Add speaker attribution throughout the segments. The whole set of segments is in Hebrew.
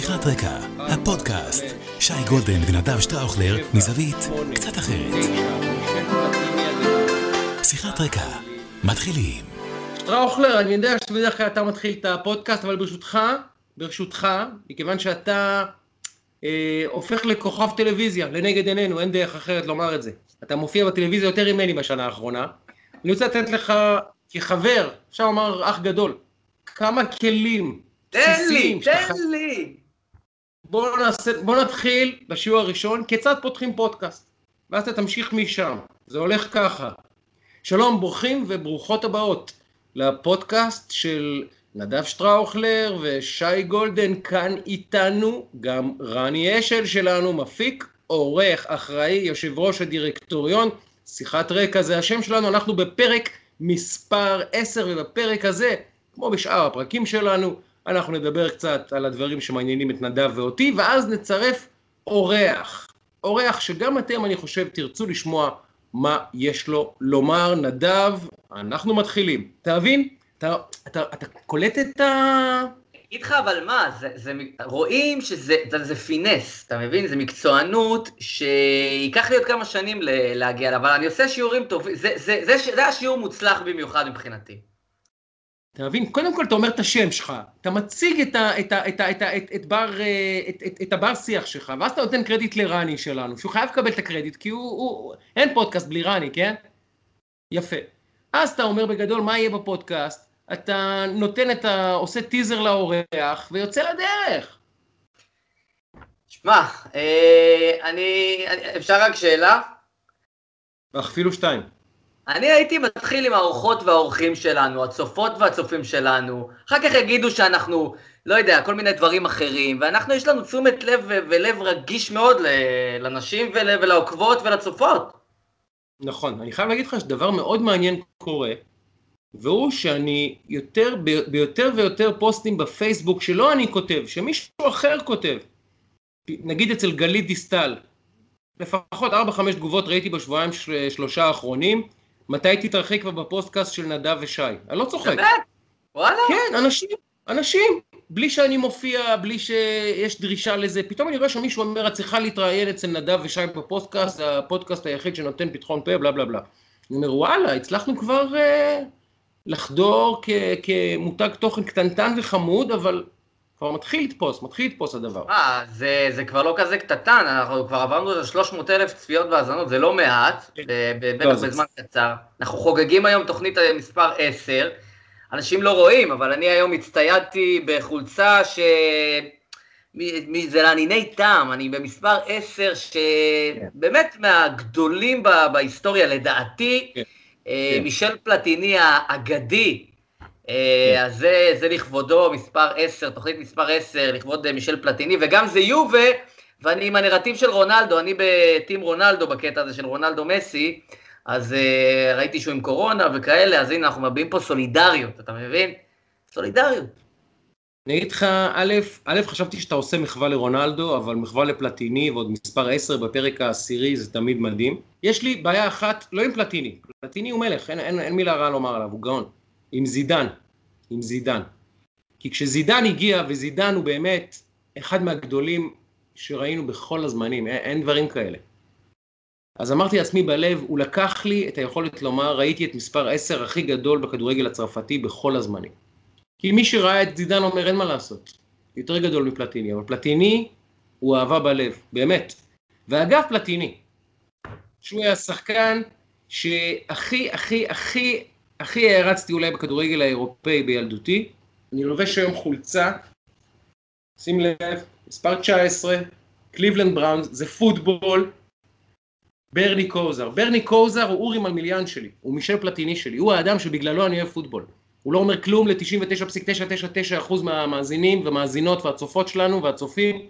Speaker 1: שיחת רקע, הפודקאסט, שי גולדן ונדב שטראוכלר מזווית קצת אחרת. שיחת רקע, מתחילים.
Speaker 2: שטראוכלר, אני יודע שבדרך כלל אתה מתחיל את הפודקאסט, אבל ברשותך, ברשותך, מכיוון שאתה אה, הופך לכוכב טלוויזיה, לנגד עינינו, אין דרך אחרת לומר את זה. אתה מופיע בטלוויזיה יותר ממני בשנה האחרונה. אני רוצה לתת לך, כחבר, אפשר לומר אח גדול, כמה כלים
Speaker 3: תן לי, תן לי.
Speaker 2: בוא, נעשה, בוא נתחיל בשיעור הראשון, כיצד פותחים פודקאסט, ואז אתה תמשיך משם, זה הולך ככה. שלום, ברוכים וברוכות הבאות לפודקאסט של נדב שטראוכלר ושי גולדן. כאן איתנו, גם רני אשל שלנו, מפיק, עורך, אחראי, יושב ראש הדירקטוריון, שיחת רקע זה השם שלנו, אנחנו בפרק מספר 10 ובפרק הזה, כמו בשאר הפרקים שלנו, אנחנו נדבר קצת על הדברים שמעניינים את נדב ואותי, ואז נצרף אורח. אורח שגם אתם, אני חושב, תרצו לשמוע מה יש לו לומר. נדב, אנחנו מתחילים. אתה מבין? אתה, אתה, אתה קולט את ה...
Speaker 3: אגיד לך אבל מה, זה, זה, רואים שזה זה, זה פינס, אתה מבין? זה מקצוענות שייקח לי עוד כמה שנים ל- להגיע לה, אבל אני עושה שיעורים טובים, זה, זה, זה, זה, זה השיעור מוצלח במיוחד מבחינתי.
Speaker 2: אתה מבין? קודם כל אתה אומר את השם שלך, אתה מציג את, ה, את, ה, את, ה, את, ה, את, את, בר, אה, את, את, את הבר שיח שלך, ואז אתה נותן קרדיט לרני שלנו, שהוא חייב לקבל את הקרדיט, כי הוא, הוא... אין פודקאסט בלי רני, כן? יפה. אז אתה אומר בגדול מה יהיה בפודקאסט, אתה נותן את ה... עושה טיזר לאורח, ויוצא לדרך.
Speaker 3: שמע, אה, אני, אני, אפשר רק שאלה?
Speaker 2: אפילו שתיים.
Speaker 3: אני הייתי מתחיל עם האורחות והאורחים שלנו, הצופות והצופים שלנו, אחר כך יגידו שאנחנו, לא יודע, כל מיני דברים אחרים, ואנחנו, יש לנו תשומת לב ולב רגיש מאוד לנשים ול- ולעוקבות ולצופות.
Speaker 2: נכון, אני חייב להגיד לך שדבר מאוד מעניין קורה, והוא שאני יותר, ביותר ויותר פוסטים בפייסבוק שלא אני כותב, שמישהו אחר כותב. נגיד אצל גלית דיסטל, לפחות 4-5 תגובות ראיתי בשבועיים של- שלושה האחרונים, מתי תתארחי כבר בפודקאסט של נדב ושי? אני לא צוחק.
Speaker 3: באמת? וואלה?
Speaker 2: כן, אנשים, אנשים, בלי שאני מופיע, בלי שיש דרישה לזה, פתאום אני רואה שמישהו אומר, את צריכה להתראיין אצל נדב ושי בפודקאסט, זה הפודקאסט היחיד שנותן פתחון פה, בלה בלה בלה. אני אומר, וואלה, הצלחנו כבר אה, לחדור כ, כמותג תוכן קטנטן וחמוד, אבל כבר מתחיל לתפוס, מתחיל לתפוס הדבר.
Speaker 3: אה, זה, זה כבר לא כזה קטנטן, אנחנו כבר עברנו את 300 אלף צפיות והאזנות, זה לא מעט,
Speaker 2: כן. לא,
Speaker 3: בטח
Speaker 2: זה-
Speaker 3: בזמן קצר. אנחנו חוגגים היום תוכנית מספר 10, אנשים לא רואים, אבל אני היום הצטיידתי בחולצה ש... זה לענייני טעם, אני במספר 10, שבאמת מהגדולים בהיסטוריה, לדעתי,
Speaker 2: כן.
Speaker 3: אה,
Speaker 2: כן.
Speaker 3: מישל פלטיני האגדי, אה, אז זה, זה לכבודו, מספר 10, תוכנית מספר 10, לכבוד אה, מישל פלטיני, וגם זה יובה, ואני עם הנרטיב של רונלדו, אני בטים רונלדו בקטע הזה של רונלדו מסי, אז uh, ראיתי שהוא עם קורונה וכאלה, אז הנה, אנחנו מביעים פה סולידריות, אתה מבין? סולידריות.
Speaker 2: אני אגיד לך, א', א', חשבתי שאתה עושה מחווה לרונלדו, אבל מחווה לפלטיני ועוד מספר 10 בפרק העשירי זה תמיד מדהים. יש לי בעיה אחת, לא עם פלטיני, פלטיני הוא מלך, אין, אין, אין מילה רעה לומר עליו, הוא גאון. עם זידן, עם זידן. כי כשזידן הגיע, וזידן הוא באמת אחד מהגדולים שראינו בכל הזמנים, אין, דברים כאלה. אז אמרתי לעצמי בלב, הוא לקח לי את היכולת לומר, ראיתי את מספר 10 הכי גדול בכדורגל הצרפתי בכל הזמנים. כי מי שראה את זידן אומר אין מה לעשות, יותר גדול מפלטיני, אבל פלטיני הוא אהבה בלב, באמת. ואגב פלטיני, שהוא היה שחקן שהכי הכי הכי הכי הערצתי אולי בכדורגל האירופאי בילדותי, אני לובש היום חולצה, שים לב, מספר 19, קליבלנד בראונס, זה פוטבול, ברני קוזר. ברני קוזר הוא אורי מלמיליאן שלי, הוא מישל פלטיני שלי, הוא האדם שבגללו אני אוהב פוטבול. הוא לא אומר כלום ל-99.999% מהמאזינים ומאזינות והצופות שלנו והצופים,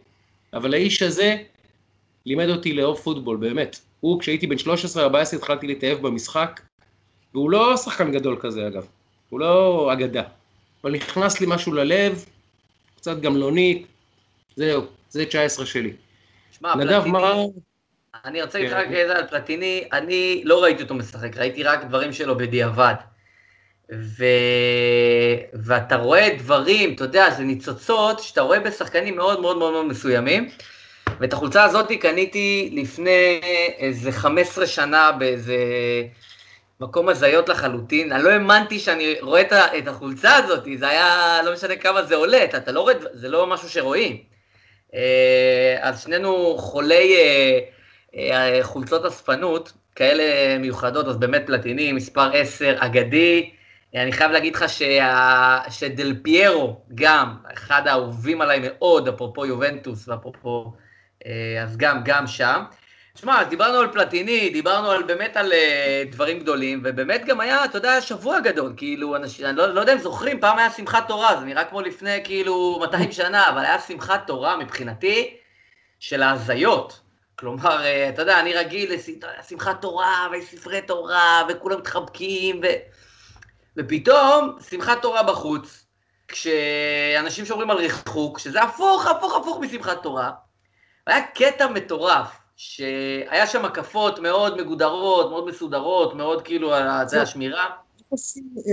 Speaker 2: אבל האיש הזה לימד אותי לאהוב פוטבול, באמת. הוא, כשהייתי בן 13-14 התחלתי להתאהב במשחק, והוא לא שחקן גדול כזה אגב, הוא לא אגדה, אבל נכנס לי משהו ללב, קצת גמלונית, זהו, זה 19 שלי.
Speaker 3: שמע,
Speaker 2: נדב, מה...
Speaker 3: אני רוצה להגיד
Speaker 2: כן.
Speaker 3: רק איזה על פלטיני, אני לא ראיתי אותו משחק, ראיתי רק דברים שלו בדיעבד. ו... ואתה רואה דברים, אתה יודע, זה ניצוצות שאתה רואה בשחקנים מאוד מאוד מאוד מסוימים. ואת החולצה הזאת קניתי לפני איזה 15 שנה באיזה מקום הזיות לחלוטין. אני לא האמנתי שאני רואה את החולצה הזאת, זה היה, לא משנה כמה זה עולה, אתה, אתה לא רואה, זה לא משהו שרואים. אה, אז שנינו חולי אה, אה, חולצות אספנות, כאלה מיוחדות, אז באמת פלטיני, מספר 10, אגדי. אני חייב להגיד לך שה... שדל פיירו גם, אחד האהובים עליי מאוד, אפרופו יובנטוס ואפרופו, אז גם, גם שם. תשמע, דיברנו על פלטיני, דיברנו על באמת על uh, דברים גדולים, ובאמת גם היה, אתה יודע, שבוע גדול, כאילו, אנשים, אני לא, לא יודע אם זוכרים, פעם היה שמחת תורה, זה נראה כמו לפני כאילו 200 שנה, אבל היה שמחת תורה מבחינתי של ההזיות. כלומר, uh, אתה יודע, אני רגיל לשמחת תורה וספרי תורה, וכולם מתחבקים, ו... ופתאום שמחת תורה בחוץ, כשאנשים שומרים על ריחוק, שזה הפוך, הפוך, הפוך משמחת תורה, היה קטע מטורף. שהיה שם הקפות מאוד מגודרות, מאוד מסודרות, מאוד כאילו, זה השמירה.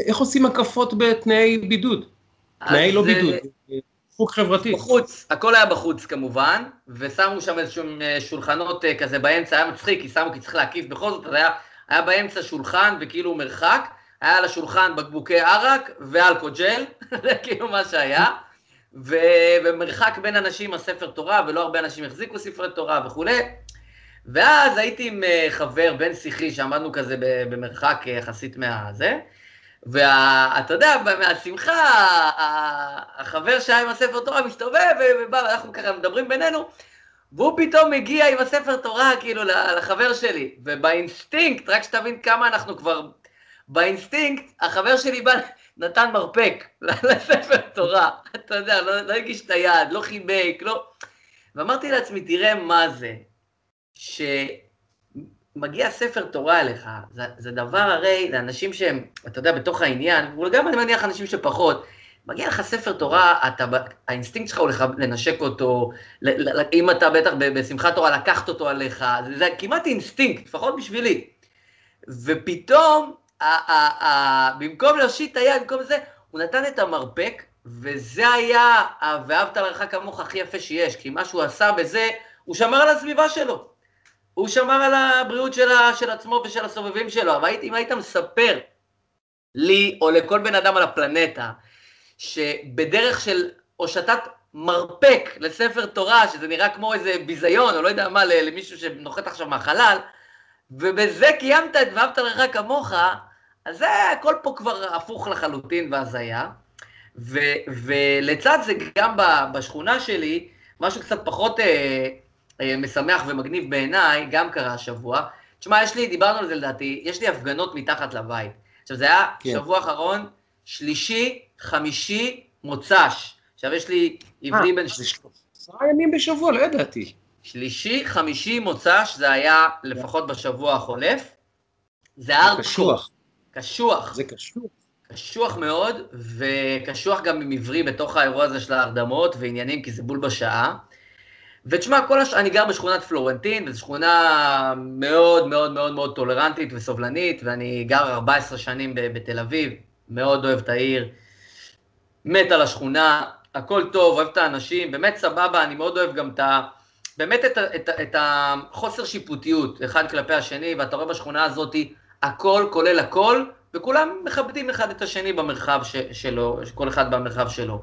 Speaker 2: איך עושים הקפות בתנאי בידוד? תנאי לא בידוד, חוק חברתי.
Speaker 3: בחוץ, הכל היה בחוץ כמובן, ושמו שם איזשהו אה, שולחנות אה, כזה באמצע, היה מצחיק, כי שמו, כי צריך להקיף בכל זאת, היה, היה באמצע שולחן וכאילו מרחק, היה על השולחן בקבוקי ערק ואלכוג'ל, זה כאילו מה שהיה, ומרחק בין אנשים הספר תורה, ולא הרבה אנשים החזיקו ספרי תורה וכולי. ואז הייתי עם אה, חבר בן שיחי, שעמדנו כזה במרחק אה, יחסית מהזה, ואתה יודע, מהשמחה, החבר שהיה עם הספר תורה מסתובב, ובא, ואנחנו ככה מדברים בינינו, והוא פתאום מגיע עם הספר תורה, כאילו, לחבר שלי, ובאינסטינקט, רק שתבין כמה אנחנו כבר... באינסטינקט, החבר שלי בא, נתן מרפק לספר תורה, אתה יודע, לא, לא הגיש את היד, לא חיבק, לא... ואמרתי לעצמי, תראה מה זה, שמגיע ספר תורה אליך, זה, זה דבר הרי לאנשים שהם, אתה יודע, בתוך העניין, וגם אני מניח אנשים שפחות, מגיע לך ספר תורה, אתה, האינסטינקט שלך הוא לנשק אותו, אם אתה בטח בשמחת תורה, לקחת אותו עליך, זה, זה כמעט אינסטינקט, לפחות בשבילי. ופתאום, ה, ה, ה, במקום להושיט היד, במקום זה, הוא נתן את המרפק, וזה היה ה"ואהבת לרעך כמוך" הכי יפה שיש, כי מה שהוא עשה בזה, הוא שמר על הסביבה שלו. הוא שמר על הבריאות של, של עצמו ושל הסובבים שלו, אבל אם היית מספר לי או לכל בן אדם על הפלנטה, שבדרך של הושטת מרפק לספר תורה, שזה נראה כמו איזה ביזיון, או לא יודע מה, למישהו שנוחת עכשיו מהחלל, ובזה קיימת את ואהבת לך כמוך, אז זה הכל פה כבר הפוך לחלוטין והזיה. ולצד זה, גם בשכונה שלי, משהו קצת פחות אה, משמח ומגניב בעיניי, גם קרה השבוע. תשמע, יש לי, דיברנו על זה לדעתי, יש לי הפגנות מתחת לבית. עכשיו, זה היה כן. שבוע אחרון, שלישי, חמישי, מוצ"ש. עכשיו, יש לי עברי
Speaker 2: בין... זה שלושה ימים בשבוע, לא ידעתי.
Speaker 3: שלישי, חמישי, מוצ"ש, זה היה לפחות בשבוע החולף. זה הר
Speaker 2: קשוח.
Speaker 3: קשוח.
Speaker 2: זה קשוח.
Speaker 3: קשוח מאוד, וקשוח גם עם עברי בתוך האירוע הזה של ההרדמות ועניינים, כי זה בול בשעה. ותשמע, כל הש... אני גר בשכונת פלורנטין, וזו שכונה מאוד מאוד מאוד מאוד טולרנטית וסובלנית, ואני גר 14 שנים בתל אביב, מאוד אוהב את העיר, מת על השכונה, הכל טוב, אוהב את האנשים, באמת סבבה, אני מאוד אוהב גם את ה... באמת את, את, את החוסר שיפוטיות, אחד כלפי השני, ואתה רואה בשכונה הזאת הכל כולל הכל, וכולם מכבדים אחד את השני במרחב ש, שלו, כל אחד במרחב שלו.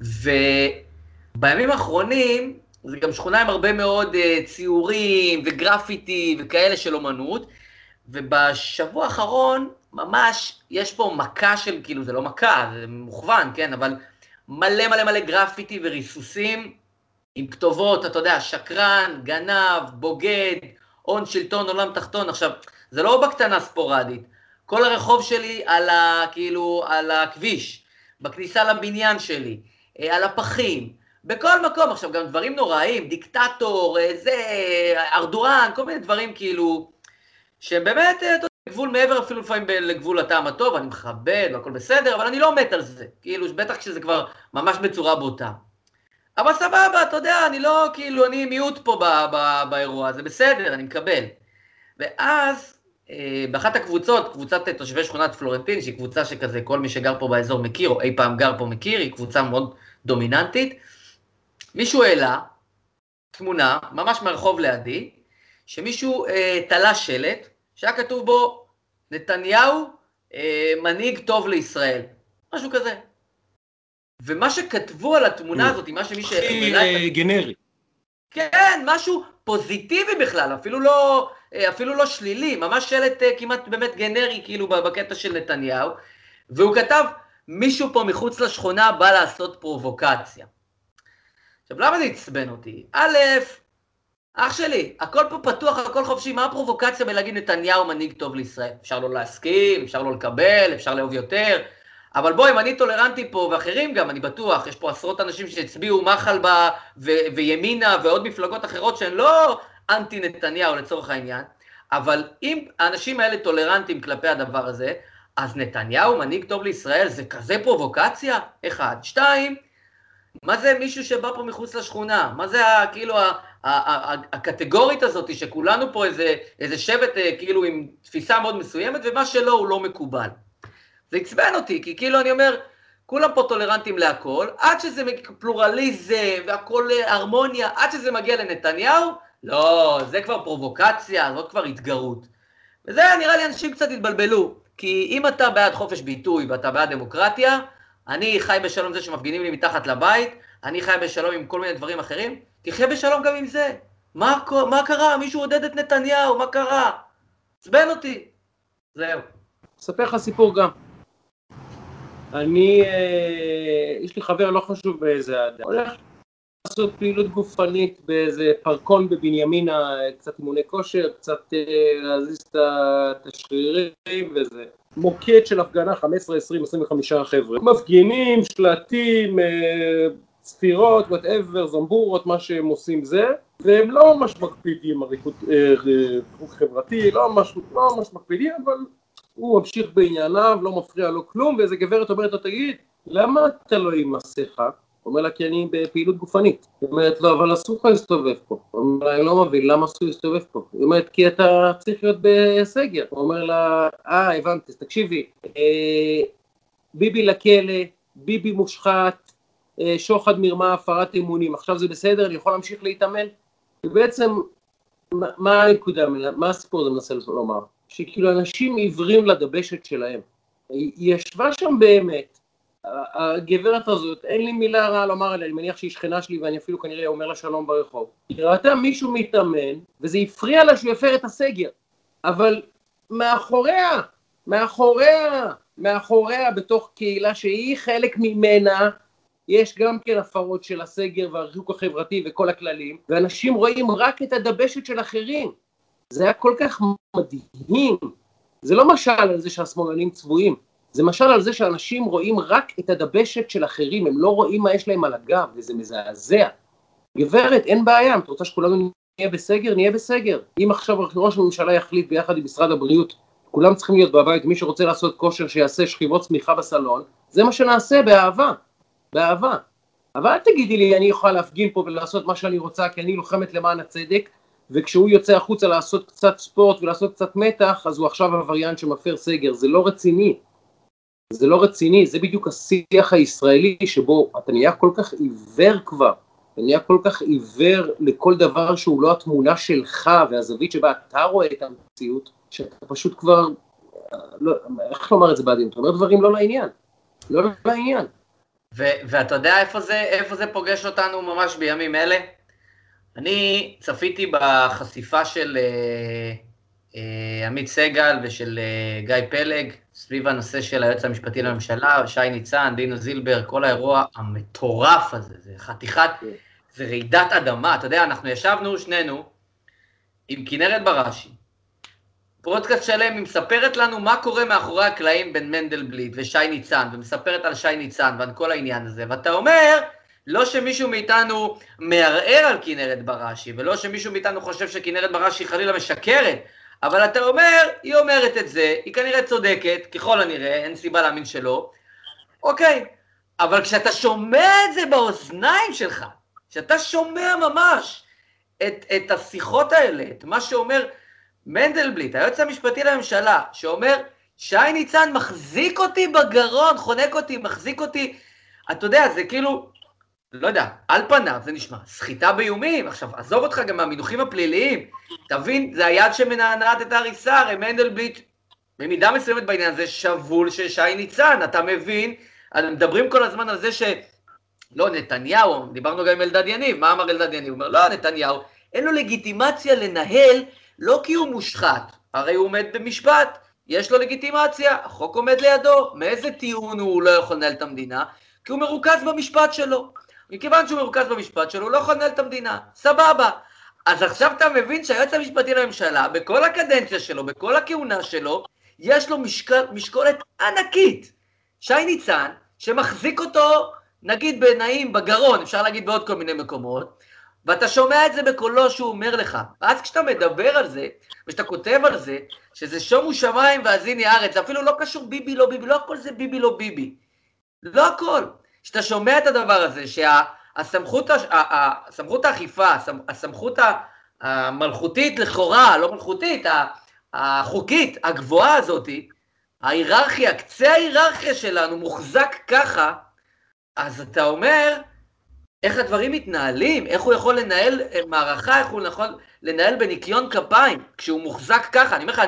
Speaker 3: ובימים האחרונים, זה גם שכונה עם הרבה מאוד uh, ציורים וגרפיטי וכאלה של אומנות, ובשבוע האחרון ממש יש פה מכה של, כאילו זה לא מכה, זה מוכוון, כן, אבל מלא מלא מלא גרפיטי וריסוסים עם כתובות, אתה יודע, שקרן, גנב, בוגד, הון שלטון, עולם תחתון. עכשיו, זה לא בקטנה ספורדית, כל הרחוב שלי על ה... כאילו, על הכביש, בכניסה לבניין שלי, אה, על הפחים, בכל מקום, עכשיו גם דברים נוראים, דיקטטור, אה, זה, ארדואן, כל מיני דברים כאילו, שהם באמת, אה, אתה יודע, גבול מעבר אפילו לפעמים לגבול הטעם הטוב, אני מכבד והכל בסדר, אבל אני לא מת על זה, כאילו, בטח כשזה כבר ממש בצורה בוטה. אבל סבבה, אתה יודע, אני לא, כאילו, אני מיעוט פה ב- ב- באירוע, זה בסדר, אני מקבל. ואז אה, באחת הקבוצות, קבוצת תושבי שכונת פלורנטין, שהיא קבוצה שכזה כל מי שגר פה באזור מכיר, או אי פעם גר פה מכיר, היא קבוצה מאוד דומיננטית. מישהו העלה תמונה, ממש מהרחוב לידי, שמישהו אה, תלה שלט, שהיה כתוב בו, נתניהו, אה, מנהיג טוב לישראל. משהו כזה. ומה שכתבו על התמונה הזאת, מה שמי ש...
Speaker 2: הכי אה, גנרי.
Speaker 3: כן, משהו פוזיטיבי בכלל, אפילו לא, אה, אפילו לא שלילי, ממש שלט אה, כמעט באמת גנרי, כאילו בקטע של נתניהו, והוא כתב, מישהו פה מחוץ לשכונה בא לעשות פרובוקציה. עכשיו, למה זה עצבן אותי? א', אח שלי, הכל פה פתוח, הכל חופשי, מה הפרובוקציה בלהגיד נתניהו מנהיג טוב לישראל? אפשר לא להסכים, אפשר לא לקבל, אפשר לאהוב יותר, אבל בוא, אם אני טולרנטי פה, ואחרים גם, אני בטוח, יש פה עשרות אנשים שהצביעו מחל ב... ו- וימינה ועוד מפלגות אחרות שהן לא אנטי נתניהו לצורך העניין, אבל אם האנשים האלה טולרנטיים כלפי הדבר הזה, אז נתניהו מנהיג טוב לישראל, זה כזה פרובוקציה? אחד. שתיים, מה זה מישהו שבא פה מחוץ לשכונה? מה זה ה, כאילו ה, ה, ה, הקטגורית הזאת שכולנו פה איזה, איזה שבט אה, כאילו עם תפיסה מאוד מסוימת, ומה שלא הוא לא מקובל. זה עצבן אותי, כי כאילו אני אומר, כולם פה טולרנטים להכל, עד שזה פלורליזם והכל אה, הרמוניה, עד שזה מגיע לנתניהו, לא, זה כבר פרובוקציה, זאת כבר התגרות. וזה נראה לי אנשים קצת התבלבלו, כי אם אתה בעד חופש ביטוי ואתה בעד דמוקרטיה, אני חי בשלום זה שמפגינים לי מתחת לבית, אני חי בשלום עם כל מיני דברים אחרים, תחיה בשלום גם עם זה. מה, מה קרה? מישהו עודד את נתניהו, מה קרה? עצבן אותי. זהו.
Speaker 2: אספר לך סיפור גם. אני, אה, יש לי חבר לא חשוב באיזה אדם, הולך לעשות פעילות גופנית באיזה פרקון בבנימינה, קצת אימוני כושר, קצת אה, להזיז את השרירים וזה. מוקד של הפגנה 15, 20, 25 חבר'ה. מפגינים, שלטים, אה, ספירות, וואטאבר, זמבורות, מה שהם עושים זה, והם לא ממש מקפידים על ריחוק חברתי, לא ממש, לא ממש מקפידים, אבל הוא ממשיך בענייניו, לא מפריע לו כלום, ואיזה גברת אומרת לו, תגיד, למה אתה לא עם מסכה? אומר לה, כי אני בפעילות גופנית. היא אומרת לו, אבל אסור לך להסתובב פה. הוא אומר לה, אני לא מבין, למה אסור להסתובב פה? היא אומרת, כי אתה צריך להיות בסגר. הוא אומר לה, אה, הבנתי, תקשיבי, אה, ביבי לכלא, ביבי מושחת, אה, שוחד מרמה, הפרת אמונים, עכשיו זה בסדר, אני יכול להמשיך להתאמן? ובעצם, מה הנקודה, מה הסיפור הזה מנסה לומר? שכאילו אנשים עיוורים לדבשת שלהם. היא ישבה שם באמת, הגברת הזאת, אין לי מילה רעה לומר עליה, אני מניח שהיא שכנה שלי ואני אפילו כנראה אומר לה שלום ברחוב. היא ראתה מישהו מתאמן, וזה הפריע לה שהוא יפר את הסגר. אבל מאחוריה, מאחוריה, מאחוריה, בתוך קהילה שהיא חלק ממנה, יש גם כן הפרות של הסגר והריחוק החברתי וכל הכללים, ואנשים רואים רק את הדבשת של אחרים. זה היה כל כך מדהים. זה לא משל על זה שהשמאלנים צבועים, זה משל על זה שאנשים רואים רק את הדבשת של אחרים, הם לא רואים מה יש להם על הגב, וזה מזעזע. גברת, אין בעיה, אם את רוצה שכולנו נהיה בסגר, נהיה בסגר. אם עכשיו ראש הממשלה יחליט ביחד עם משרד הבריאות, כולם צריכים להיות בבית, מי שרוצה לעשות כושר שיעשה שכיבות צמיחה בסלון, זה מה שנעשה באהבה, באהבה. אבל אל תגידי לי, אני יכולה להפגין פה ולעשות מה שאני רוצה, כי אני לוחמת למען הצדק, וכשהוא יוצא החוצה לעשות קצת ספורט ולעשות קצת מתח, אז הוא עכשיו עבריין שמפר סגר, זה לא רציני. זה לא רציני, זה בדיוק השיח הישראלי שבו אתה נהיה כל כך עיוור כבר, אתה נהיה כל כך עיוור לכל דבר שהוא לא התמונה שלך והזווית שבה אתה רואה את המציאות, שאתה פשוט כבר, לא, איך לומר את זה בעדין, אתה אומר דברים לא לעניין, לא לעניין.
Speaker 3: ואתה יודע איפה זה, איפה זה פוגש אותנו ממש בימים אלה? אני צפיתי בחשיפה של אה, אה, עמית סגל ושל אה, גיא פלג סביב הנושא של היועץ המשפטי לממשלה, שי ניצן, דינו זילבר, כל האירוע המטורף הזה, זה חתיכת, זה רעידת אדמה. אתה יודע, אנחנו ישבנו שנינו עם כנרת בראשי, פודקאסט שלם, היא מספרת לנו מה קורה מאחורי הקלעים בין מנדלבליט ושי ניצן, ומספרת על שי ניצן ועל כל העניין הזה, ואתה אומר, לא שמישהו מאיתנו מערער על כנרת בראשי, ולא שמישהו מאיתנו חושב שכנרת בראשי חלילה משקרת, אבל אתה אומר, היא אומרת את זה, היא כנראה צודקת, ככל הנראה, אין סיבה להאמין שלא, אוקיי, אבל כשאתה שומע את זה באוזניים שלך, כשאתה שומע ממש את, את השיחות האלה, את מה שאומר מנדלבליט, היועץ המשפטי לממשלה, שאומר, שי ניצן מחזיק אותי בגרון, חונק אותי, מחזיק אותי, אתה יודע, זה כאילו, לא יודע, על פניו זה נשמע סחיטה באיומים. עכשיו, עזוב אותך גם מהמינוחים הפליליים, תבין, זה היד שמנענעת את ההריסה, הרי מנדלבליט, במידה מסוימת בעניין הזה, שבול של שי ניצן, אתה מבין? מדברים כל הזמן על זה ש... לא, נתניהו, דיברנו גם עם אלדד יניב, מה אמר אלדד יניב? הוא אומר, לא, נתניהו, אין לו לגיטימציה לנהל, לא כי הוא מושחת, הרי הוא עומד במשפט, יש לו לגיטימציה, החוק עומד לידו, מאיזה טיעון הוא לא יכול לנהל את המדינה? כי הוא מרוכז במשפט שלו. מכיוון שהוא מרוכז במשפט שלו, הוא לא יכול לנהל את המדינה, סבבה. אז עכשיו אתה מבין שהיועץ המשפטי לממשלה, בכל הקדנציה שלו, בכל הכהונה שלו, יש לו משקל, משקולת ענקית. שי ניצן, שמחזיק אותו, נגיד בנעים, בגרון, אפשר להגיד בעוד כל מיני מקומות, ואתה שומע את זה בקולו שהוא אומר לך. ואז כשאתה מדבר על זה, וכשאתה כותב על זה, שזה שומו שמיים והאזיני ארץ, זה אפילו לא קשור ביבי לא ביבי, לא הכל זה ביבי לא ביבי. לא הכל. כשאתה שומע את הדבר הזה, שהסמכות הסמכות האכיפה, הסמכות המלכותית לכאורה, לא מלכותית, החוקית, הגבוהה הזאתי, ההיררכיה, קצה ההיררכיה שלנו מוחזק ככה, אז אתה אומר, איך הדברים מתנהלים, איך הוא יכול לנהל מערכה, איך הוא יכול לנהל בניקיון כפיים, כשהוא מוחזק ככה. אני אומר לך,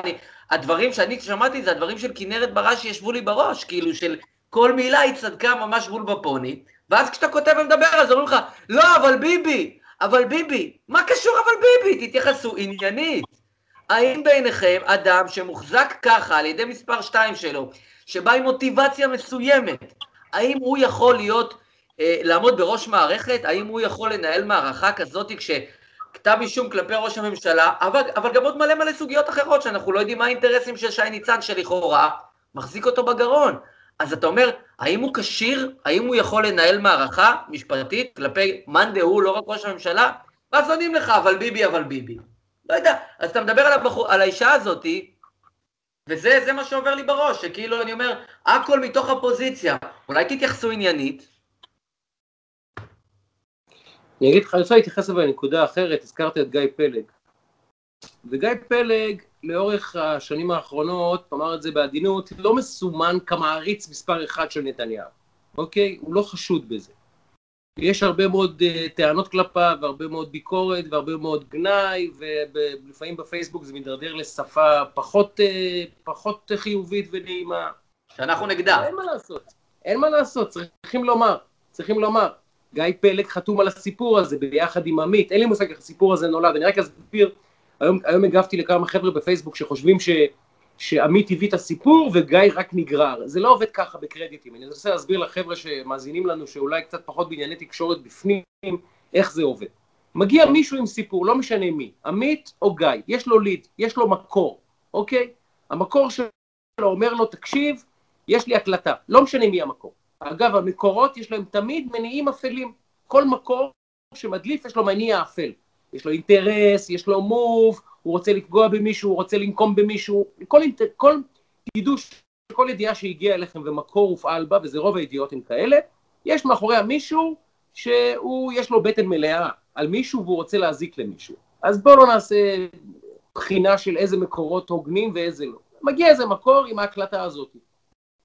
Speaker 3: הדברים שאני שמעתי זה הדברים של כנרת בראשי שישבו לי בראש, כאילו של כל מילה היא צדקה ממש בול בפוני, ואז כשאתה כותב ומדבר זה, אומרים לך, לא, אבל ביבי, אבל ביבי, מה קשור אבל ביבי? תתייחסו עניינית. האם בעיניכם אדם שמוחזק ככה על ידי מספר 2 שלו, שבא עם מוטיבציה מסוימת, האם הוא יכול להיות, אה, לעמוד בראש מערכת? האם הוא יכול לנהל מערכה כזאת כשכתב אישום כלפי ראש הממשלה, אבל, אבל גם עוד מלא מלא סוגיות אחרות שאנחנו לא יודעים מה האינטרסים של שי ניצן, שלכאורה מחזיק אותו בגרון. אז אתה אומר, האם הוא כשיר, האם הוא יכול לנהל מערכה משפטית כלפי מאן דהוא, לא רק ראש הממשלה? ואז עונים לך, אבל ביבי, אבל ביבי. לא יודע, אז אתה מדבר על, הבחור, על האישה הזאתי, וזה מה שעובר לי בראש, שכאילו אני אומר, הכל מתוך הפוזיציה, אולי תתייחסו עניינית.
Speaker 2: אני אגיד לך, אני רוצה להתייחס לנקודה אחרת, הזכרת את גיא פלג. וגיא פלג, לאורך השנים האחרונות, אמר את זה בעדינות, לא מסומן כמעריץ מספר אחד של נתניהו, אוקיי? הוא לא חשוד בזה. יש הרבה מאוד uh, טענות כלפיו, והרבה מאוד ביקורת, והרבה מאוד גנאי, ולפעמים בפייסבוק זה מידרדר לשפה פחות, uh, פחות חיובית ונעימה.
Speaker 3: שאנחנו נגדה.
Speaker 2: אין מה לעשות, אין מה לעשות, צריכים לומר, צריכים לומר. גיא פלג חתום על הסיפור הזה ביחד עם עמית, אין לי מושג איך הסיפור הזה נולד, אני רק אסביר היום, היום הגבתי לכמה חבר'ה בפייסבוק שחושבים ש, שעמית הביא את הסיפור וגיא רק נגרר. זה לא עובד ככה בקרדיטים. אני רוצה להסביר לחבר'ה שמאזינים לנו שאולי קצת פחות בענייני תקשורת בפנים, איך זה עובד. מגיע מישהו עם סיפור, לא משנה מי, עמית או גיא, יש לו ליד, יש לו מקור, אוקיי? המקור שלו אומר לו, תקשיב, יש לי הקלטה, לא משנה מי המקור. אגב, המקורות יש להם תמיד מניעים אפלים. כל מקור שמדליף יש לו מניע אפל. יש לו אינטרס, יש לו מוב, הוא רוצה לפגוע במישהו, הוא רוצה לנקום במישהו, כל, כל קידוש, כל ידיעה שהגיעה אליכם ומקור הופעל בה, וזה רוב הידיעות הם כאלה, יש מאחוריה מישהו שהוא, יש לו בטן מלאה על מישהו והוא רוצה להזיק למישהו. אז בואו לא נעשה בחינה של איזה מקורות הוגנים ואיזה לא. מגיע איזה מקור עם ההקלטה הזאת.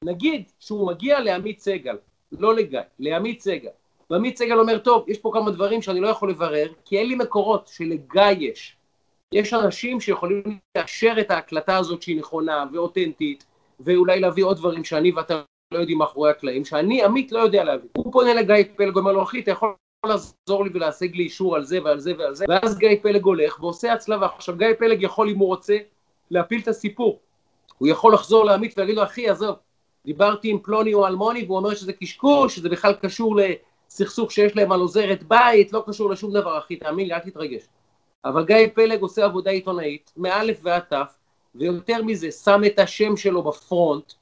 Speaker 2: נגיד שהוא מגיע לעמית סגל, לא לגיא, לעמית סגל. ועמית סגל אומר, טוב, יש פה כמה דברים שאני לא יכול לברר, כי אין לי מקורות שלגיא יש. יש אנשים שיכולים לאשר את ההקלטה הזאת שהיא נכונה ואותנטית, ואולי להביא עוד דברים שאני ואתה לא יודעים מאחורי הקלעים, שאני, עמית, לא יודע להביא. הוא פונה לגיא פלג, אומר לו, אחי, אתה יכול לעזור לי ולהשיג לי אישור על זה ועל זה ועל זה, ואז גיא פלג הולך ועושה הצלבה. עכשיו, גיא פלג יכול, אם הוא רוצה, להפיל את הסיפור. הוא יכול לחזור לעמית ולהגיד לו, אחי, עזוב, דיברתי עם פלוני או אלמוני, והוא אומר שזה קשקוש, שזה בכלל קשור ל... סכסוך שיש להם על עוזרת בית, לא קשור לשום דבר, אחי, תאמין לי, אל תתרגש. אבל גיא פלג עושה עבודה עיתונאית, מאלף ועד תף, ויותר מזה, שם את השם שלו בפרונט,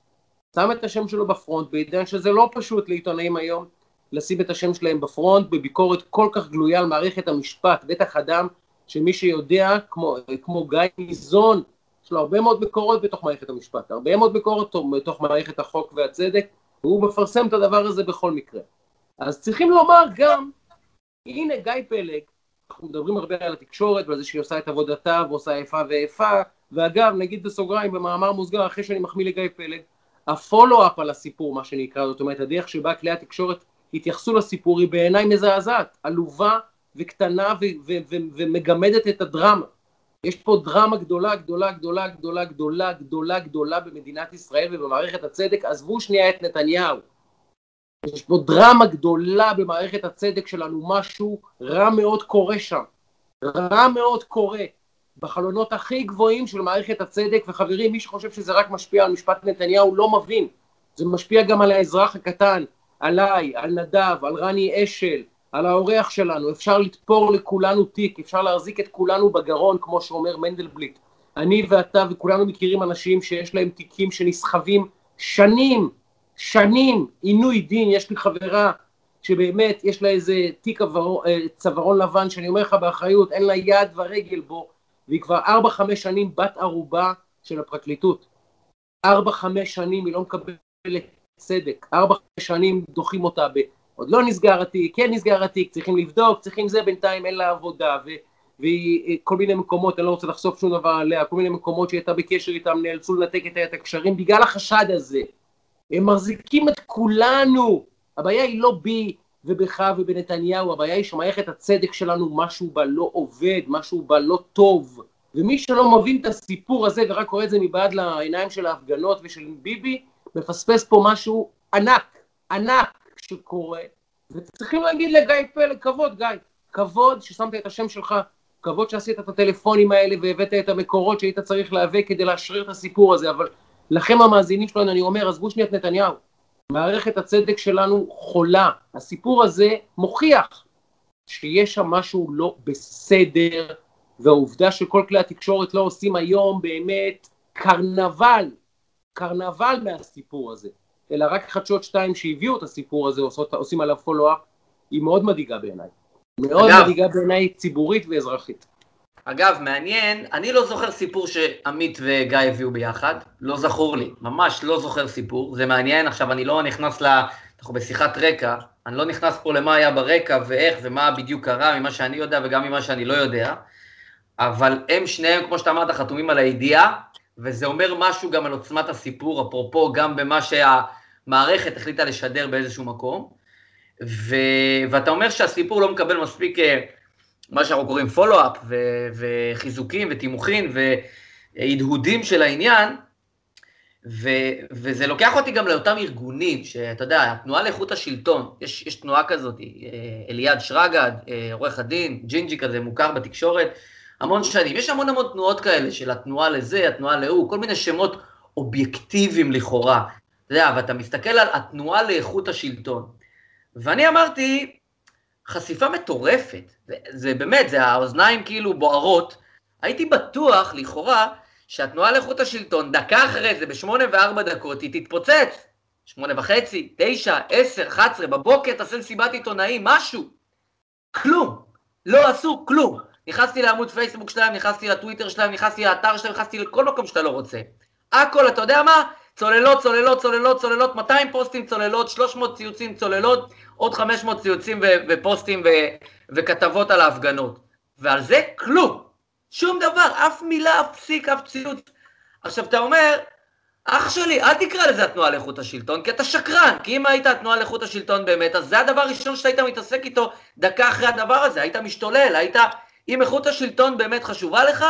Speaker 2: שם את השם שלו בפרונט, בעידן שזה לא פשוט לעיתונאים היום לשים את השם שלהם בפרונט, בביקורת כל כך גלויה על מערכת המשפט, בטח אדם שמי שיודע, כמו, כמו גיא ניזון, יש לו הרבה מאוד ביקורת בתוך מערכת המשפט, הרבה מאוד ביקורת בתוך מערכת החוק והצדק, והוא מפרסם את הדבר הזה בכל מקרה. אז צריכים לומר גם, הנה גיא פלג, אנחנו מדברים הרבה על התקשורת ועל זה שהיא עושה את עבודתה ועושה איפה ואיפה, ואגב, נגיד בסוגריים, במאמר מוסגר, אחרי שאני מחמיא לגיא פלג, הפולו-אפ על הסיפור, מה שנקרא, זאת אומרת, הדרך שבה כלי התקשורת התייחסו לסיפור היא בעיניי מזעזעת, עלובה וקטנה ומגמדת את הדרמה. יש פה דרמה גדולה, גדולה, גדולה, גדולה, גדולה, גדולה במדינת ישראל ובמערכת הצדק. עזבו שנייה את נתניהו. יש פה דרמה גדולה במערכת הצדק שלנו, משהו רע מאוד קורה שם. רע מאוד קורה. בחלונות הכי גבוהים של מערכת הצדק, וחברים, מי שחושב שזה רק משפיע על משפט נתניהו לא מבין. זה משפיע גם על האזרח הקטן, עליי, על נדב, על רני אשל, על האורח שלנו, אפשר לתפור לכולנו תיק, אפשר להחזיק את כולנו בגרון, כמו שאומר מנדלבליט. אני ואתה וכולנו מכירים אנשים שיש להם תיקים שנסחבים שנים, שנים, עינוי דין, יש לי חברה שבאמת יש לה איזה תיק אה, צווארון לבן, שאני אומר לך באחריות, אין לה יד ורגל בו, והיא כבר ארבע חמש שנים בת ערובה של הפרקליטות. ארבע חמש שנים היא לא מקבלת צדק, ארבע חמש שנים דוחים אותה ב... עוד לא נסגר התיק, כן נסגר התיק, צריכים לבדוק, צריכים זה, בינתיים אין לה עבודה, ו... והיא כל מיני מקומות, אני לא רוצה לחשוף שום דבר עליה, כל מיני מקומות שהיא הייתה בקשר איתם, נאלצו לנתק את הקשרים בגלל החשד הזה. הם מחזיקים את כולנו. הבעיה היא לא בי ובך ובנתניהו, הבעיה היא שמערכת הצדק שלנו, משהו בה לא עובד, משהו בה לא טוב. ומי שלא מבין את הסיפור הזה ורק רואה את זה מבעד לעיניים של ההפגנות ושל ביבי, מפספס פה משהו ענק, ענק. שקורה, וצריכים להגיד לגיא פלג, כבוד גיא, כבוד ששמת את השם שלך, כבוד שעשית את הטלפונים האלה והבאת את המקורות שהיית צריך להיאבק כדי להשריר את הסיפור הזה, אבל לכם המאזינים שלנו אני אומר, עזבו שנייה את נתניהו, מערכת הצדק שלנו חולה, הסיפור הזה מוכיח שיש שם משהו לא בסדר, והעובדה שכל כלי התקשורת לא עושים היום באמת קרנבל, קרנבל מהסיפור הזה. אלא רק חדשות שתיים שהביאו את הסיפור הזה עושות, עושים עליו פולו-אפ, היא מאוד מדאיגה בעיניי. מאוד אגב, מדאיגה בעיניי ציבורית ואזרחית.
Speaker 3: אגב, מעניין, אני לא זוכר סיפור שעמית וגיא הביאו ביחד, לא זכור לי, ממש לא זוכר סיפור, זה מעניין, עכשיו אני לא נכנס ל... אנחנו בשיחת רקע, אני לא נכנס פה למה היה ברקע ואיך ומה בדיוק קרה ממה שאני יודע וגם ממה שאני לא יודע, אבל הם שניהם, כמו שאתה אמרת, חתומים על הידיעה, וזה אומר משהו גם על עוצמת הסיפור, אפרופו גם במה שה... מערכת החליטה לשדר באיזשהו מקום, ו... ואתה אומר שהסיפור לא מקבל מספיק אה, מה שאנחנו קוראים פולו-אפ ו... וחיזוקים ותימוכין והדהודים של העניין, ו... וזה לוקח אותי גם לאותם ארגונים, שאתה יודע, התנועה לאיכות השלטון, יש, יש תנועה כזאת, אליעד שרגד, אה, עורך הדין, ג'ינג'י כזה, מוכר בתקשורת, המון שנים. יש המון המון תנועות כאלה של התנועה לזה, התנועה להוא, כל מיני שמות אובייקטיביים לכאורה. אתה יודע, ואתה מסתכל על התנועה לאיכות השלטון. ואני אמרתי, חשיפה מטורפת, זה, זה באמת, זה האוזניים כאילו בוערות. הייתי בטוח, לכאורה, שהתנועה לאיכות השלטון, דקה אחרי זה, בשמונה וארבע דקות, היא תתפוצץ. שמונה וחצי, תשע, עשר, אחת עשרה, בבוקר תעשה מסיבת עיתונאים, משהו. כלום. לא עשו כלום. נכנסתי לעמוד פייסבוק שלהם, נכנסתי לטוויטר שלהם, נכנסתי לאתר שלהם, נכנסתי לכל מקום שאתה לא רוצה. הכל, אתה יודע מה? צוללות, צוללות, צוללות, צוללות, 200 פוסטים צוללות, 300 ציוצים צוללות, עוד 500 ציוצים ו- ופוסטים ו- וכתבות על ההפגנות. ועל זה כלום. שום דבר, אף מילה, אף פסיק, אף ציוץ. עכשיו, אתה אומר, אח שלי, אל תקרא לזה התנועה לאיכות השלטון, כי אתה שקרן. כי אם היית התנועה לאיכות השלטון באמת, אז זה הדבר הראשון שאתה היית מתעסק איתו דקה אחרי הדבר הזה. היית משתולל, היית... אם איכות השלטון באמת חשובה לך,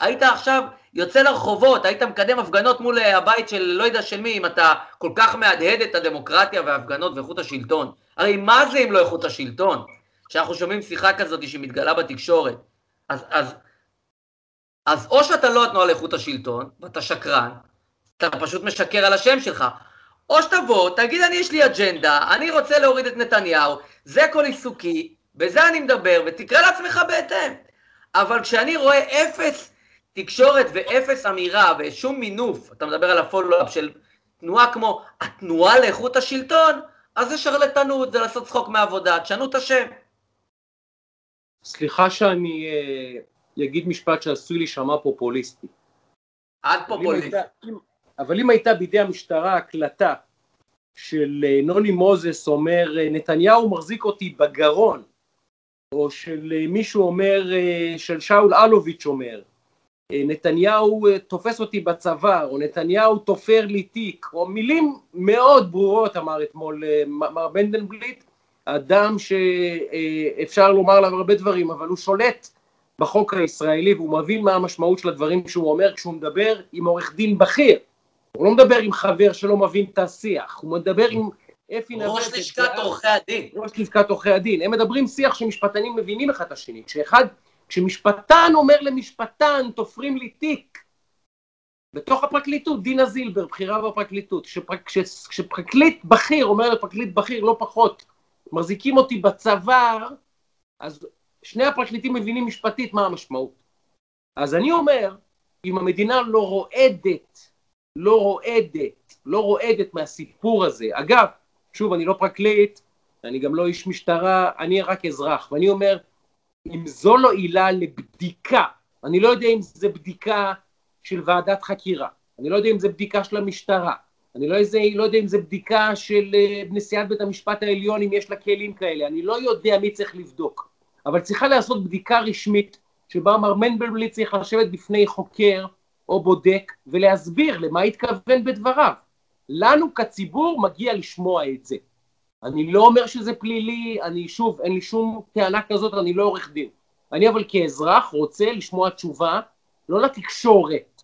Speaker 3: היית עכשיו יוצא לרחובות, היית מקדם הפגנות מול אה, הבית של לא יודע של מי, אם אתה כל כך מהדהד את הדמוקרטיה וההפגנות ואיכות השלטון. הרי מה זה אם לא איכות השלטון? שאנחנו שומעים שיחה כזאת שמתגלה בתקשורת. אז, אז, אז או שאתה לא התנועה לאיכות השלטון, ואתה שקרן, אתה פשוט משקר על השם שלך, או שתבוא, תגיד אני יש לי אג'נדה, אני רוצה להוריד את נתניהו, זה כל עיסוקי, בזה אני מדבר, ותקרא לעצמך בהתאם. אבל כשאני רואה אפס תקשורת ואפס אמירה ושום מינוף, אתה מדבר על הפולו-אפ של תנועה כמו התנועה לאיכות השלטון, אז זה שרלטנות, זה לעשות צחוק מעבודה, תשנו את השם.
Speaker 2: סליחה שאני אה, אגיד משפט שעשוי להישמע פופוליסטי.
Speaker 3: עד פופוליסטי.
Speaker 2: אבל אם הייתה בידי המשטרה הקלטה של אה, נוני מוזס אומר אה, נתניהו מחזיק אותי בגרון, או של מישהו אומר, של שאול אלוביץ' אומר, נתניהו תופס אותי בצוואר, או נתניהו תופר לי תיק, או מילים מאוד ברורות אמר אתמול מר מנדלבליט, אדם שאפשר לומר עליו הרבה דברים, אבל הוא שולט בחוק הישראלי והוא מבין מה המשמעות של הדברים שהוא אומר כשהוא מדבר עם עורך דין בכיר. הוא לא מדבר עם חבר שלא מבין את השיח, הוא מדבר עם אפי
Speaker 3: נווה... ראש לשכת עורכי הדין.
Speaker 2: ראש לשכת עורכי הדין. הם מדברים שיח שמשפטנים מבינים אחד את השני. כשאחד, כשמשפטן אומר למשפטן, תופרים לי תיק, בתוך הפרקליטות, דינה זילבר, בכירה בפרקליטות, כשפרקליט בכיר אומר לפרקליט בכיר, לא פחות, מחזיקים אותי בצוואר, אז שני הפרקליטים מבינים משפטית מה המשמעות. אז אני אומר, אם המדינה לא רועדת, לא רועדת, לא רועדת מהסיפור הזה, אגב, שוב, אני לא פרקליט, אני גם לא איש משטרה, אני רק אזרח, ואני אומר, אם זו לא עילה לבדיקה, אני לא יודע אם זה בדיקה של ועדת חקירה, אני לא יודע אם זה בדיקה של המשטרה, אני לא, איזה, לא יודע אם זה בדיקה של אה, נשיאת בית המשפט העליון, אם יש לה כלים כאלה, אני לא יודע מי צריך לבדוק, אבל צריכה לעשות בדיקה רשמית, שבה מר מנדלבליט צריך לשבת בפני חוקר או בודק ולהסביר למה התכוון בדבריו. לנו כציבור מגיע לשמוע את זה. אני לא אומר שזה פלילי, אני שוב, אין לי שום טענה כזאת, אני לא עורך דין. אני אבל כאזרח רוצה לשמוע תשובה, לא לתקשורת,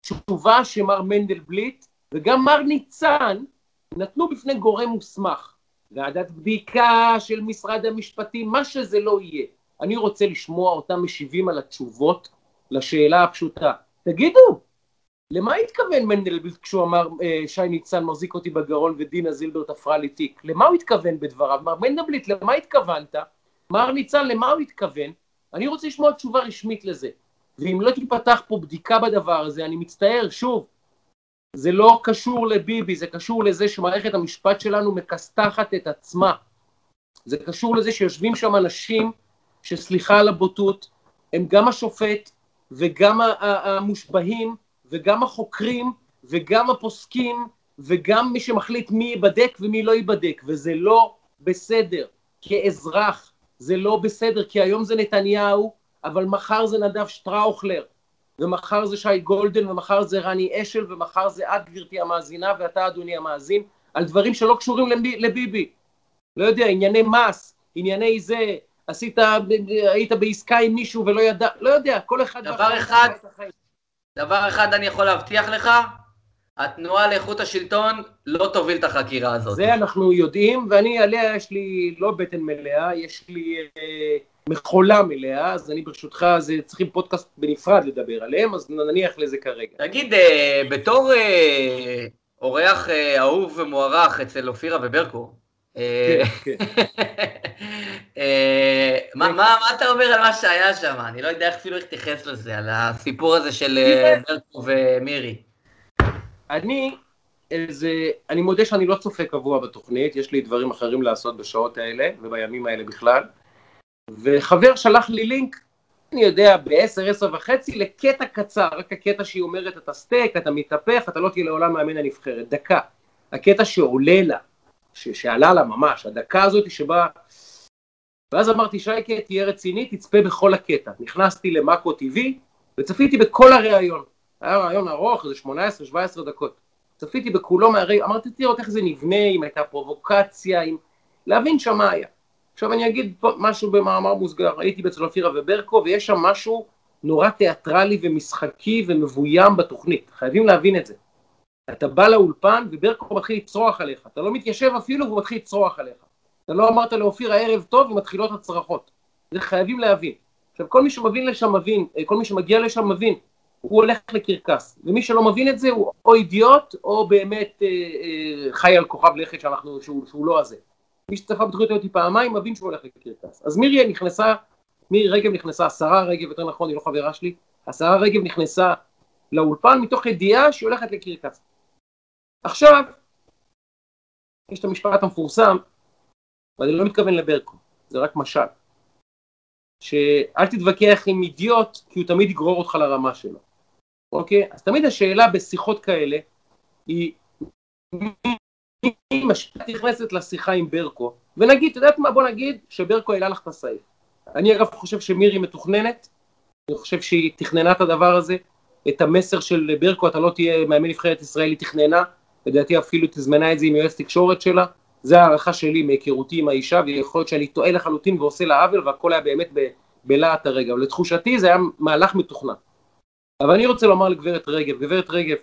Speaker 2: תשובה שמר מנדלבליט וגם מר ניצן נתנו בפני גורם מוסמך, ועדת בדיקה של משרד המשפטים, מה שזה לא יהיה. אני רוצה לשמוע אותם משיבים על התשובות לשאלה הפשוטה. תגידו, למה התכוון מנדלבליט כשהוא אמר אה, שי ניצן מחזיק אותי בגרון ודינה זילבר תפרה לי תיק? למה הוא התכוון בדבריו? מר מנדלבליט, למה התכוונת? מר ניצן, למה הוא התכוון? אני רוצה לשמוע תשובה רשמית לזה. ואם לא תיפתח פה בדיקה בדבר הזה, אני מצטער, שוב, זה לא קשור לביבי, זה קשור לזה שמערכת המשפט שלנו מכסתחת את עצמה. זה קשור לזה שיושבים שם אנשים שסליחה על הבוטות, הם גם השופט וגם המושבעים וגם החוקרים וגם הפוסקים וגם מי שמחליט מי ייבדק ומי לא ייבדק, וזה לא בסדר. כאזרח זה לא בסדר, כי היום זה נתניהו, אבל מחר זה נדב שטראוכלר, ומחר זה שי גולדן, ומחר זה רני אשל, ומחר זה את גברתי המאזינה, ואתה אדוני המאזין, על דברים שלא קשורים לביבי. לא יודע, ענייני מס, ענייני זה, עשית, היית בעסקה עם מישהו ולא ידע, לא יודע, כל אחד...
Speaker 3: דבר אחד, דבר אחד אני יכול להבטיח לך, התנועה לאיכות השלטון לא תוביל את החקירה הזאת.
Speaker 2: זה אנחנו יודעים, ואני עליה יש לי לא בטן מלאה, יש לי אה, מכולה מלאה, אז אני ברשותך, אז צריכים פודקאסט בנפרד לדבר עליהם, אז נניח לזה כרגע.
Speaker 3: תגיד, אה, בתור אה, אורח אה, אהוב ומוערך אצל אופירה וברקו, מה, מה, מה אתה אומר על מה שהיה שם? אני לא יודע אפילו איך תתייחס לזה, על הסיפור הזה של אה, ברקו ומירי.
Speaker 2: אני, איזה, אני מודה שאני לא צופה קבוע בתוכנית, יש לי דברים אחרים לעשות בשעות האלה ובימים האלה בכלל, וחבר שלח לי לינק, אני יודע, ב-10, 10 וחצי, לקטע קצר, רק הקטע שהיא אומרת, אתה סטייק, אתה מתהפך, אתה לא תהיה לעולם מאמן הנבחרת, דקה. הקטע שעולה לה, ש- שעלה לה ממש, הדקה הזאת שבה... ואז אמרתי, שייקה, תהיה רציני, תצפה בכל הקטע. נכנסתי למאקו TV וצפיתי בכל הראיון. היה ראיון ארוך, איזה 18-17 דקות. צפיתי בכולו מהרגע, אמרתי, תראות איך זה נבנה, אם הייתה פרובוקציה, אם... להבין שם מה היה. עכשיו אני אגיד משהו במאמר מוסגר, הייתי אצל אופירה וברקו, ויש שם משהו נורא תיאטרלי ומשחקי ומבוים בתוכנית, חייבים להבין את זה. אתה בא לאולפן וברקו מתחיל לצרוח עליך, אתה לא מתיישב אפילו והוא מתחיל לצרוח עליך. אתה לא אמרת לאופירה ערב טוב ומתחילות הצרחות. זה חייבים להבין. עכשיו כל מי שמבין לשם מבין, אה, כל מי שמגיע לשם מבין, הוא הולך לקרקס, ומי שלא מבין את זה הוא או אידיוט או באמת אה, אה, חי על כוכב לכת שאנחנו, שהוא, שהוא לא הזה. מי שצפה בתוכנית אותי פעמיים מבין שהוא הולך לקרקס. אז מירי נכנסה, מירי רגב נכנסה, השרה רגב יותר נכון, היא לא חברה שלי, השרה רגב נכנסה לאולפן מתוך ידיעה שהיא הולכת לקרקס. עכשיו, יש את המשפט המפורסם, ואני לא מתכוון לברקו, זה רק משל, שאל תתווכח עם אידיוט, כי הוא תמיד יגרור אותך לרמה שלו, אוקיי? אז תמיד השאלה בשיחות כאלה היא, אם השאלה נכנסת לשיחה עם ברקו, ונגיד, אתה יודעת מה, בוא נגיד שברקו העלה לך את הסעיף. אני אגב חושב שמירי מתוכננת, אני חושב שהיא תכננה את הדבר הזה, את המסר של ברקו, אתה לא תהיה מאמן נבחרת ישראל, היא תכננה, לדעתי אפילו תזמנה את זה עם יועץ תקשורת שלה, זה הערכה שלי מהיכרותי עם האישה, ויכול להיות שאני טועה לחלוטין ועושה לה עוול, והכל היה באמת ב, בלהט הרגע, אבל לתחושתי זה היה מהלך מתוכנן. אבל אני רוצה לומר לגברת רגב, גברת רגב,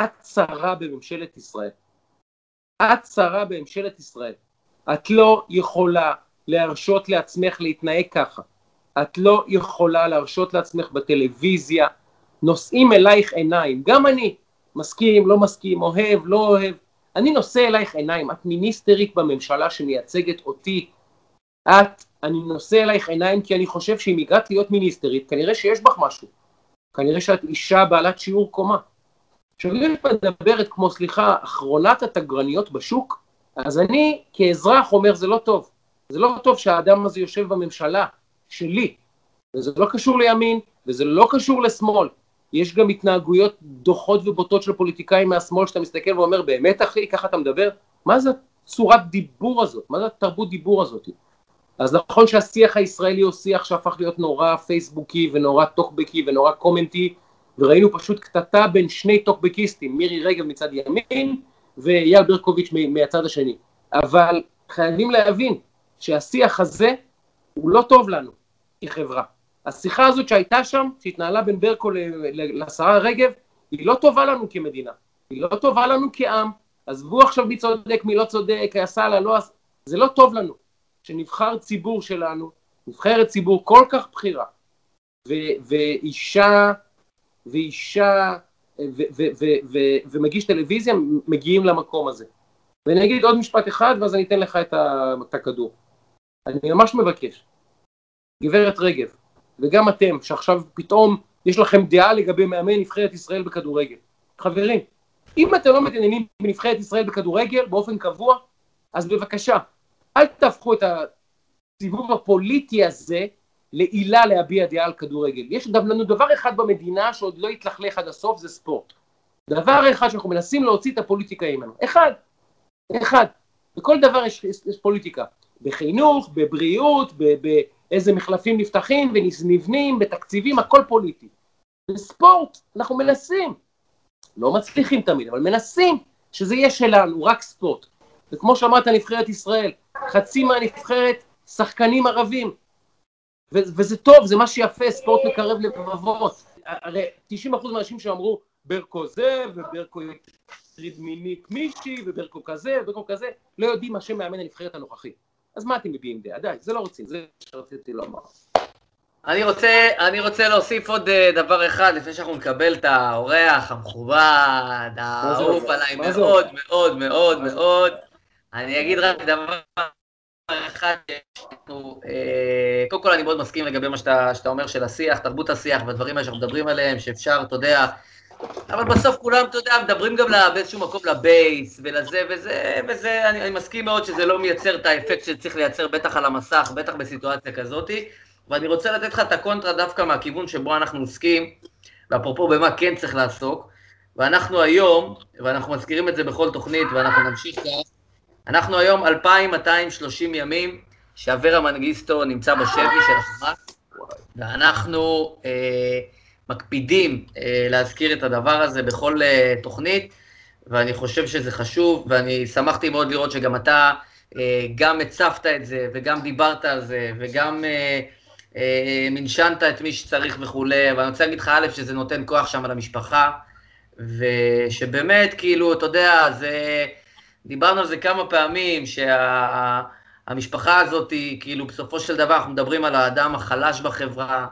Speaker 2: את שרה בממשלת ישראל. את שרה בממשלת ישראל. את לא יכולה להרשות לעצמך להתנהג ככה. את לא יכולה להרשות לעצמך בטלוויזיה, נושאים אלייך עיניים, גם אני, מסכים, לא מסכים, אוהב, לא אוהב, אני נושא אלייך עיניים, את מיניסטרית בממשלה שמייצגת אותי, את, אני נושא אלייך עיניים כי אני חושב שאם הגעת להיות מיניסטרית, כנראה שיש בך משהו, כנראה שאת אישה בעלת שיעור קומה. כשאני מדברת כמו, סליחה, אחרונת התגרניות בשוק, אז אני כאזרח אומר זה לא טוב, זה לא טוב שהאדם הזה יושב בממשלה שלי, וזה לא קשור לימין, וזה לא קשור לשמאל, יש גם התנהגויות דוחות ובוטות של פוליטיקאים מהשמאל שאתה מסתכל ואומר באמת אחי ככה אתה מדבר? מה זה צורת דיבור הזאת? מה זה התרבות דיבור הזאת? אז נכון שהשיח הישראלי הוא שיח שהפך להיות נורא פייסבוקי ונורא טוקבקי ונורא קומנטי וראינו פשוט קטטה בין שני טוקבקיסטים, מירי רגב מצד ימין ואייל ברקוביץ' מהצד השני. אבל חייבים להבין שהשיח הזה הוא לא טוב לנו כחברה. השיחה הזאת שהייתה שם, שהתנהלה בין ברקו לשרה רגב, היא לא טובה לנו כמדינה, היא לא טובה לנו כעם, עזבו עכשיו מי צודק, מי לא צודק, עשה לה, לא עשה, זה לא טוב לנו, שנבחר ציבור שלנו, נבחרת ציבור כל כך בכירה, ואישה, ואישה, ומגיש טלוויזיה, מגיעים למקום הזה. ואני אגיד עוד משפט אחד, ואז אני אתן לך את הכדור. אני ממש מבקש, גברת רגב, וגם אתם, שעכשיו פתאום יש לכם דעה לגבי מאמן נבחרת ישראל בכדורגל. חברים, אם אתם לא מתעניינים בנבחרת ישראל בכדורגל באופן קבוע, אז בבקשה, אל תהפכו את הסיבוב הפוליטי הזה לעילה להביע דעה על כדורגל. יש לנו דבר אחד במדינה שעוד לא התלכלך עד הסוף, זה ספורט. דבר אחד שאנחנו מנסים להוציא את הפוליטיקה ממנו. אחד, אחד. בכל דבר יש, יש, יש פוליטיקה. בחינוך, בבריאות, ב, ב, איזה מחלפים נפתחים ונבנים בתקציבים, הכל פוליטי. בספורט אנחנו מנסים, לא מצליחים תמיד, אבל מנסים שזה יהיה שלנו, רק ספורט. וכמו שאמרת, נבחרת ישראל, חצי מהנבחרת שחקנים ערבים. ו- וזה טוב, זה מה שיפה, ספורט מקרב לבבות. הרי 90% מהאנשים שאמרו, ברקו זה, וברקו יטריד מינית מישהי, וברקו כזה, וברקו כזה, לא יודעים מה שם מאמן הנבחרת הנוכחית. אז מה אתם מביעים דעה? די, זה לא רוצים, זה שרציתי לומר.
Speaker 3: אני רוצה, אני רוצה להוסיף עוד אה, דבר אחד לפני שאנחנו נקבל את האורח המכובד, האהוב עליי מאוד מאוד מאוד מאוד. אני אגיד רק דבר אחד, אה, קודם כל אני מאוד מסכים לגבי מה שאתה, שאתה אומר של השיח, תרבות השיח והדברים האלה שאנחנו מדברים עליהם, שאפשר, אתה יודע, אבל בסוף כולם, אתה יודע, מדברים גם באיזשהו מקום לבייס ולזה וזה, וזה, אני, אני מסכים מאוד שזה לא מייצר את האפקט שצריך לייצר בטח על המסך, בטח בסיטואציה כזאתי, ואני רוצה לתת לך את הקונטרה דווקא מהכיוון שבו אנחנו עוסקים, ואפרופו במה כן צריך לעסוק, ואנחנו היום, ואנחנו מזכירים את זה בכל תוכנית, ואנחנו נמשיך כך, אנחנו היום 2,230 ימים שאברה מנגיסטו נמצא בשבי של החמאס, ואנחנו... אה, מקפידים אה, להזכיר את הדבר הזה בכל אה, תוכנית, ואני חושב שזה חשוב, ואני שמחתי מאוד לראות שגם אתה אה, גם הצפת את זה, וגם דיברת על זה, וגם מנשנת את מי שצריך וכולי, ואני רוצה להגיד לך, א', שזה נותן כוח שם למשפחה, ושבאמת, כאילו, אתה יודע, זה... דיברנו על זה כמה פעמים, שהמשפחה שה, הזאת, כאילו, בסופו של דבר, אנחנו מדברים על האדם החלש בחברה,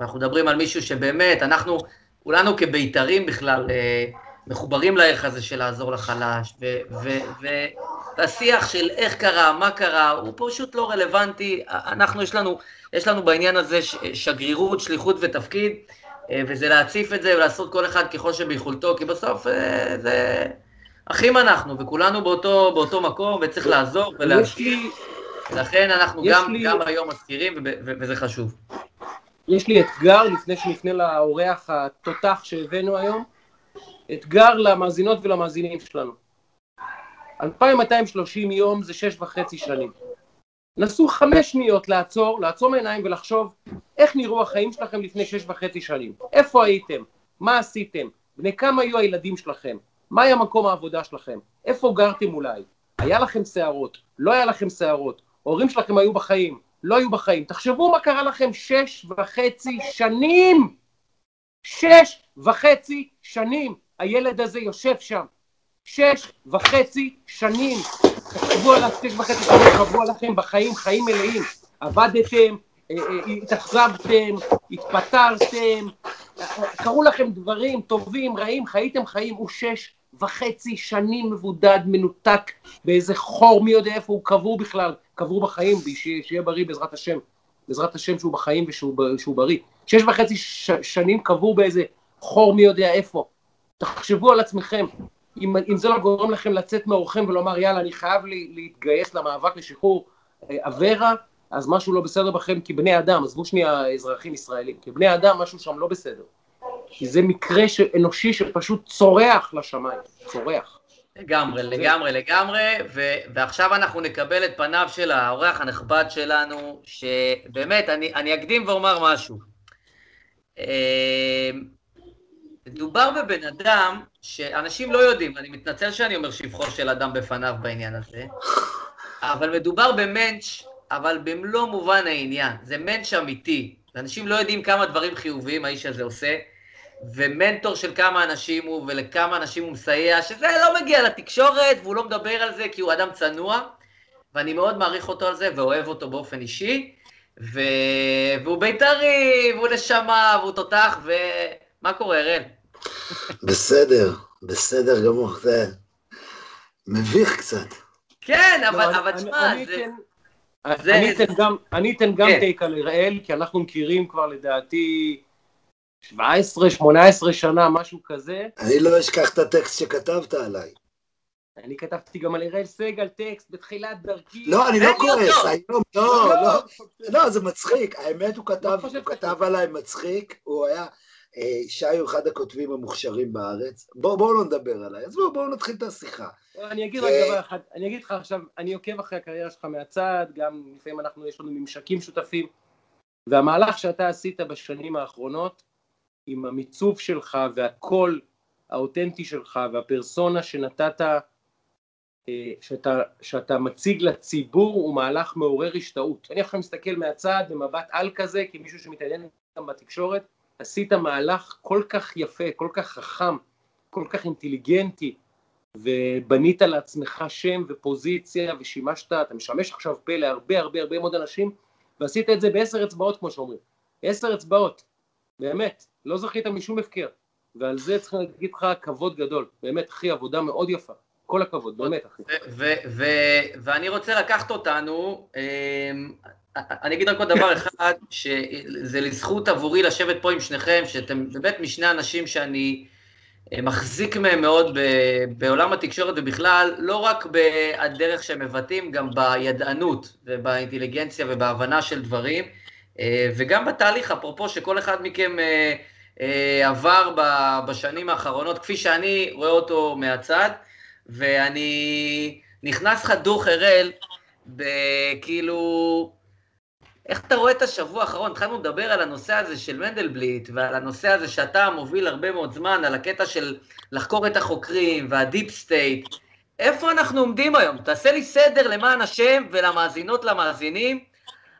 Speaker 3: ואנחנו מדברים על מישהו שבאמת, אנחנו, כולנו כבית"רים בכלל, אה, מחוברים לערך הזה של לעזור לחלש, והשיח של איך קרה, מה קרה, הוא פשוט לא רלוונטי. אנחנו, יש לנו, יש לנו בעניין הזה שגרירות, שליחות ותפקיד, אה, וזה להציף את זה ולעשות כל אחד ככל שביכולתו, כי בסוף אה, זה... אחים אנחנו, וכולנו באותו, באותו מקום, וצריך לעזור ולהשקיע. לכן אנחנו גם, לי... גם היום מזכירים, וזה חשוב.
Speaker 2: יש לי אתגר לפני שנפנה לאורח התותח שהבאנו היום, אתגר למאזינות ולמאזינים שלנו. 2230 יום זה שש וחצי שנים. נסו חמש שניות לעצור, לעצום עיניים ולחשוב איך נראו החיים שלכם לפני שש וחצי שנים. איפה הייתם? מה עשיתם? בני כמה היו הילדים שלכם? מה היה מקום העבודה שלכם? איפה גרתם אולי? היה לכם שערות? לא היה לכם שערות? ההורים שלכם היו בחיים? לא היו בחיים? תחשבו מה קרה לכם שש וחצי שנים! שש וחצי שנים הילד הזה יושב שם. שש וחצי שנים. תחשבו על השש וחצי שנים שעברו עליכם בחיים, חיים מלאים. עבדתם, אה, אה, התאכזבתם, התפטרתם, קרו לכם דברים טובים, רעים, חייתם חיים, הוא שש וחצי שנים מבודד, מנותק באיזה חור, מי יודע איפה הוא קבור בכלל, קבור בחיים, שיהיה בריא בעזרת השם, בעזרת השם שהוא בחיים ושהוא בריא. שש וחצי ש, שנים קבור באיזה חור מי יודע איפה. תחשבו על עצמכם, אם, אם זה לא גורם לכם לצאת מאורכם ולומר יאללה אני חייב לי, להתגייס למאבק לשחרור אה, אברה, אז משהו לא בסדר בכם כבני אדם, עזבו שנייה אזרחים ישראלים, כבני אדם משהו שם לא בסדר. כי זה מקרה אנושי שפשוט צורח לשמיים, צורח.
Speaker 3: לגמרי, לגמרי, לגמרי, ו- ועכשיו אנחנו נקבל את פניו של האורח הנכבד שלנו, שבאמת, אני, אני אקדים ואומר משהו. אה, מדובר בבן אדם שאנשים לא יודעים, אני מתנצל שאני אומר שבחו של אדם בפניו בעניין הזה, אבל מדובר במנץ', אבל במלוא מובן העניין. זה מענץ' אמיתי. אנשים לא יודעים כמה דברים חיוביים האיש הזה עושה, ומנטור של כמה אנשים הוא, ולכמה אנשים הוא מסייע, שזה לא מגיע לתקשורת, והוא לא מדבר על זה כי הוא אדם צנוע, ואני מאוד מעריך אותו על זה, ואוהב אותו באופן אישי, ו... והוא בית"רי, והוא נשמה, והוא תותח, ומה קורה, אראל?
Speaker 4: בסדר, בסדר גמור, זה מביך קצת.
Speaker 3: כן, אבל, לא, אבל תשמע, זה... כן...
Speaker 2: זה... אני אתן גם, אני אתן גם כן. טייק על אראל, כי אנחנו מכירים כבר לדעתי 17-18 שנה, משהו כזה.
Speaker 4: אני לא אשכח את הטקסט שכתבת עליי.
Speaker 2: אני כתבתי גם על אראל סגל טקסט בתחילת דרכי.
Speaker 4: לא, אני לא כועס, היום, לא, לא, לא, לא, זה מצחיק, האמת הוא כתב, הוא כתב עליי מצחיק, הוא היה, אה, שי הוא אחד הכותבים המוכשרים בארץ, בואו לא נדבר עליי, אז בואו נתחיל את השיחה.
Speaker 2: אני אגיד רק דבר אחד, אני אגיד לך עכשיו, אני עוקב אחרי הקריירה שלך מהצד, גם לפעמים אנחנו, יש לנו ממשקים שותפים, והמהלך שאתה עשית בשנים האחרונות, עם המיצוב שלך והקול האותנטי שלך והפרסונה שנתת, אה, שאתה, שאתה מציג לציבור הוא מהלך מעורר השתאות. אני עכשיו מסתכל מהצד במבט על כזה, כמישהו שמתעניין גם בתקשורת, עשית מהלך כל כך יפה, כל כך חכם, כל כך אינטליגנטי, ובנית לעצמך שם ופוזיציה ושימשת, אתה משמש עכשיו פה להרבה הרבה הרבה מאוד אנשים, ועשית את זה בעשר אצבעות כמו שאומרים. עשר אצבעות, באמת, לא זכית משום הפקר, ועל זה צריכים להגיד לך כבוד גדול, באמת אחי, עבודה מאוד יפה, כל הכבוד, באמת אחי.
Speaker 3: ואני רוצה לקחת אותנו, אמ, אני אגיד רק עוד דבר אחד, שזה לזכות עבורי לשבת פה עם שניכם, שאתם באמת משני אנשים שאני אה, מחזיק מהם מאוד בעולם התקשורת ובכלל, לא רק בדרך שהם מבטאים, גם בידענות ובאינטליגנציה ובהבנה של דברים, וגם בתהליך, אפרופו שכל אחד מכם אה, עבר בשנים האחרונות, כפי שאני רואה אותו מהצד, ואני נכנס חדוך הראל, בכאילו, איך אתה רואה את השבוע האחרון? התחלנו לדבר על הנושא הזה של מנדלבליט, ועל הנושא הזה שאתה מוביל הרבה מאוד זמן, על הקטע של לחקור את החוקרים וה deep state. איפה אנחנו עומדים היום? תעשה לי סדר למען השם ולמאזינות למאזינים,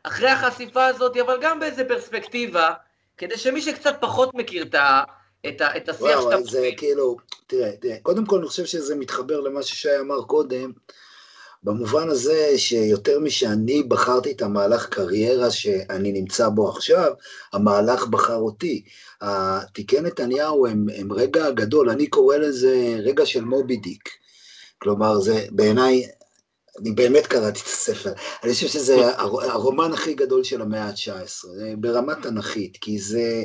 Speaker 3: אחרי החשיפה הזאת, אבל גם באיזה פרספקטיבה, כדי שמי שקצת פחות מכיר את, ה, את, ה, את השיח
Speaker 4: שאתה... וואו, זה כאילו, תראה, תראה, קודם כל אני חושב שזה מתחבר למה ששי אמר קודם, במובן הזה שיותר משאני בחרתי את המהלך קריירה שאני נמצא בו עכשיו, המהלך בחר אותי. תיקי נתניהו הם, הם רגע גדול, אני קורא לזה רגע של מובי דיק. כלומר, זה בעיניי, אני באמת קראתי את הספר, אני חושב שזה הרומן הכי גדול של המאה ה-19, ברמה תנכית, כי זה,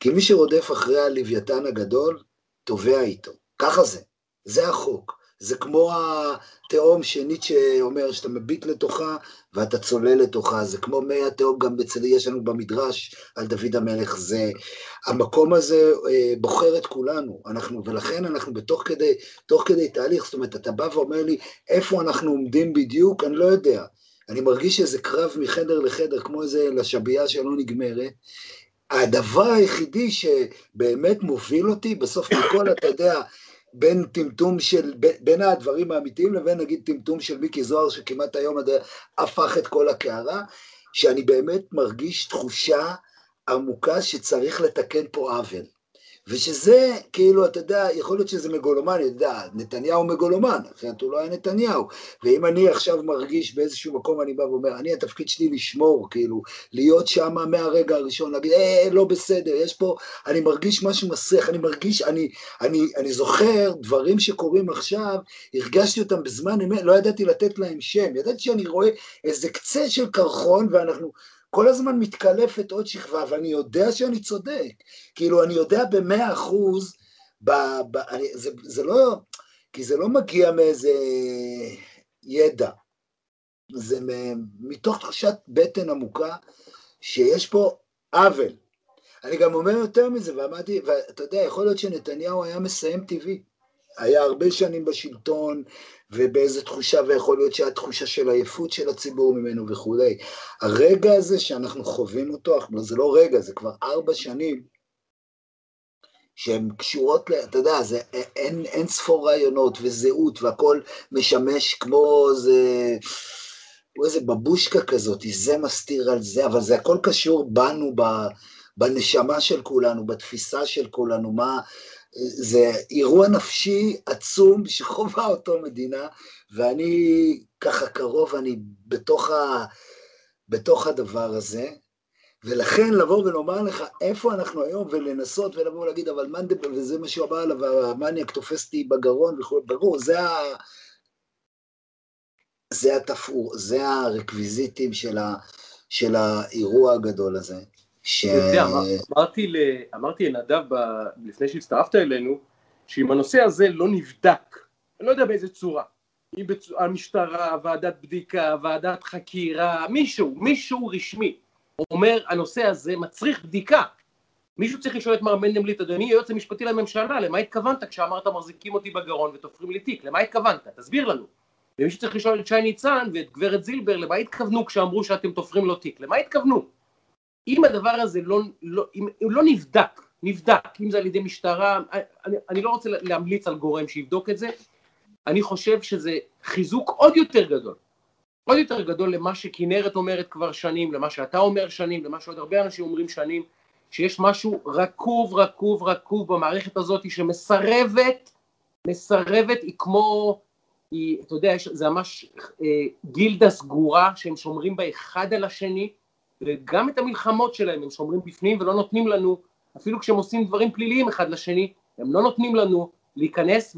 Speaker 4: כי מי שרודף אחרי הלוויתן הגדול, תובע איתו, ככה זה, זה החוק. זה כמו התהום שניטשה אומר, שאתה מביט לתוכה ואתה צולל לתוכה, זה כמו מי התהום גם אצל יש לנו במדרש על דוד המלך, זה, המקום הזה אה, בוחר את כולנו, אנחנו, ולכן אנחנו בתוך כדי, תוך כדי תהליך, זאת אומרת, אתה בא ואומר לי, איפה אנחנו עומדים בדיוק, אני לא יודע. אני מרגיש איזה קרב מחדר לחדר, כמו איזה לשבייה שלא נגמרת. הדבר היחידי שבאמת מוביל אותי, בסוף מכל, אתה יודע, בין טמטום של, בין הדברים האמיתיים לבין נגיד טמטום של מיקי זוהר, שכמעט היום הפך את כל הקערה, שאני באמת מרגיש תחושה עמוקה שצריך לתקן פה עוול. ושזה, כאילו, אתה יודע, יכול להיות שזה מגולומן, אתה יודע, נתניהו מגולומן, אחרת הוא לא היה נתניהו. ואם אני עכשיו מרגיש באיזשהו מקום, אני בא ואומר, אני, התפקיד שלי לשמור, כאילו, להיות שם מהרגע הראשון, להגיד, אה, לא בסדר, יש פה, אני מרגיש משהו מסריח, אני מרגיש, אני, אני, אני זוכר דברים שקורים עכשיו, הרגשתי אותם בזמן אמת, לא ידעתי לתת להם שם, ידעתי שאני רואה איזה קצה של קרחון, ואנחנו... כל הזמן מתקלפת עוד שכבה, ואני יודע שאני צודק. כאילו, אני יודע במאה אחוז, ב, ב, אני, זה, זה לא, כי זה לא מגיע מאיזה ידע. זה מתוך תחושת בטן עמוקה, שיש פה עוול. אני גם אומר יותר מזה, ואמרתי, ואתה יודע, יכול להיות שנתניהו היה מסיים טבעי. היה הרבה שנים בשלטון, ובאיזה תחושה, ויכול להיות שהתחושה של עייפות של הציבור ממנו וכולי. הרגע הזה שאנחנו חווים אותו, זה לא רגע, זה כבר ארבע שנים, שהן קשורות, אתה יודע, זה אין, אין ספור רעיונות וזהות והכל משמש כמו איזה, כמו איזה בבושקה כזאת, זה מסתיר על זה, אבל זה הכל קשור בנו, בנשמה של כולנו, בתפיסה של כולנו, מה, זה אירוע נפשי עצום שחובה אותו מדינה, ואני ככה קרוב, אני בתוך, ה, בתוך הדבר הזה, ולכן לבוא ולומר לך איפה אנחנו היום, ולנסות ולבוא ולהגיד, אבל מנדלבלט, וזה מה שהוא אמר עליו, המניאק תופס אותי בגרון וכו', ברור, זה ה... זה התפאור, זה הרקוויזיטים של, ה, של האירוע הגדול הזה.
Speaker 2: ש... אמרתי, אמרתי לנדב לפני שהצטרפת אלינו, שאם הנושא הזה לא נבדק, אני לא יודע באיזה צורה, אם בצ... המשטרה, ועדת בדיקה, ועדת חקירה, מישהו, מישהו רשמי, אומר הנושא הזה מצריך בדיקה. מישהו צריך לשאול את מר מנדלבליט, אדוני היועץ המשפטי לממשלה, למה התכוונת כשאמרת מחזיקים אותי בגרון ותופרים לי תיק, למה התכוונת? תסביר לנו. ומישהו צריך לשאול את שי ניצן ואת גברת זילבר, למה התכוונו כשאמרו שאתם תופרים לו תיק? למה התכוונו? אם הדבר הזה לא, לא, אם, אם לא נבדק, נבדק, אם זה על ידי משטרה, אני, אני לא רוצה להמליץ על גורם שיבדוק את זה, אני חושב שזה חיזוק עוד יותר גדול, עוד יותר גדול למה שכנרת אומרת כבר שנים, למה שאתה אומר שנים, למה שעוד הרבה אנשים אומרים שנים, שיש משהו רקוב, רקוב, רקוב במערכת הזאת שמסרבת, מסרבת, היא כמו, היא, אתה יודע, זה ממש אה, גילדה סגורה שהם שומרים בה אחד על השני, וגם את המלחמות שלהם הם שומרים בפנים ולא נותנים לנו, אפילו כשהם עושים דברים פליליים אחד לשני, הם לא נותנים לנו להיכנס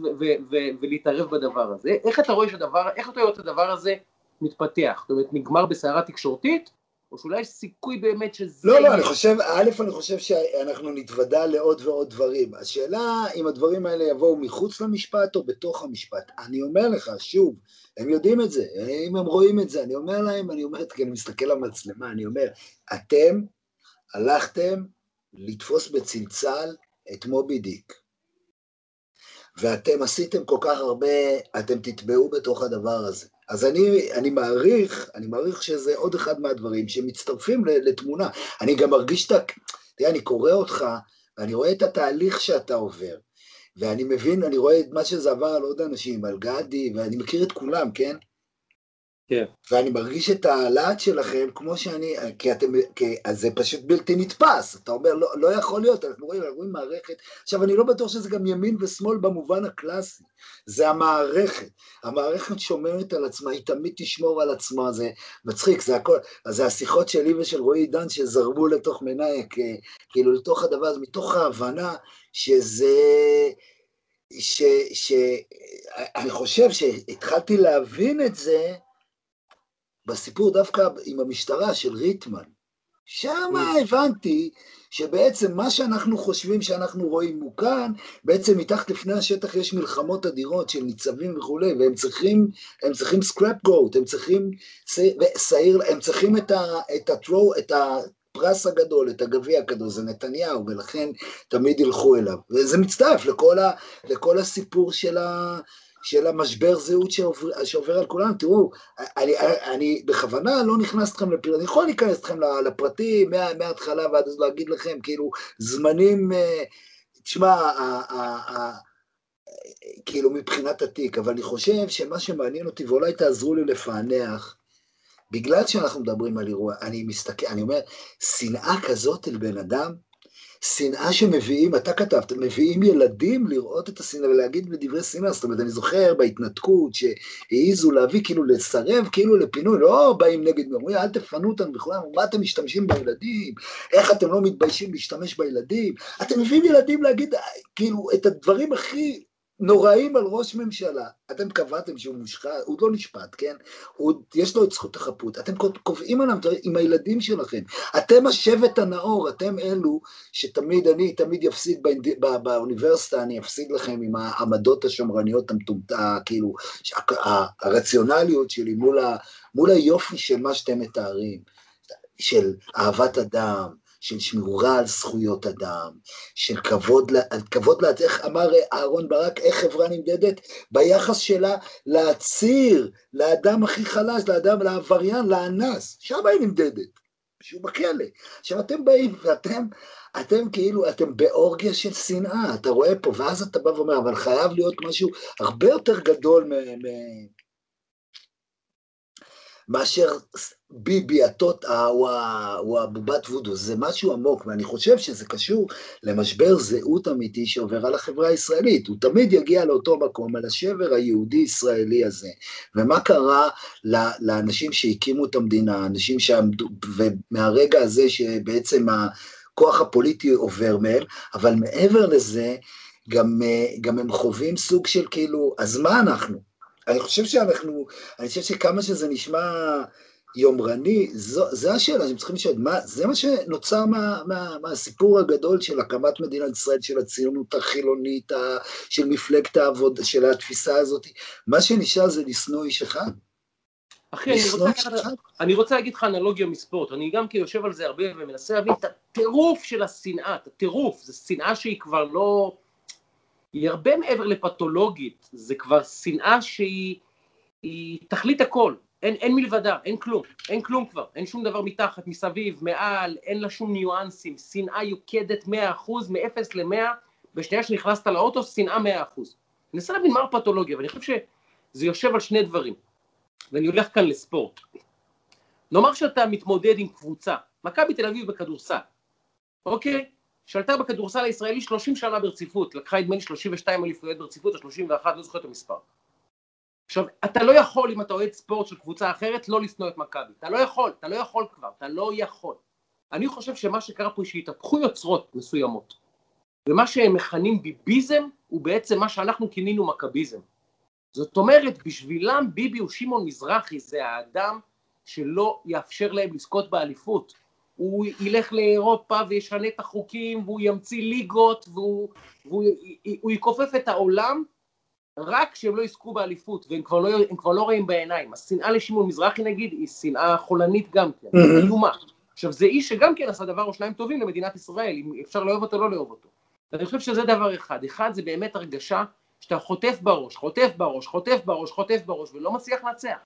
Speaker 2: ולהתערב בדבר הזה. איך אתה רואה שהדבר, איך אתה רואה את הדבר הזה מתפתח? זאת אומרת, נגמר בסערה תקשורתית, או שאולי יש סיכוי באמת שזה...
Speaker 4: לא, לא, אני חושב, א', אני חושב שאנחנו נתוודע לעוד ועוד דברים. השאלה אם הדברים האלה יבואו מחוץ למשפט או בתוך המשפט. אני אומר לך, שוב, הם יודעים את זה, אם הם רואים את זה, אני אומר להם, אני אומר, כי אני מסתכל על המצלמה, אני אומר, אתם הלכתם לתפוס בצלצל את מובי דיק, ואתם עשיתם כל כך הרבה, אתם תטבעו בתוך הדבר הזה. אז אני, אני מעריך, אני מעריך שזה עוד אחד מהדברים שמצטרפים לתמונה. אני גם מרגיש את ה... תראה, אני קורא אותך, ואני רואה את התהליך שאתה עובר. ואני מבין, אני רואה את מה שזה עבר על עוד אנשים, על גדי, ואני מכיר את כולם, כן?
Speaker 2: כן.
Speaker 4: ואני מרגיש את הלהט שלכם כמו שאני, כי אתם, כי, זה פשוט בלתי נתפס, אתה אומר, לא, לא יכול להיות, אנחנו רואים, אנחנו רואים מערכת, עכשיו אני לא בטוח שזה גם ימין ושמאל במובן הקלאסי, זה המערכת, המערכת שומרת על עצמה, היא תמיד תשמור על עצמה, זה מצחיק, זה הכל, אז זה השיחות שלי ושל רועי עידן שזרמו לתוך מנאייק, כאילו לתוך הדבר הזה, מתוך ההבנה שזה... ש, ש, אני חושב שהתחלתי להבין את זה בסיפור דווקא עם המשטרה של ריטמן. שם. הבנתי שבעצם מה שאנחנו חושבים שאנחנו רואים הוא כאן, בעצם מתחת לפני השטח יש מלחמות אדירות של ניצבים וכולי, והם צריכים, הם צריכים scapegoat, הם צריכים שעיר, הם צריכים את, ה, את, הטרו, את הפרס הגדול, את הגביע הגדול, זה נתניהו, ולכן תמיד ילכו אליו. וזה מצטרף לכל, ה, לכל הסיפור של, ה, של המשבר זהות שעובר, שעובר על כולם. תראו, אני, אני בכוונה לא נכנס אתכם לפרטים, אני יכול להיכנס אתכם לפרטים מה, מההתחלה ועד אז להגיד לכם, כאילו, זמנים, אה, תשמע, כאילו מבחינת התיק, אבל אני חושב שמה שמעניין אותי, ואולי תעזרו לי לפענח, בגלל שאנחנו מדברים על אירוע, אני מסתכל, אני אומר, שנאה כזאת אל בן אדם, שנאה שמביאים, אתה כתבת, מביאים ילדים לראות את השנאה ולהגיד בדברי שנאה, זאת אומרת, אני זוכר בהתנתקות שהעיזו להביא, כאילו לסרב, כאילו לפינוי, לא באים נגד, אומרים, אל תפנו אותנו בכלל, מה אתם משתמשים בילדים, איך אתם לא מתביישים להשתמש בילדים, אתם מביאים ילדים להגיד, כאילו, את הדברים הכי נוראים על ראש ממשלה. אתם קבעתם שהוא מושחת, הוא לא נשפט, כן? הוא, יש לו את זכות החפות. אתם קובעים עליו עם הילדים שלכם. אתם השבט הנאור, אתם אלו שתמיד, אני תמיד אפסיד בא, באוניברסיטה, אני אפסיד לכם עם העמדות השמרניות המטומטה, כאילו, הרציונליות שלי מול, ה, מול היופי של מה שאתם מתארים, של אהבת אדם, של שמירה על זכויות אדם, של כבוד, כבוד, איך אמר אהרון ברק, איך חברה נמדדת? ביחס שלה להציר, לאדם הכי חלש, לאדם, לעבריין, לאנס, שם היא נמדדת, שהוא בכלא. עכשיו אתם באים ואתם, אתם כאילו, אתם באורגיה של שנאה, אתה רואה פה, ואז אתה בא ואומר, אבל חייב להיות משהו הרבה יותר גדול מ... מ- מאשר ביבי, הטוטה או הבובת וודו, זה משהו עמוק, ואני חושב שזה קשור למשבר זהות אמיתי שעובר על החברה הישראלית. הוא תמיד יגיע לאותו מקום, על השבר היהודי-ישראלי הזה. ומה קרה לאנשים שהקימו את המדינה, אנשים שעמדו, ומהרגע הזה שבעצם הכוח הפוליטי עובר מהם, אבל מעבר לזה, גם, גם הם חווים סוג של כאילו, אז מה אנחנו? אני חושב שאנחנו, אני חושב שכמה שזה נשמע יומרני, זו, זו השאלה שהם צריכים לשאול, מה, זה מה שנוצר מה, מה, מהסיפור הגדול של הקמת מדינת ישראל, של הציונות החילונית, ה, של מפלגת העבודה, של התפיסה הזאת, מה שנשאר זה לשנוא איש אחד.
Speaker 2: אחי, אני רוצה, אני רוצה להגיד לך אנלוגיה מספורט, אני גם כי יושב על זה הרבה ומנסה להבין את הטירוף של השנאה, את הטירוף, זו שנאה שהיא כבר לא... היא הרבה מעבר לפתולוגית, זה כבר שנאה שהיא תכלית הכל, אין, אין מלבדה, אין כלום, אין כלום כבר, אין שום דבר מתחת, מסביב, מעל, אין לה שום ניואנסים, שנאה יוקדת 100%, מ-0 ל-100, בשנייה שנכנסת לאוטו, שנאה 100%. אני מנסה להבין מה הפתולוגיה, ואני חושב שזה יושב על שני דברים, ואני הולך כאן לספורט. נאמר שאתה מתמודד עם קבוצה, מכבי תל אביב בכדורסל, אוקיי? שלטה בכדורסל הישראלי 30 שנה ברציפות, לקחה נדמה לי 32 אליפויות ברציפות או 31, לא זוכר את המספר. עכשיו, אתה לא יכול, אם אתה אוהד ספורט של קבוצה אחרת, לא לשנוא את מכבי. אתה לא יכול, אתה לא יכול כבר, אתה לא יכול. אני חושב שמה שקרה פה, שהתהפכו יוצרות מסוימות. ומה שהם מכנים ביביזם, הוא בעצם מה שאנחנו כינינו מכביזם. זאת אומרת, בשבילם ביבי הוא שמעון מזרחי, זה האדם שלא יאפשר להם לזכות באליפות. הוא ילך לאירופה וישנה את החוקים והוא ימציא ליגות והוא, והוא והוא יכופף את העולם רק שהם לא יזכו באליפות והם כבר לא, כבר לא רואים בעיניים. השנאה לשמעון מזרחי נגיד היא שנאה חולנית גם כן, איומה. עכשיו זה איש שגם כן עשה דבר או שניים טובים למדינת ישראל, אם אפשר לאהוב אותו או לא לאהוב אותו. אני חושב שזה דבר אחד. אחד זה באמת הרגשה שאתה חוטף בראש, חוטף בראש, חוטף בראש, חוטף בראש ולא מצליח לנצח.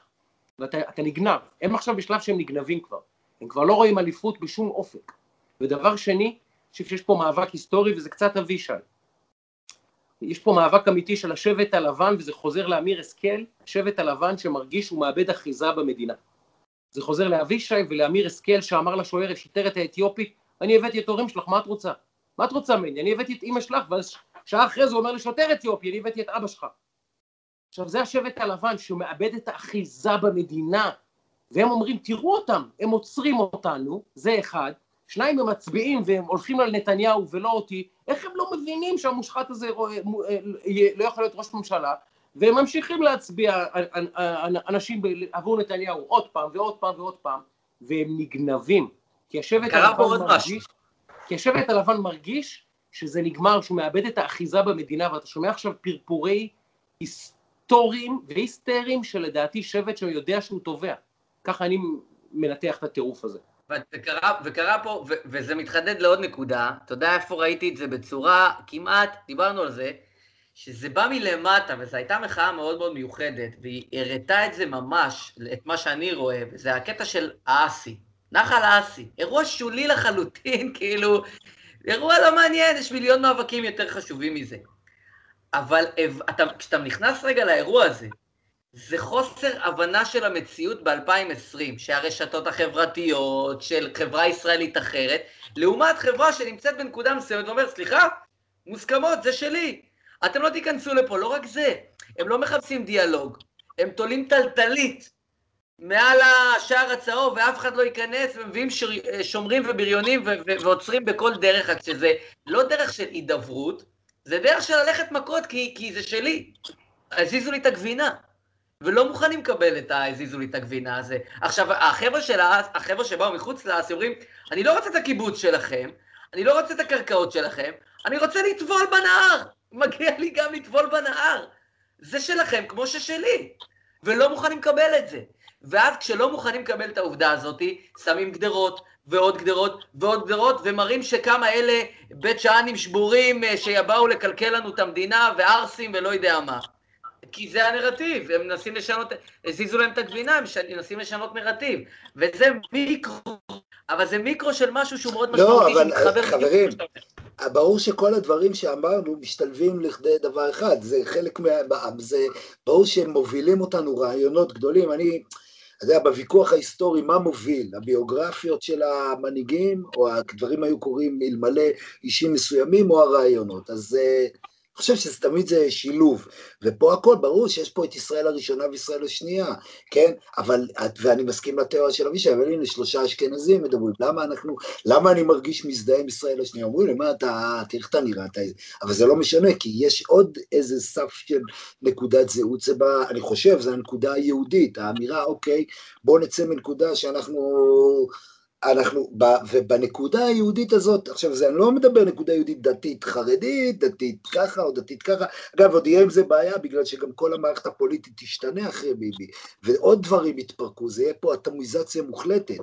Speaker 2: ואתה נגנב. הם עכשיו בשלב שהם נגנבים כבר. הם כבר לא רואים אליפות בשום אופק. ודבר שני, אני חושב שיש פה מאבק היסטורי וזה קצת אבישי. יש פה מאבק אמיתי של השבט הלבן וזה חוזר לאמיר השכל, השבט הלבן שמרגיש שהוא מאבד אחיזה במדינה. זה חוזר לאבישי ולאמיר השכל שאמר לשוער, השוטרת האתיופית, אני הבאתי את ההורים שלך, מה את רוצה? מה את רוצה ממני? אני הבאתי את אימא שלך, ואז שעה אחרי זה הוא אומר לשוטר אתיופי, אני הבאתי את אבא שלך. עכשיו זה השבט הלבן שהוא מאבד את האחיזה במדינה, והם אומרים, תראו אותם, הם עוצרים אותנו, זה אחד, שניים הם מצביעים והם הולכים על נתניהו ולא אותי, איך הם לא מבינים שהמושחת הזה אה, לא יכול להיות ראש ממשלה, והם ממשיכים להצביע אנשים עבור נתניהו עוד פעם ועוד פעם ועוד פעם, והם נגנבים, כי השבט הלבן מרגיש, כי השבט הלבן מרגיש שזה נגמר, שהוא מאבד את האחיזה במדינה, ואתה שומע עכשיו פרפורי היסטוריים והיסטריים שלדעתי שבט שיודע שהוא תובע. ככה אני מנתח את הטירוף הזה.
Speaker 3: וקרה, וקרה פה, ו, וזה מתחדד לעוד נקודה, אתה יודע איפה ראיתי את זה בצורה כמעט, דיברנו על זה, שזה בא מלמטה, וזו הייתה מחאה מאוד מאוד מיוחדת, והיא הראתה את זה ממש, את מה שאני רואה, וזה הקטע של האסי, נחל האסי, אירוע שולי לחלוטין, כאילו, אירוע לא מעניין, יש מיליון מאבקים יותר חשובים מזה. אבל אתה, כשאתה נכנס רגע לאירוע הזה, זה חוסר הבנה של המציאות ב-2020, שהרשתות החברתיות של חברה ישראלית אחרת, לעומת חברה שנמצאת בנקודה מסוימת ואומרת, סליחה, מוסכמות, זה שלי. אתם לא תיכנסו לפה, לא רק זה, הם לא מחפשים דיאלוג, הם תולים טלטלית מעל השער הצהוב ואף אחד לא ייכנס ומביאים שר... שומרים ובריונים ו... ו... ועוצרים בכל דרך, רק שזה לא דרך של הידברות, זה דרך של ללכת מכות כי, כי זה שלי. הזיזו לי את הגבינה. ולא מוכנים לקבל את הזיזו לי את הגבינה הזה. עכשיו, החבר'ה, של החבר'ה שבאו מחוץ לארץ אומרים, אני לא רוצה את הקיבוץ שלכם, אני לא רוצה את הקרקעות שלכם, אני רוצה לטבול בנהר. מגיע לי גם לטבול בנהר. זה שלכם כמו ששלי. ולא מוכנים לקבל את זה. ואז כשלא מוכנים לקבל את העובדה הזאת, שמים גדרות ועוד גדרות ועוד גדרות, ומראים שכמה אלה בית שאנים שבורים אה, שיבואו לקלקל לנו את המדינה, וערסים ולא יודע מה. כי זה הנרטיב, הם מנסים לשנות, הזיזו להם את הגבינה, הם מנסים לשנות נרטיב. וזה מיקרו, אבל זה מיקרו של משהו שהוא מאוד
Speaker 4: לא, משמעותי, לא, שמתחבר... חברים, ברור שכל הדברים שאמרנו משתלבים לכדי דבר אחד, זה חלק מה... זה ברור שהם מובילים אותנו רעיונות גדולים, אני... אתה יודע, בוויכוח ההיסטורי, מה מוביל? הביוגרפיות של המנהיגים, או הדברים היו קורים אלמלא אישים מסוימים, או הרעיונות. אז אני חושב שזה תמיד זה שילוב, ופה הכל, ברור שיש פה את ישראל הראשונה וישראל השנייה, כן? אבל, ואני מסכים לתיאוריה של אבישי, אבל הנה שלושה אשכנזים מדברים, למה אנחנו, למה אני מרגיש מזדהה עם ישראל השנייה? אומרים לי, מה אתה, תראה אתה נראה, אתה... אבל זה לא משנה, כי יש עוד איזה סף של נקודת זהות, זה בא, אני חושב, זו הנקודה היהודית, האמירה, אוקיי, בואו נצא מנקודה שאנחנו... אנחנו, ובנקודה היהודית הזאת, עכשיו זה, אני לא מדבר נקודה יהודית דתית חרדית, דתית ככה או דתית ככה, אגב עוד יהיה עם זה בעיה בגלל שגם כל המערכת הפוליטית תשתנה אחרי ביבי, ועוד דברים יתפרקו, זה יהיה פה אטומיזציה מוחלטת,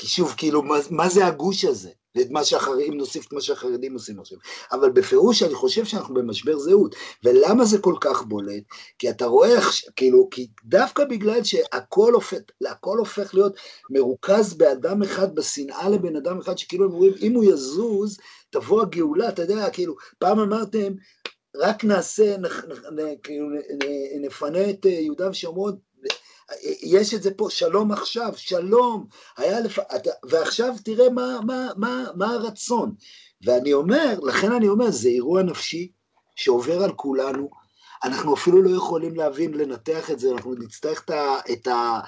Speaker 4: כי שוב, כאילו, מה, מה זה הגוש הזה? ואת מה שהחרדים, נוסיף את מה שהחרדים עושים עכשיו. אבל בפירוש אני חושב שאנחנו במשבר זהות. ולמה זה כל כך בולט? כי אתה רואה, כאילו, כי דווקא בגלל שהכל הופך, הופך להיות מרוכז באדם אחד, בשנאה לבן אדם אחד, שכאילו הם אומרים, אם הוא יזוז, תבוא הגאולה, אתה יודע, כאילו, פעם אמרתם, רק נעשה, נ, נ, נ, כאילו, נפנה את יהודה ושומרון, יש את זה פה, שלום עכשיו, שלום, היה לפ... ועכשיו תראה מה, מה, מה, מה הרצון. ואני אומר, לכן אני אומר, זה אירוע נפשי שעובר על כולנו, אנחנו אפילו לא יכולים להבין, לנתח את זה, אנחנו נצטרך את ה... את ה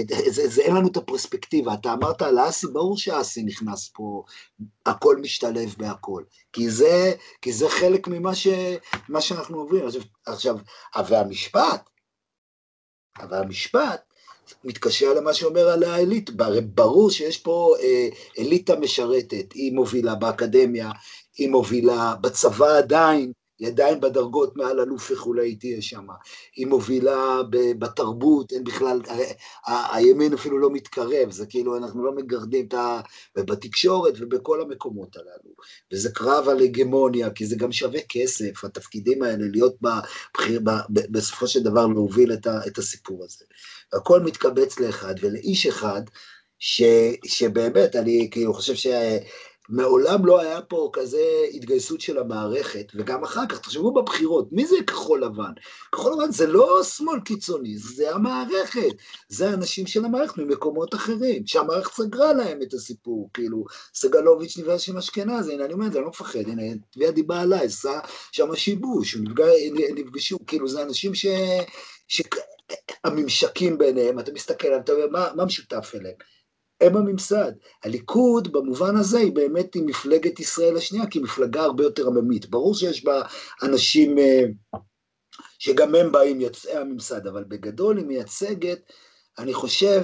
Speaker 4: את, זה, זה, אין לנו את הפרספקטיבה. אתה אמרת על האסי, ברור שהאסי נכנס פה, הכל משתלב בהכל. כי זה, כי זה חלק ממה ש, שאנחנו עוברים. עכשיו, עכשיו, והמשפט, אבל המשפט מתקשר למה שאומר על האליט, ברור שיש פה אה, אליטה משרתת, היא מובילה באקדמיה, היא מובילה בצבא עדיין, היא עדיין בדרגות מעל אלוף וכולי תהיה שם, היא מובילה בתרבות, אין בכלל, הימין אפילו לא מתקרב, זה כאילו אנחנו לא מגרדים את ה... ובתקשורת ובכל המקומות הללו, וזה קרב על הגמוניה, כי זה גם שווה כסף, התפקידים האלה, להיות בבחיר, בסופו של דבר להוביל את, את הסיפור הזה. הכל מתקבץ לאחד ולאיש אחד, ש, שבאמת, אני כאילו חושב ש... מעולם לא היה פה כזה התגייסות של המערכת, וגם אחר כך, תחשבו בבחירות, מי זה כחול לבן? כחול לבן זה לא שמאל קיצוני, זה המערכת, זה האנשים של המערכת ממקומות אחרים, שהמערכת סגרה להם את הסיפור, כאילו, סגלוביץ' נפגש עם אשכנזי, הנה אני אומר את זה, אני לא מפחד, הנה, תביעה דיבה עליי, עשה שם שיבוש, נפגשו, כאילו, זה אנשים ש... ש... הממשקים ביניהם, אתה מסתכל, אתה אומר, מה, מה משותף אליהם? הם הממסד. הליכוד במובן הזה היא באמת היא מפלגת ישראל השנייה, כי היא מפלגה הרבה יותר עממית. ברור שיש בה אנשים אה, שגם הם באים יוצאי הממסד, אבל בגדול היא מייצגת, אני חושב,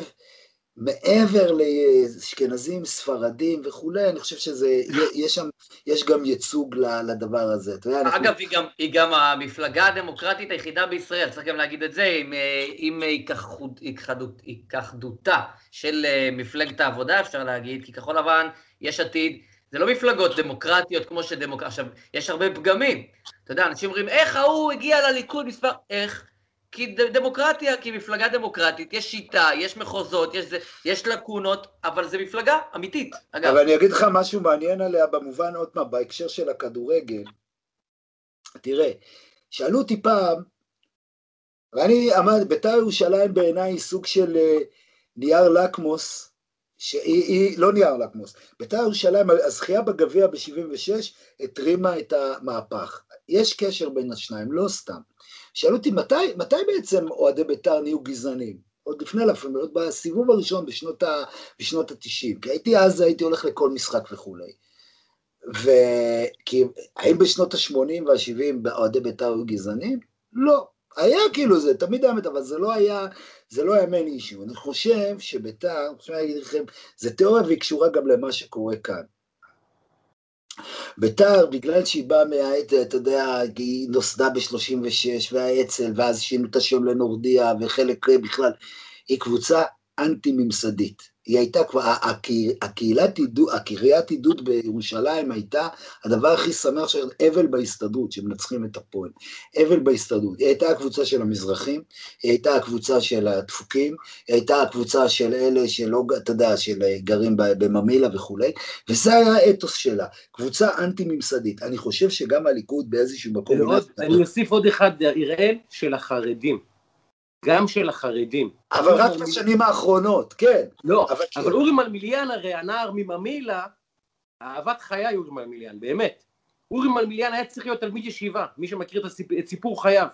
Speaker 4: מעבר לאשכנזים, ספרדים וכולי, אני חושב שזה, יש שם, יש גם ייצוג לדבר הזה.
Speaker 3: אגב, אנחנו... היא, גם, היא גם המפלגה הדמוקרטית היחידה בישראל, צריך גם להגיד את זה, עם, עם היכחדותה של אה, מפלגת העבודה, אפשר להגיד, כי כחול לבן, יש עתיד, זה לא מפלגות דמוקרטיות כמו שדמוקרטיות, עכשיו, יש הרבה פגמים. אתה יודע, אנשים אומרים, איך ההוא הגיע לליכוד מספר... איך? כי דמוקרטיה, כי מפלגה דמוקרטית, יש שיטה, יש מחוזות, יש, זה, יש לקונות, אבל זה מפלגה אמיתית,
Speaker 4: אגב. אבל אני אגיד לך משהו מעניין עליה במובן, עוד פעם, בהקשר של הכדורגל. תראה, שאלו אותי פעם, ואני אמרתי, בית"ר ירושלים בעיניי היא סוג של אה, נייר לקמוס, שהיא היא, לא נייר לקמוס, בית"ר ירושלים, הזכייה בגביע ב-76 התרימה את המהפך. יש קשר בין השניים, לא סתם. שאלו אותי, מתי, מתי בעצם אוהדי בית"ר נהיו גזענים? עוד לפני לפעמים, עוד בסיבוב הראשון בשנות ה-90, כי הייתי אז, הייתי הולך לכל משחק וכולי. וכי, האם בשנות ה-80 וה-70 אוהדי בית"ר היו גזענים? לא. היה כאילו זה, תמיד האמת, אבל זה לא היה, זה לא היה מיין אישו. אני חושב שבית"ר, אני חושב להגיד לכם, זה תיאוריה והיא קשורה גם למה שקורה כאן. ביתר, בגלל שהיא באה מהעת, אתה יודע, היא נוסדה ב-36, והאצ"ל, ואז שינו את השם לנורדיה, וחלק בכלל, היא קבוצה אנטי-ממסדית. היא הייתה כבר, הקהילת עידוד, הקריית עידוד בירושלים הייתה הדבר הכי שמח של אבל בהסתדרות, שמנצחים את הפועל. אבל בהסתדרות. היא הייתה הקבוצה של המזרחים, היא הייתה הקבוצה של הדפוקים, היא הייתה הקבוצה של אלה שלא, אתה יודע, של גרים בממילה וכולי, וזה היה האתוס שלה, קבוצה אנטי-ממסדית. אני חושב שגם הליכוד באיזשהו מקום...
Speaker 2: אני אוסיף עוד אחד, יראל, של החרדים. גם של החרדים.
Speaker 4: אבל רק בשנים האחרונות, כן.
Speaker 2: לא, אבל, אבל אורי מלמיליאן הרי הנער מממילה, אהבת חיי אורי מלמיליאן, באמת. אורי מלמיליאן היה צריך להיות תלמיד ישיבה, מי שמכיר את, הסיפ... את סיפור חייו.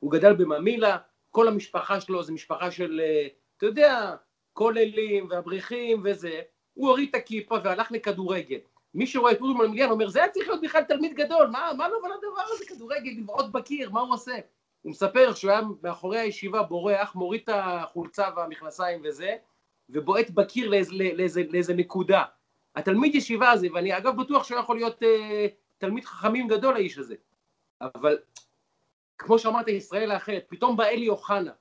Speaker 2: הוא גדל בממילה, כל המשפחה שלו זה משפחה של, אה, אתה יודע, כוללים ואברכים וזה. הוא הוריד את הכיפה והלך לכדורגל. מי שרואה את אורי מלמיליאן אומר, זה היה צריך להיות בכלל תלמיד גדול, מה, מה לא בא לדבר הזה, כדורגל, לבעוט בקיר, מה הוא עושה? הוא מספר שהוא היה מאחורי הישיבה בורח, מוריד את החולצה והמכנסיים וזה, ובועט בקיר לאיזה, לאיזה, לאיזה נקודה. התלמיד ישיבה הזה, ואני אגב בטוח שהוא יכול להיות אה, תלמיד חכמים גדול האיש הזה, אבל כמו שאמרת, ישראל האחרת, פתאום בא אלי אוחנה.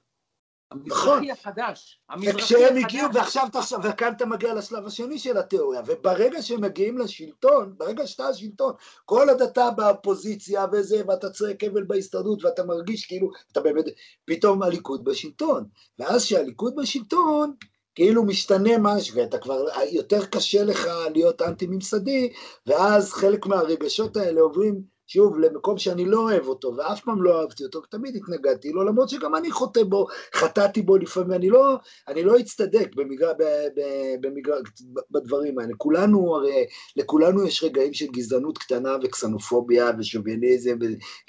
Speaker 4: המזרחי החדש. וכשהם הגיעו, ועכשיו תחשוב, וכאן אתה מגיע לשלב השני של התיאוריה, וברגע שהם מגיעים לשלטון, ברגע שאתה השלטון, כל עוד אתה באופוזיציה וזה, ואתה צועק אבל בהסתדרות, ואתה מרגיש כאילו, אתה באמת, פתאום הליכוד בשלטון. ואז שהליכוד בשלטון, כאילו משתנה משהו, ואתה כבר, יותר קשה לך להיות אנטי-ממסדי, ואז חלק מהרגשות האלה עוברים שוב, למקום שאני לא אוהב אותו, ואף פעם לא אהבתי אותו, ותמיד התנגדתי לו, למרות שגם אני חוטא בו, חטאתי בו לפעמים, אני לא, אני לא אצטדק במגר, במגר, בדברים האלה. כולנו, הרי, לכולנו יש רגעים של גזענות קטנה וקסנופוביה ושוביניזם,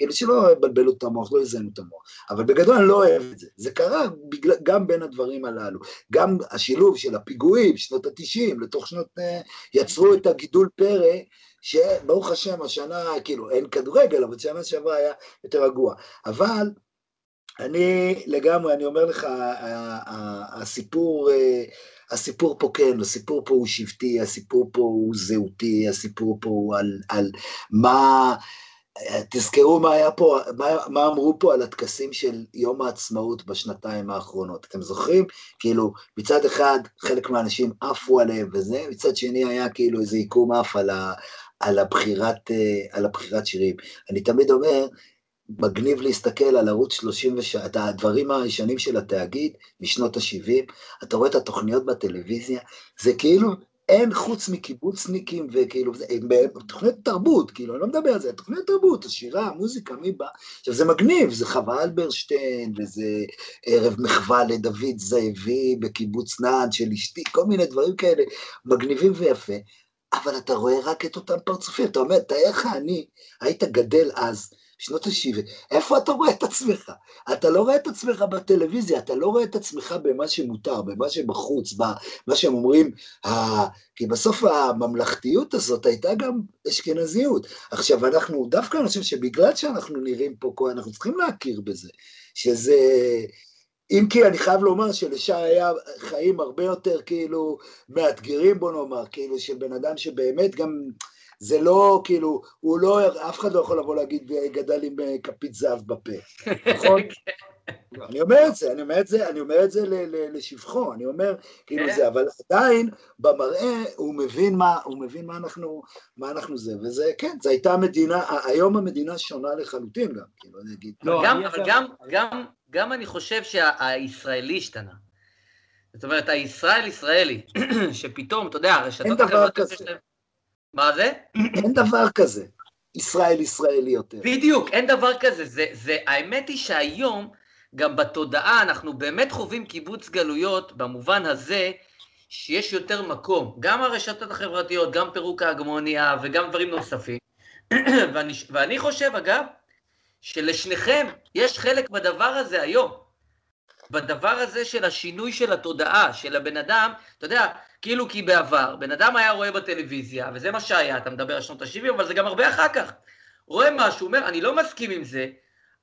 Speaker 4: אלה שלא יבלבלו את המוח, לא יזיינו את המוח. אבל בגדול אני לא אוהב את זה. זה קרה בגלל, גם בין הדברים הללו. גם השילוב של הפיגועים, שנות התשעים, לתוך שנות... אה, יצרו את הגידול פרא, שברוך השם השנה, כאילו אין כדורגל, אבל שנה שעברה היה יותר רגוע. אבל אני לגמרי, אני אומר לך, הסיפור, הסיפור פה כן, הסיפור פה הוא שבטי, הסיפור פה הוא זהותי, הסיפור פה הוא על, על מה... תזכרו מה היה פה, מה, מה אמרו פה על הטקסים של יום העצמאות בשנתיים האחרונות. אתם זוכרים? כאילו, מצד אחד חלק מהאנשים עפו עליהם וזה, מצד שני היה כאילו איזה עיקום עף על, על הבחירת, אה, על הבחירת שירים. אני תמיד אומר, מגניב להסתכל על ערוץ 30, את הדברים הישנים של התאגיד משנות ה-70, אתה רואה את התוכניות בטלוויזיה, זה כאילו אין חוץ מקיבוצניקים וכאילו, זה, תוכניות תרבות, כאילו, אני לא מדבר על זה, תוכניות תרבות, השירה, המוזיקה, מי בא? עכשיו, זה מגניב, זה חווה אלברשטיין, וזה ערב מחווה לדוד זאבי בקיבוץ נעד של אשתי, כל מיני דברים כאלה מגניבים ויפה, אבל אתה רואה רק את אותם פרצופים, אתה אומר, תאר לך אני, היית גדל אז, שנות ה-70, איפה אתה רואה את עצמך? אתה לא רואה את עצמך בטלוויזיה, אתה לא רואה את עצמך במה שמותר, במה שבחוץ, במה שהם אומרים, ה... כי בסוף הממלכתיות הזאת הייתה גם אשכנזיות. עכשיו אנחנו, דווקא אני חושב שבגלל שאנחנו נראים פה, אנחנו צריכים להכיר בזה, שזה... אם כי אני חייב לומר שלשי היה חיים הרבה יותר כאילו מאתגרים בוא נאמר, כאילו של בן אדם שבאמת גם זה לא כאילו, הוא לא, אף אחד לא יכול לבוא להגיד גדל עם אה, כפית זהב בפה, נכון? אני אומר את זה, אני אומר את זה, אני אומר את זה לשבחו, אני אומר כאילו כן. זה, אבל עדיין במראה הוא מבין מה, הוא מבין מה אנחנו, מה אנחנו זה, וזה, כן, זו הייתה מדינה, היום המדינה שונה לחלוטין גם, כאילו, אני אגיד.
Speaker 3: לא, גם, אבל גם, גם, גם אני חושב שהישראלי השתנה. זאת אומרת, הישראל ישראלי, שפתאום, אתה יודע, הרשתות
Speaker 4: החברתיות
Speaker 3: יש להם... מה זה?
Speaker 4: אין דבר כזה. ישראל ישראלי יותר.
Speaker 3: בדיוק, אין דבר כזה. זה, זה, האמת היא שהיום, גם בתודעה, אנחנו באמת חווים קיבוץ גלויות במובן הזה שיש יותר מקום. גם הרשתות החברתיות, גם פירוק ההגמוניה וגם דברים נוספים. ואני, ואני חושב, אגב, שלשניכם יש חלק בדבר הזה היום. בדבר הזה של השינוי של התודעה, של הבן אדם, אתה יודע, כאילו כי בעבר, בן אדם היה רואה בטלוויזיה, וזה מה שהיה, אתה מדבר על שנות ה-70, אבל זה גם הרבה אחר כך. רואה משהו, אומר, אני לא מסכים עם זה,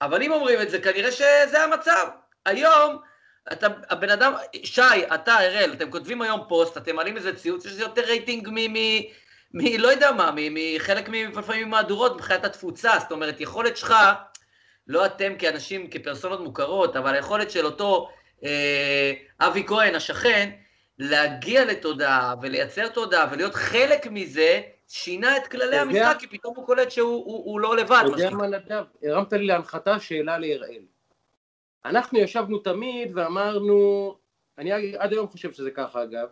Speaker 3: אבל אם אומרים את זה, כנראה שזה המצב. היום, אתה, הבן אדם, שי, אתה, אראל, אתם כותבים היום פוסט, אתם מעלים איזה ציוץ, יש יותר רייטינג מ... מ מ... לא יודע מה, מחלק לפעמים מהדורות מבחינת התפוצה, זאת אומרת, יכולת שלך, לא אתם כאנשים, כפרסונות מוכרות, אבל היכולת של אותו אה, אבי כהן, השכן, להגיע לתודעה ולייצר תודעה ולהיות חלק מזה, שינה את כללי המשחק, כי פתאום הוא קולט שהוא הוא, הוא לא לבד.
Speaker 2: אתה יודע מה נדב? הרמת לי להנחתה שאלה להראל. אנחנו ישבנו תמיד ואמרנו, אני עד היום חושב שזה ככה אגב,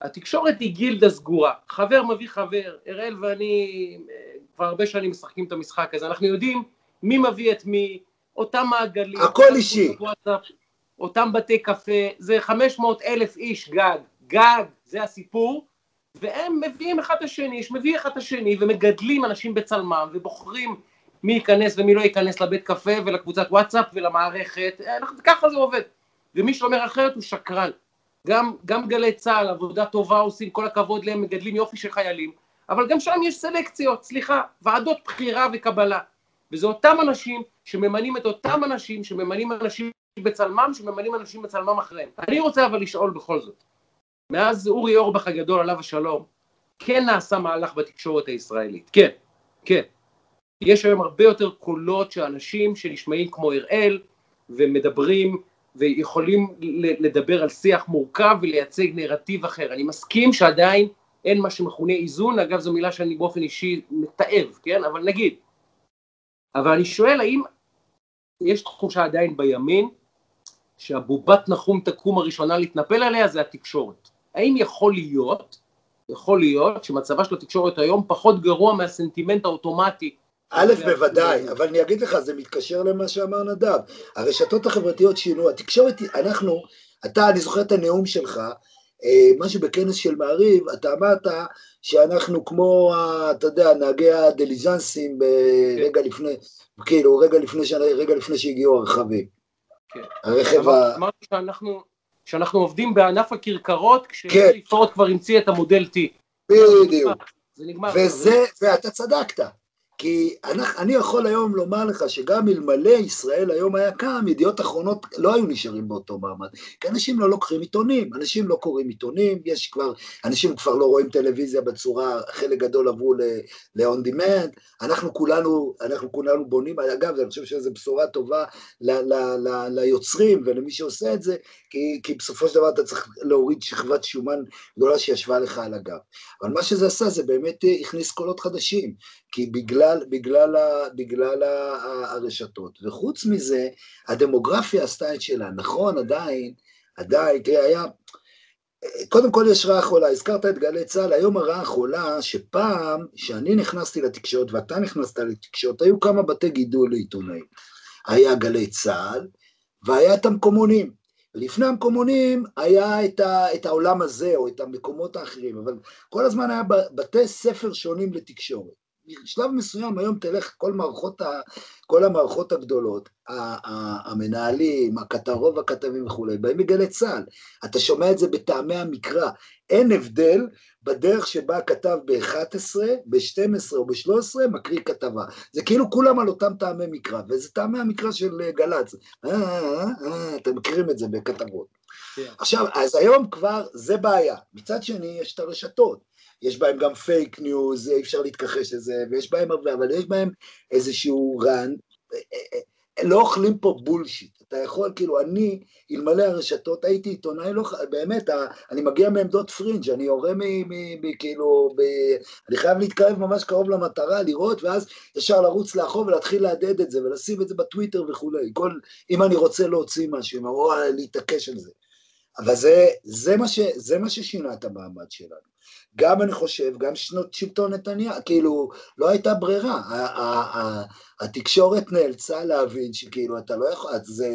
Speaker 2: התקשורת היא גילדה סגורה, חבר מביא חבר, הראל ואני אה, כבר הרבה שנים משחקים את המשחק הזה, אנחנו יודעים מי מביא את מי, אותם מעגלים,
Speaker 4: הכל אישי,
Speaker 2: אותם בתי קפה, זה 500 אלף איש גג, גג, זה הסיפור, והם מביאים אחד את השני, יש מביא אחד את השני ומגדלים אנשים בצלמם ובוחרים מי ייכנס ומי לא ייכנס לבית קפה ולקבוצת וואטסאפ ולמערכת, ככה זה עובד, ומי שאומר אחרת הוא שקרן. גם, גם גלי צה"ל, עבודה טובה עושים, כל הכבוד להם, מגדלים יופי של חיילים, אבל גם שם יש סלקציות, סליחה, ועדות בחירה וקבלה, וזה אותם אנשים שממנים את אותם אנשים שממנים אנשים בצלמם, שממנים אנשים בצלמם אחריהם. אני רוצה אבל לשאול בכל זאת, מאז אורי אורבך הגדול עליו השלום, כן נעשה מהלך בתקשורת הישראלית, כן, כן. יש היום הרבה יותר קולות של אנשים שנשמעים כמו הראל ומדברים ויכולים לדבר על שיח מורכב ולייצג נרטיב אחר. אני מסכים שעדיין אין מה שמכונה איזון, אגב זו מילה שאני באופן אישי מתעב, כן? אבל נגיד. אבל אני שואל האם יש תחושה עדיין בימין שהבובת נחום תקום הראשונה להתנפל עליה זה התקשורת. האם יכול להיות, יכול להיות שמצבה של התקשורת היום פחות גרוע מהסנטימנט האוטומטי
Speaker 4: א', בוודאי, אבל אני אגיד לך, זה מתקשר למה שאמר נדב. הרשתות החברתיות שינו, התקשורת, אנחנו, אתה, אני זוכר את הנאום שלך, אה, משהו בכנס של מעריב, אתה אמרת שאנחנו כמו, אתה יודע, נהגי הדליזנסים כן. לפני, כאילו, רגע לפני, רגע לפני שהגיעו הרכבים.
Speaker 2: כן. הרכב ה... אמרתי שאנחנו, שאנחנו עובדים בענף הכרכרות, כשפורט כן. כבר המציא את המודל T.
Speaker 4: בדיוק. זה נגמר. וזה, ואתה צדקת. כי אני, אני יכול היום לומר לך שגם אלמלא ישראל היום היה קם, ידיעות אחרונות לא היו נשארים באותו מעמד. כי אנשים לא לוקחים עיתונים, אנשים לא קוראים עיתונים, יש כבר, אנשים כבר לא רואים טלוויזיה בצורה, חלק גדול עברו ל-on demand, אנחנו כולנו, אנחנו כולנו בונים, אגב, אני חושב שזו בשורה טובה ל, ל, ל, ליוצרים ולמי שעושה את זה, כי, כי בסופו של דבר אתה צריך להוריד שכבת שומן גדולה שישבה לך על הגב. אבל מה שזה עשה זה באמת הכניס קולות חדשים, כי בגלל, בגלל, בגלל הרשתות. וחוץ מזה, הדמוגרפיה עשתה את שלה. נכון, עדיין, עדיין, תראה, היה... קודם כל יש רעה חולה, הזכרת את גלי צה"ל, היום הרעה חולה שפעם, כשאני נכנסתי לתקשורת ואתה נכנסת לתקשורת, היו כמה בתי גידול לעיתונאים. היה גלי צה"ל והיה את המקומונים. לפני המקומונים היה את, ה, את העולם הזה או את המקומות האחרים, אבל כל הזמן היה בתי ספר שונים לתקשורת. בשלב מסוים היום תלך כל, מערכות ה, כל המערכות הגדולות, המנהלים, רוב הכתבים וכולי, באים מגלי צה"ל. אתה שומע את זה בטעמי המקרא. אין הבדל בדרך שבה הכתב ב-11, ב-12 או ב-13 מקריא כתבה. זה כאילו כולם על אותם טעמי מקרא, וזה טעמי המקרא של גל"צ. אה, אה, אה, אתם מכירים את זה בכתבות. כן. עכשיו, אז היום כבר זה בעיה. מצד שני, יש את הרשתות. יש בהם גם fake news, אי אפשר להתכחש לזה, ויש בהם הרבה, אבל יש בהם איזשהו רן, לא אוכלים פה bullshit. אתה יכול, כאילו, אני, אלמלא הרשתות, הייתי עיתונאי, לא, באמת, אני מגיע מעמדות פרינג', אני יורה מ כאילו, ב, אני חייב להתקרב ממש קרוב למטרה, לראות, ואז ישר לרוץ לאחור ולהתחיל להדהד את זה, ולשים את זה בטוויטר וכולי. כל, אם אני רוצה להוציא משהו, או להתעקש על זה. אבל זה, זה, מה ש, זה מה ששינה את המעמד שלנו. גם אני חושב, גם שנות שלטון נתניהו, כאילו, לא הייתה ברירה. התקשורת נאלצה להבין שכאילו, אתה לא יכול, זה...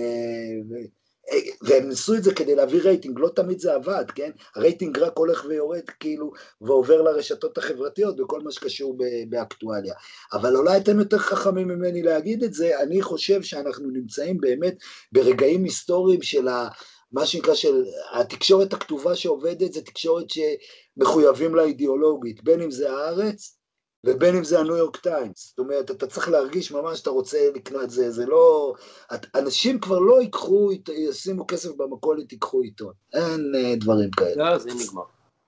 Speaker 4: והם ניסו את זה כדי להביא רייטינג, לא תמיד זה עבד, כן? הרייטינג רק הולך ויורד, כאילו, ועובר לרשתות החברתיות בכל מה שקשור באקטואליה. אבל אולי אתם יותר חכמים ממני להגיד את זה, אני חושב שאנחנו נמצאים באמת ברגעים היסטוריים של ה... מה שנקרא של התקשורת הכתובה שעובדת זה תקשורת שמחויבים לה אידיאולוגית, בין אם זה הארץ ובין אם זה הניו יורק טיימס. זאת אומרת, אתה צריך להרגיש ממש שאתה רוצה לקנות את זה, זה לא... אנשים כבר לא ייקחו, ישימו כסף במכולת, ייקחו עיתון. אין אה, דברים כאלה.
Speaker 2: לא, זה נגמר.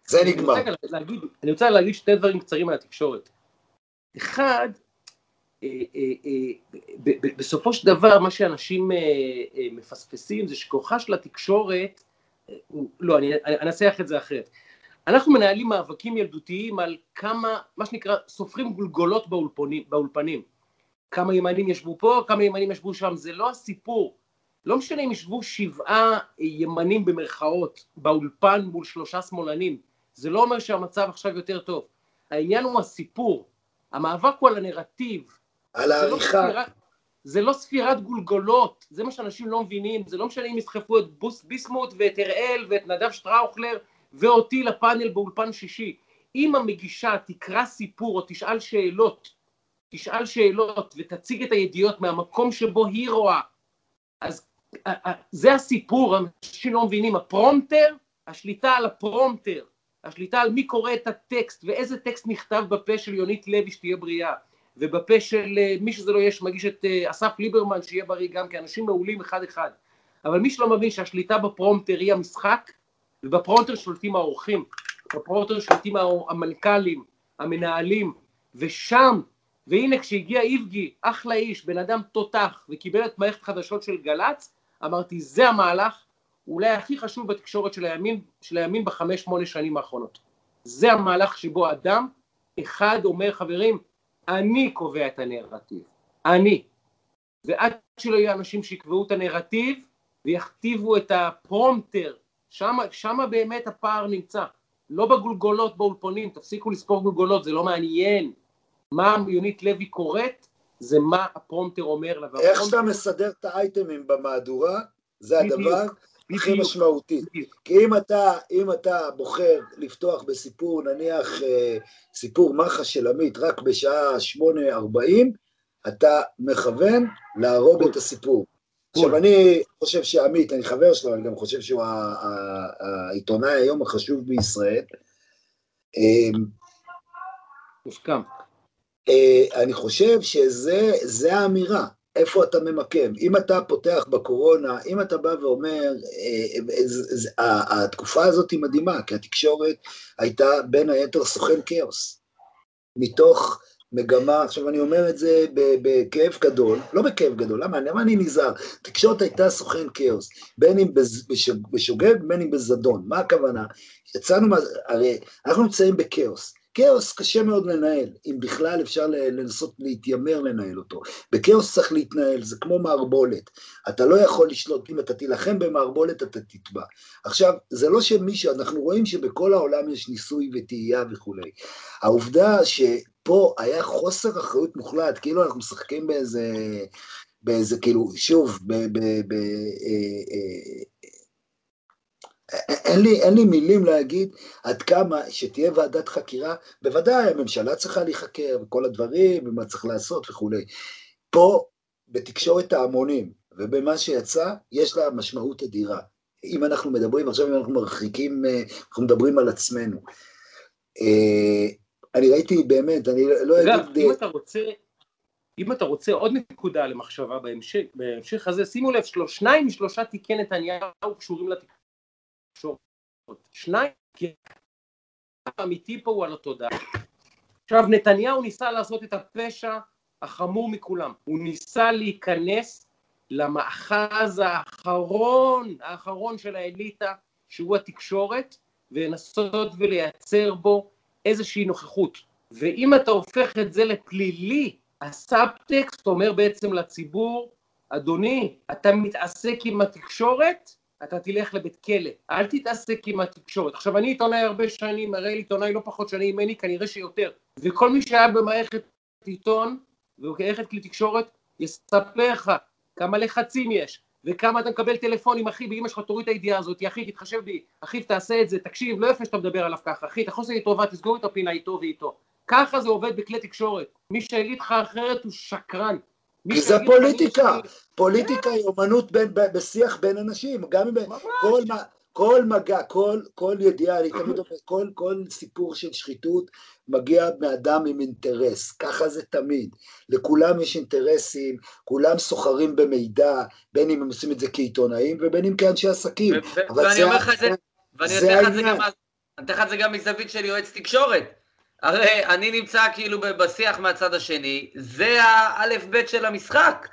Speaker 4: זה נגמר.
Speaker 2: אני רוצה להגיד, אני רוצה להגיד שתי דברים קצרים על התקשורת. אחד, בסופו של דבר מה שאנשים מפספסים זה שכוחה של התקשורת, לא, אני אנסח את זה אחרת. אנחנו מנהלים מאבקים ילדותיים על כמה, מה שנקרא, סופרים גולגולות באולפנים, באולפנים. כמה ימנים ישבו פה, כמה ימנים ישבו שם, זה לא הסיפור. לא משנה אם ישבו שבעה ימנים במרכאות באולפן מול שלושה שמאלנים, זה לא אומר שהמצב עכשיו יותר טוב. העניין הוא הסיפור, המאבק הוא על הנרטיב.
Speaker 4: על העריכה.
Speaker 2: זה, לא זה לא ספירת גולגולות, זה מה שאנשים לא מבינים, זה לא משנה אם יסחפו את בוס ביסמוט ואת אראל ואת נדב שטראוכלר ואותי לפאנל באולפן שישי. אם המגישה תקרא סיפור או תשאל שאלות, תשאל שאלות ותציג את הידיעות מהמקום שבו היא רואה, אז זה הסיפור, אנשים לא מבינים, הפרומפטר, השליטה על הפרומפטר, השליטה על מי קורא את הטקסט ואיזה טקסט נכתב בפה של יונית לוי שתהיה בריאה ובפה של אה, מי שזה לא יהיה שמגיש את אה, אסף ליברמן שיהיה בריא גם כי אנשים מעולים אחד אחד אבל מי שלא מבין שהשליטה בפרומפטר היא המשחק ובפרומפטר שולטים העורכים, בפרומפטר שולטים המנכ"לים, המנהלים, ושם, והנה כשהגיע איבגי, אחלה איש, בן אדם תותח, וקיבל את מערכת חדשות של גל"צ, אמרתי זה המהלך אולי הכי חשוב בתקשורת של הימין, של הימין בחמש שמונה שנים האחרונות. זה המהלך שבו אדם אחד אומר חברים, אני קובע את הנרטיב, אני. ועד שלא יהיו אנשים שיקבעו את הנרטיב ויכתיבו את הפרומטר שם באמת הפער נמצא, לא בגולגולות באולפונים, תפסיקו לספור גולגולות, זה לא מעניין. מה יונית לוי קוראת, זה מה הפרומטר אומר לה.
Speaker 4: איך שאתה מסדר את האייטמים במהדורה, זה הדבר הכי משמעותי. כי אם אתה, אם אתה בוחר לפתוח בסיפור, נניח אה, סיפור מח"ש של עמית רק בשעה 8.40, אתה מכוון להרוג את הסיפור. עכשיו, אני חושב שעמית, אני חבר שלו, אני גם חושב שהוא העיתונאי היום החשוב בישראל.
Speaker 2: אמ, מוסכם.
Speaker 4: אה, אני חושב שזה האמירה, איפה אתה ממקם. אם אתה פותח בקורונה, אם אתה בא ואומר, אה, אה, התקופה הזאת היא מדהימה, כי התקשורת הייתה בין היתר סוכן כאוס. מתוך מגמה, עכשיו אני אומר את זה בכאב גדול, לא בכאב גדול, למה, למה אני נזהר? תקשורת הייתה סוכן כאוס, בין אם בשוגג, בין אם בזדון, מה הכוונה? יצאנו, הרי אנחנו נמצאים בכאוס, כאוס קשה מאוד לנהל, אם בכלל אפשר לנסות להתיימר לנהל אותו. בכאוס צריך להתנהל, זה כמו מערבולת. אתה לא יכול לשלוט, אם אתה תילחם במערבולת אתה תטבע. עכשיו, זה לא שמישהו, אנחנו רואים שבכל העולם יש ניסוי וטעייה וכולי. העובדה שפה היה חוסר אחריות מוחלט, כאילו אנחנו משחקים באיזה, באיזה כאילו, שוב, ב... ב, ב אה, אה, אין לי, אין לי מילים להגיד עד כמה שתהיה ועדת חקירה, בוודאי הממשלה צריכה להיחקר וכל הדברים ומה צריך לעשות וכולי. פה בתקשורת ההמונים ובמה שיצא, יש לה משמעות אדירה. אם אנחנו מדברים, עכשיו אם אנחנו מרחיקים, אנחנו מדברים על עצמנו. אה, אני ראיתי באמת, אני לא
Speaker 2: אגיד... אגב, אם אתה רוצה, אם אתה רוצה עוד נקודה למחשבה בהמשך, בהמשך הזה, שימו לב, שניים משלושה תיקי נתניהו קשורים לתקשורת. שניים, כי האמיתי פה הוא על התודעה. עכשיו נתניהו ניסה לעשות את הפשע החמור מכולם, הוא ניסה להיכנס למאחז האחרון, האחרון של האליטה, שהוא התקשורת, ולנסות ולייצר בו איזושהי נוכחות. ואם אתה הופך את זה לפלילי, הסאבטקסט אומר בעצם לציבור, אדוני, אתה מתעסק עם התקשורת, אתה תלך לבית כלא, אל תתעסק עם התקשורת. עכשיו אני עיתונאי הרבה שנים, הרי עיתונאי לא פחות שנים ממני, כנראה שיותר, וכל מי שהיה במערכת עיתון ובמערכת כלי תקשורת יספר לך כמה לחצים יש, וכמה אתה מקבל טלפונים, אחי, באמא שלך תוריד את הידיעה הזאת, אחי, תתחשב בי, אחי, תעשה את זה, תקשיב, לא יפה שאתה מדבר עליו ככה, אחי, אתה חוסר לי טובה, תסגור את הפינה איתו ואיתו. ככה זה עובד בכלי תקשורת. מי שיגיד לך אחרת הוא שקרן.
Speaker 4: זה פוליטיקה, פוליטיקה היא אומנות בשיח בין אנשים, גם אם כל, כל מגע, כל, כל ידיעה, אני תמיד אומר, כל, כל סיפור של שחיתות מגיע מאדם עם אינטרס, ככה זה תמיד. לכולם יש אינטרסים, כולם סוחרים במידע, בין אם הם עושים את זה כעיתונאים ובין אם כאנשי עסקים.
Speaker 3: ואני אומר לך את זה, ואני אתן לך את זה גם מזווית של יועץ תקשורת. הרי אני נמצא כאילו בשיח מהצד השני, זה האלף בית של המשחק,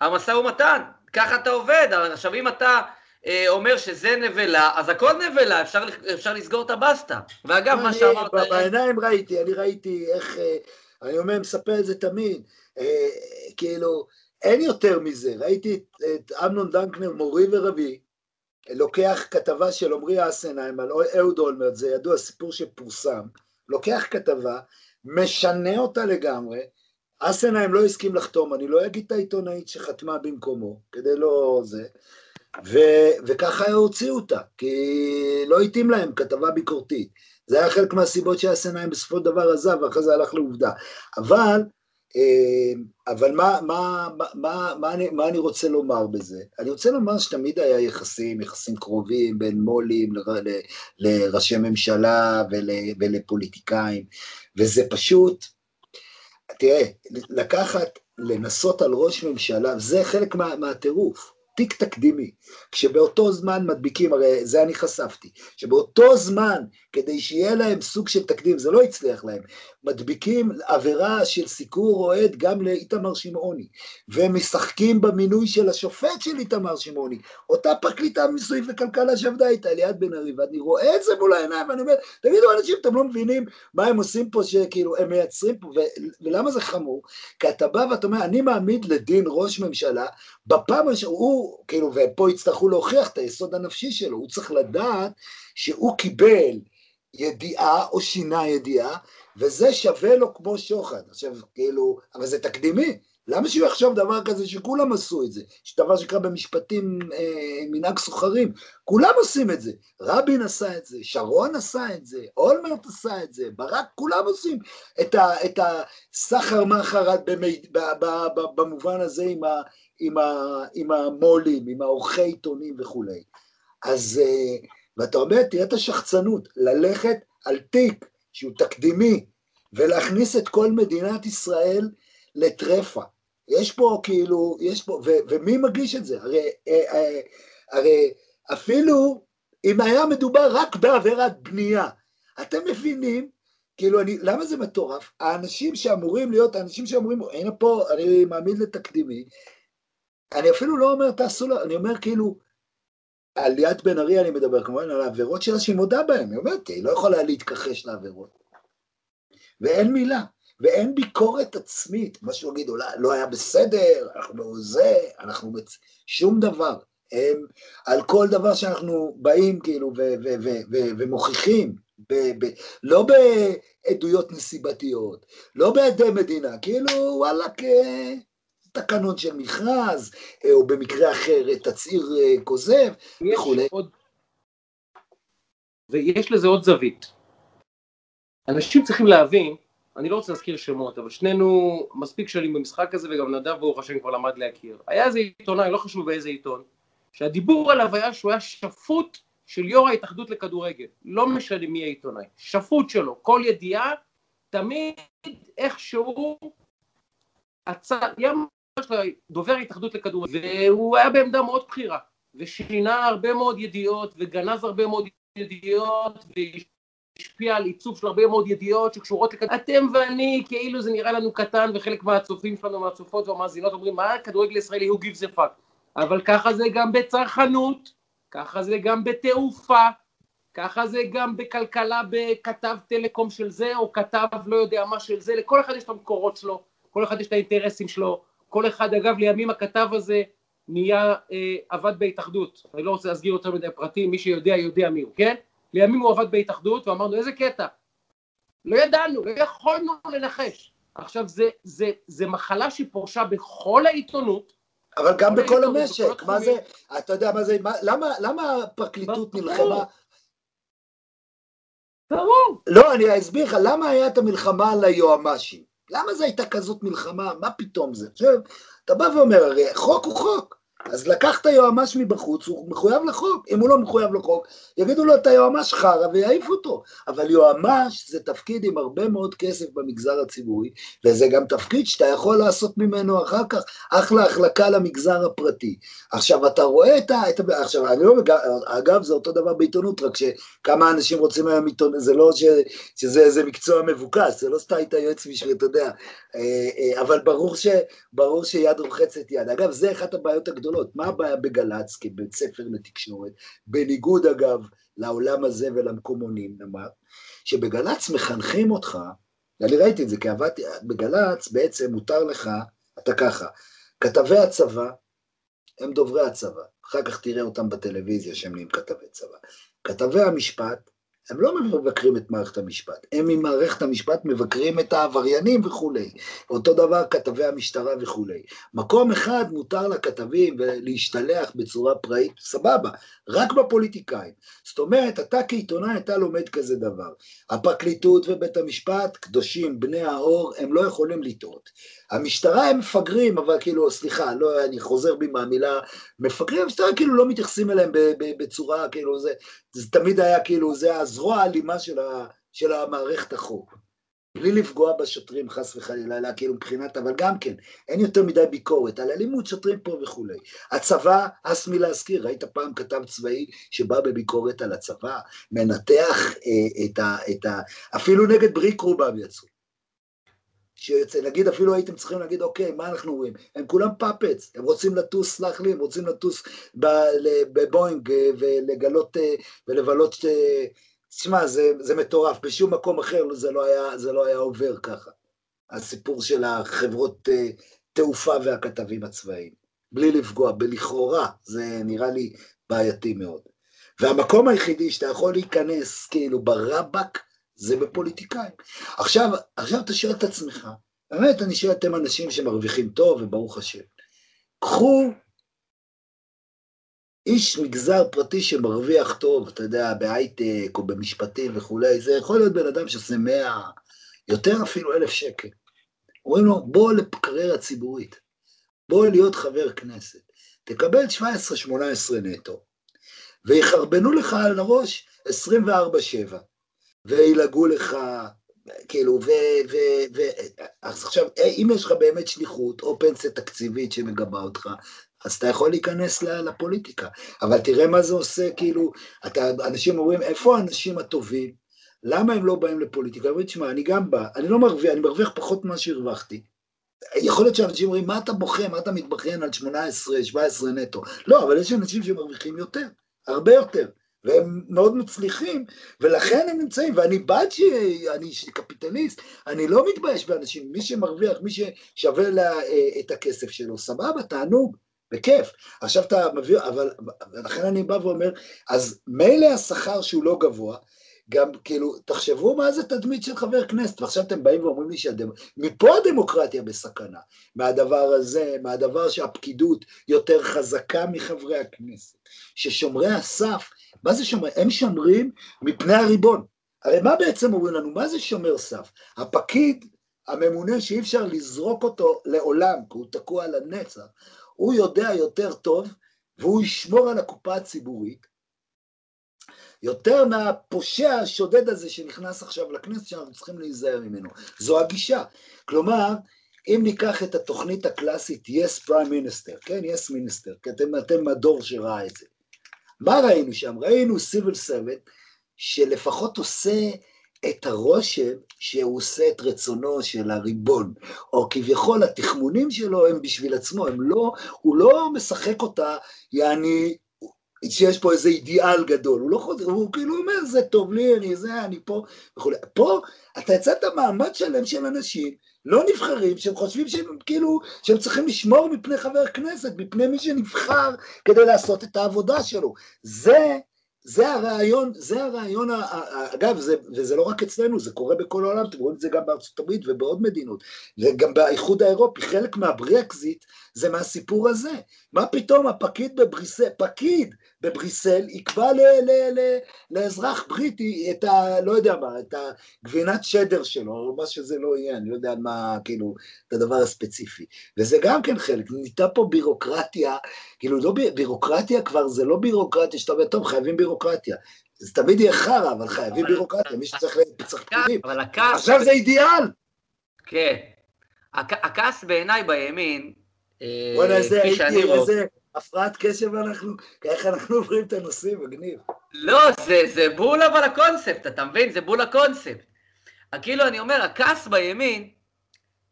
Speaker 3: המשא ומתן, ככה אתה עובד. עכשיו אם אתה אה, אומר שזה נבלה, אז הכל נבלה, אפשר, אפשר לסגור את הבסטה. ואגב, מה שאמרת...
Speaker 4: בעיניים ראיתי, אני ראיתי איך, אה, אני אומר, מספר את זה תמיד, אה, כאילו, אין יותר מזה, ראיתי את, את אמנון דנקנר, מורי ורבי, לוקח כתבה של עמרי אסנהיים על אהוד אולמרט, זה ידוע, סיפור שפורסם, לוקח כתבה, משנה אותה לגמרי, אסנהיים לא הסכים לחתום, אני לא אגיד את העיתונאית שחתמה במקומו, כדי לא זה, ו, וככה הוציאו אותה, כי לא התאים להם כתבה ביקורתית. זה היה חלק מהסיבות שהסנאים בסופו של דבר עזב, ואחרי זה הלך לעובדה. אבל, אבל מה, מה, מה, מה, אני, מה אני רוצה לומר בזה? אני רוצה לומר שתמיד היה יחסים, יחסים קרובים בין מו"לים לראשי ממשלה ול, ולפוליטיקאים, וזה פשוט, תראה, לקחת, לנסות על ראש ממשלה, זה חלק מה, מהטירוף. תיק תקדימי, כשבאותו זמן מדביקים, הרי זה אני חשפתי, שבאותו זמן, כדי שיהיה להם סוג של תקדים, זה לא הצליח להם, מדביקים עבירה של סיקור אוהד גם לאיתמר שמעוני, ומשחקים במינוי של השופט של איתמר שמעוני, אותה פרקליטה מסביב וכלכלה שעבדה איתה, ליאת בן ארי, ואני רואה את זה מול העיניים, ואני אומר, תגידו אנשים, אתם לא מבינים מה הם עושים פה, שכאילו, הם מייצרים פה, ו- ולמה זה חמור? כי אתה בא ואתה אומר, אני מעמיד לדין ראש ממשלה, בפעם הראשונה, הוא, כאילו, ופה יצטרכו להוכיח את היסוד הנפשי שלו, הוא צריך לדעת שהוא קיבל ידיעה או שינה ידיעה, וזה שווה לו כמו שוחד. עכשיו, כאילו, אבל זה תקדימי. למה שהוא יחשוב דבר כזה שכולם עשו את זה? יש דבר שנקרא במשפטים אה, מנהג סוחרים, כולם עושים את זה. רבין עשה את זה, שרון עשה את זה, אולמרט עשה את זה, ברק, כולם עושים את, ה, את הסחר מחר במובן הזה עם, ה, עם, ה, עם המו"לים, עם העורכי עיתונים וכולי. אז, אה, ואתה אומר, תראה את השחצנות, ללכת על תיק שהוא תקדימי, ולהכניס את כל מדינת ישראל לטרפה. יש פה כאילו, יש פה, ו, ומי מגיש את זה? הרי, אה, אה, הרי אפילו אם היה מדובר רק בעבירת בנייה, אתם מבינים? כאילו, אני, למה זה מטורף? האנשים שאמורים להיות, האנשים שאמורים, הנה פה, אני מעמיד לתקדימי, אני אפילו לא אומר תעשו אני אומר כאילו, על ליאת בן ארי אני מדבר כמובן על העבירות שלה שהיא מודה בהן, היא אומרת, היא לא יכולה להתכחש לעבירות. ואין מילה, ואין ביקורת עצמית, מה שהוא יגיד, אולי לא היה בסדר, אנחנו זה, אנחנו בצ... שום דבר. הם, על כל דבר שאנחנו באים כאילו ומוכיחים, ב- ב- לא בעדויות נסיבתיות, לא בעדי מדינה, כאילו וואלכ, תקנון של מכרז, אה, או במקרה אחר תצהיר אה, כוזב וכולי. עוד...
Speaker 2: ויש לזה עוד זווית. אנשים צריכים להבין, אני לא רוצה להזכיר שמות, אבל שנינו מספיק שנים במשחק הזה, וגם נדב ברוך השם כבר למד להכיר. היה איזה עיתונאי, לא חשוב באיזה עיתון, שהדיבור עליו היה שהוא היה שפוט של יו"ר ההתאחדות לכדורגל. לא משנה מי העיתונאי, שפוט שלו. כל ידיעה, תמיד איכשהו, הצד, של דובר ההתאחדות לכדורגל, והוא היה בעמדה מאוד בכירה, ושינה הרבה מאוד ידיעות, וגנז הרבה מאוד ידיעות, והשפיע על עיצוב של הרבה מאוד ידיעות שקשורות לכדורגל. אתם ואני, כאילו זה נראה לנו קטן, וחלק מהצופים שלנו, מהצופות והמאזינות אומרים, מה כדורגל ישראלי, הוא gives a fuck. אבל ככה זה גם בצרכנות, ככה זה גם בתעופה, ככה זה גם בכלכלה בכתב טלקום של זה, או כתב לא יודע מה של זה, לכל אחד יש את המקורות שלו, כל אחד יש את האינטרסים שלו, כל אחד, אגב, לימים הכתב הזה נהיה אה, עבד בהתאחדות, אני לא רוצה להסגיר יותר מדי פרטים, מי שיודע יודע מי הוא, כן? לימים הוא עבד בהתאחדות ואמרנו איזה קטע, לא ידענו, לא יכולנו לנחש. עכשיו זה, זה, זה מחלה שפורשה בכל העיתונות.
Speaker 4: אבל גם בכל המשק, מה זה, אתה יודע מה זה, מה, למה, למה הפרקליטות נלחמה?
Speaker 2: ברור.
Speaker 4: לא, אני אסביר לך, למה היה את המלחמה על היועמ"שים? למה זו הייתה כזאת מלחמה? מה פתאום זה? עכשיו, אתה בא ואומר, הרי חוק הוא חוק. אז לקחת יועמ"ש מבחוץ, הוא מחויב לחוק. אם הוא לא מחויב לחוק, יגידו לו, אתה יועמ"ש חרא ויעיפו אותו. אבל יועמ"ש זה תפקיד עם הרבה מאוד כסף במגזר הציבורי, וזה גם תפקיד שאתה יכול לעשות ממנו אחר כך אחלה החלקה למגזר הפרטי. עכשיו, אתה רואה את ה... את עכשיו, אני לא... אגב, זה אותו דבר בעיתונות, רק שכמה אנשים רוצים היום עיתונות, זה לא ש, שזה איזה מקצוע מבוקש, זה לא סתם היית יועץ בשביל, אתה יודע, אה, אה, אבל ברור, ש, ברור שיד רוחצת יד. אגב, זה אחת הבעיות הגדולות. גדולות. מה הבעיה בגל"צ כבית ספר לתקשורת, בניגוד אגב לעולם הזה ולמקומונים, נאמר, שבגל"צ מחנכים אותך, אני ראיתי את זה כי עבדתי, בגל"צ בעצם מותר לך, אתה ככה, כתבי הצבא הם דוברי הצבא, אחר כך תראה אותם בטלוויזיה שהם נהיים כתבי צבא. כתבי המשפט הם לא מבקרים את מערכת המשפט, הם ממערכת המשפט מבקרים את העבריינים וכולי. אותו דבר כתבי המשטרה וכולי. מקום אחד מותר לכתבים להשתלח בצורה פראית, סבבה, רק בפוליטיקאים. זאת אומרת, אתה כעיתונאי, אתה לומד כזה דבר. הפרקליטות ובית המשפט, קדושים, בני האור, הם לא יכולים לטעות. המשטרה הם מפגרים, אבל כאילו, סליחה, לא, אני חוזר בי מהמילה מפגרים, המשטרה כאילו לא מתייחסים אליהם בצורה, כאילו, זה, זה תמיד היה כאילו, זה הזרוע האלימה של, ה, של המערכת החוק. בלי לפגוע בשוטרים חס וחלילה, אלא כאילו מבחינת, אבל גם כן, אין יותר מדי ביקורת על אלימות שוטרים פה וכולי. הצבא, הס מלהזכיר, ראית פעם כתב צבאי שבא בביקורת על הצבא, מנתח אה, את ה... את ה אפילו נגד בריק רובם יצאו. שיוצא, נגיד אפילו הייתם צריכים להגיד, אוקיי, מה אנחנו רואים? הם כולם פאפץ, הם רוצים לטוס, סלח לי, הם רוצים לטוס בבואינג אה, ולגלות אה, ולבלות, אה, תשמע, זה, זה מטורף, בשום מקום אחר זה לא היה, זה לא היה עובר ככה. הסיפור של החברות תעופה והכתבים הצבאיים, בלי לפגוע, בלכאורה, זה נראה לי בעייתי מאוד. והמקום היחידי שאתה יכול להיכנס כאילו ברבק, זה בפוליטיקאים. עכשיו, עכשיו אתה שואל את עצמך, באמת, אני שואל אתם אנשים שמרוויחים טוב, וברוך השם. קחו איש מגזר פרטי שמרוויח טוב, אתה יודע, בהייטק או במשפטים וכולי, זה יכול להיות בן אדם שעושה מאה, יותר אפילו אלף שקל. אומרים לו, בוא לקריירה ציבורית, בוא להיות חבר כנסת, תקבל 17-18 נטו, ויחרבנו לך על הראש 24-7. וילעגו לך, כאילו, ו... ו, ו אז עכשיו, אם יש לך באמת שליחות, או פנסיה תקציבית שמגבה אותך, אז אתה יכול להיכנס לפוליטיקה. אבל תראה מה זה עושה, כאילו, אתה, אנשים אומרים, איפה האנשים הטובים? למה הם לא באים לפוליטיקה? אומרים, תשמע, אני גם בא, אני לא מרוויח, אני מרוויח פחות ממה שהרווחתי. יכול להיות שאנשים אומרים, מה אתה בוכה, מה אתה מתבכיין על 18, 17 נטו? לא, אבל יש אנשים שמרוויחים יותר, הרבה יותר. והם מאוד מצליחים, ולכן הם נמצאים, ואני בעד שאני קפיטליסט, אני לא מתבייש באנשים, מי שמרוויח, מי ששווה לה, אה, את הכסף שלו, סבבה, תענוג, בכיף. עכשיו אתה מביא, אבל, לכן אני בא ואומר, אז מילא השכר שהוא לא גבוה, גם כאילו, תחשבו מה זה תדמית של חבר כנסת, ועכשיו אתם באים ואומרים לי שמפה הדמוקרטיה בסכנה, מהדבר הזה, מהדבר שהפקידות יותר חזקה מחברי הכנסת, ששומרי הסף מה זה שומר? הם שומרים מפני הריבון. הרי מה בעצם אומרים לנו? מה זה שומר סף? הפקיד, הממונה שאי אפשר לזרוק אותו לעולם, כי הוא תקוע על הנצח, הוא יודע יותר טוב, והוא ישמור על הקופה הציבורית, יותר מהפושע השודד הזה שנכנס עכשיו לכנסת, שאנחנו צריכים להיזהר ממנו. זו הגישה. כלומר, אם ניקח את התוכנית הקלאסית Yes Prime Minister, כן? Yes Minister, כי אתם, אתם הדור שראה את זה. מה ראינו שם? ראינו סיביל סרבנט שלפחות עושה את הרושם שהוא עושה את רצונו של הריבון, או כביכול התחמונים שלו הם בשביל עצמו, הם לא, הוא לא משחק אותה, יעני, שיש פה איזה אידיאל גדול, הוא לא חוזר, הוא כאילו אומר, זה טוב לי, אני זה, אני פה, וכולי. פה אתה יצאת מעמד שלם של אנשים לא נבחרים, שהם חושבים שהם כאילו, שהם צריכים לשמור מפני חבר כנסת, מפני מי שנבחר כדי לעשות את העבודה שלו. זה זה הרעיון, זה הרעיון, אגב, זה, וזה לא רק אצלנו, זה קורה בכל העולם, אתם רואים את זה גם בארצות הברית ובעוד מדינות, וגם באיחוד האירופי, חלק מהברקזיט זה מהסיפור הזה. מה פתאום הפקיד בבריסל, פקיד בבריסל יקבע ל, ל, ל, לאזרח בריטי את ה... לא יודע מה, את הגבינת שדר שלו, או מה שזה לא יהיה, אני לא יודע מה, כאילו, את הדבר הספציפי. וזה גם כן חלק, נהייתה פה בירוקרטיה, כאילו, לא בירוקרטיה כבר, זה לא בירוקרטיה שאתה אומר, טוב, חייבים בירוקרטיה. זה תמיד יהיה חרא, אבל חייבים בירוקרטיה, מי שצריך פקידים. עכשיו זה אידיאל!
Speaker 3: כן. הכעס בעיניי בימין,
Speaker 4: בוא'נה, איזה הייתי, איזה הפרעת קשב אנחנו, איך אנחנו עוברים את הנושאים, מגניב.
Speaker 3: לא, זה, זה בול אבל הקונספט, אתה מבין? זה בול הקונספט. כאילו, אני אומר, הכעס בימין,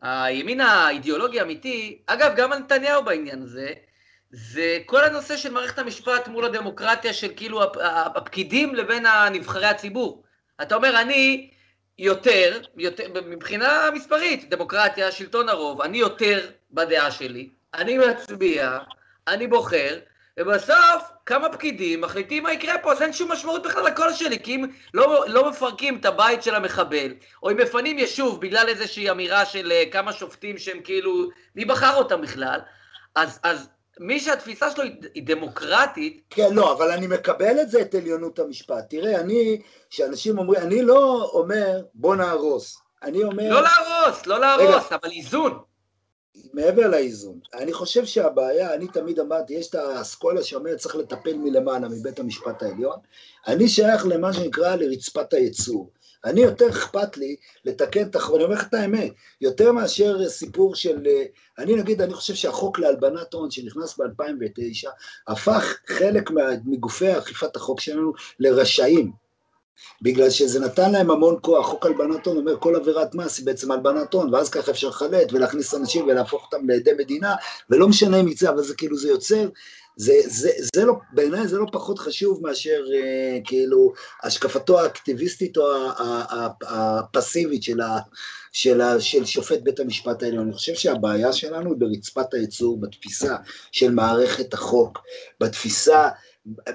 Speaker 3: הימין האידיאולוגי האמיתי, אגב, גם על נתניהו בעניין הזה, זה כל הנושא של מערכת המשפט מול הדמוקרטיה של כאילו הפקידים לבין נבחרי הציבור. אתה אומר, אני יותר, יותר, מבחינה מספרית, דמוקרטיה, שלטון הרוב, אני יותר בדעה שלי, אני מצביע, אני בוחר, ובסוף כמה פקידים מחליטים מה יקרה פה, אז אין שום משמעות בכלל לקול שלי, כי אם לא, לא מפרקים את הבית של המחבל, או אם מפנים יישוב בגלל איזושהי אמירה של uh, כמה שופטים שהם כאילו, מי בחר אותם בכלל, אז, אז מי שהתפיסה שלו היא דמוקרטית...
Speaker 4: כן, לא, אבל אני מקבל את זה, את עליונות המשפט. תראה, אני, שאנשים אומרים, אני לא אומר, בוא נהרוס. אני אומר...
Speaker 3: לא להרוס, לא להרוס, רגע, אבל איזון.
Speaker 4: מעבר לאיזון, אני חושב שהבעיה, אני תמיד אמרתי, יש את האסכולה שאומרת צריך לטפל מלמעלה מבית המשפט העליון, אני שייך למה שנקרא לרצפת הייצור. אני יותר אכפת לי לתקן את החוק, אני אומר לך את האמת, יותר מאשר סיפור של, אני נגיד, אני חושב שהחוק להלבנת הון שנכנס ב-2009, הפך חלק מגופי אכיפת החוק שלנו לרשאים. בגלל שזה נתן להם המון כוח, חוק הלבנת הון אומר כל עבירת מס היא בעצם הלבנת הון, ואז ככה אפשר לחלט ולהכניס אנשים ולהפוך אותם לעדי מדינה, ולא משנה אם יצא, אבל זה כאילו זה יוצר, זה, זה, זה לא, בעיניי זה לא פחות חשוב מאשר אה, כאילו השקפתו האקטיביסטית או הפסיבית של, ה, של, ה, של שופט בית המשפט העליון. אני חושב שהבעיה שלנו היא ברצפת הייצור, בתפיסה של מערכת החוק, בתפיסה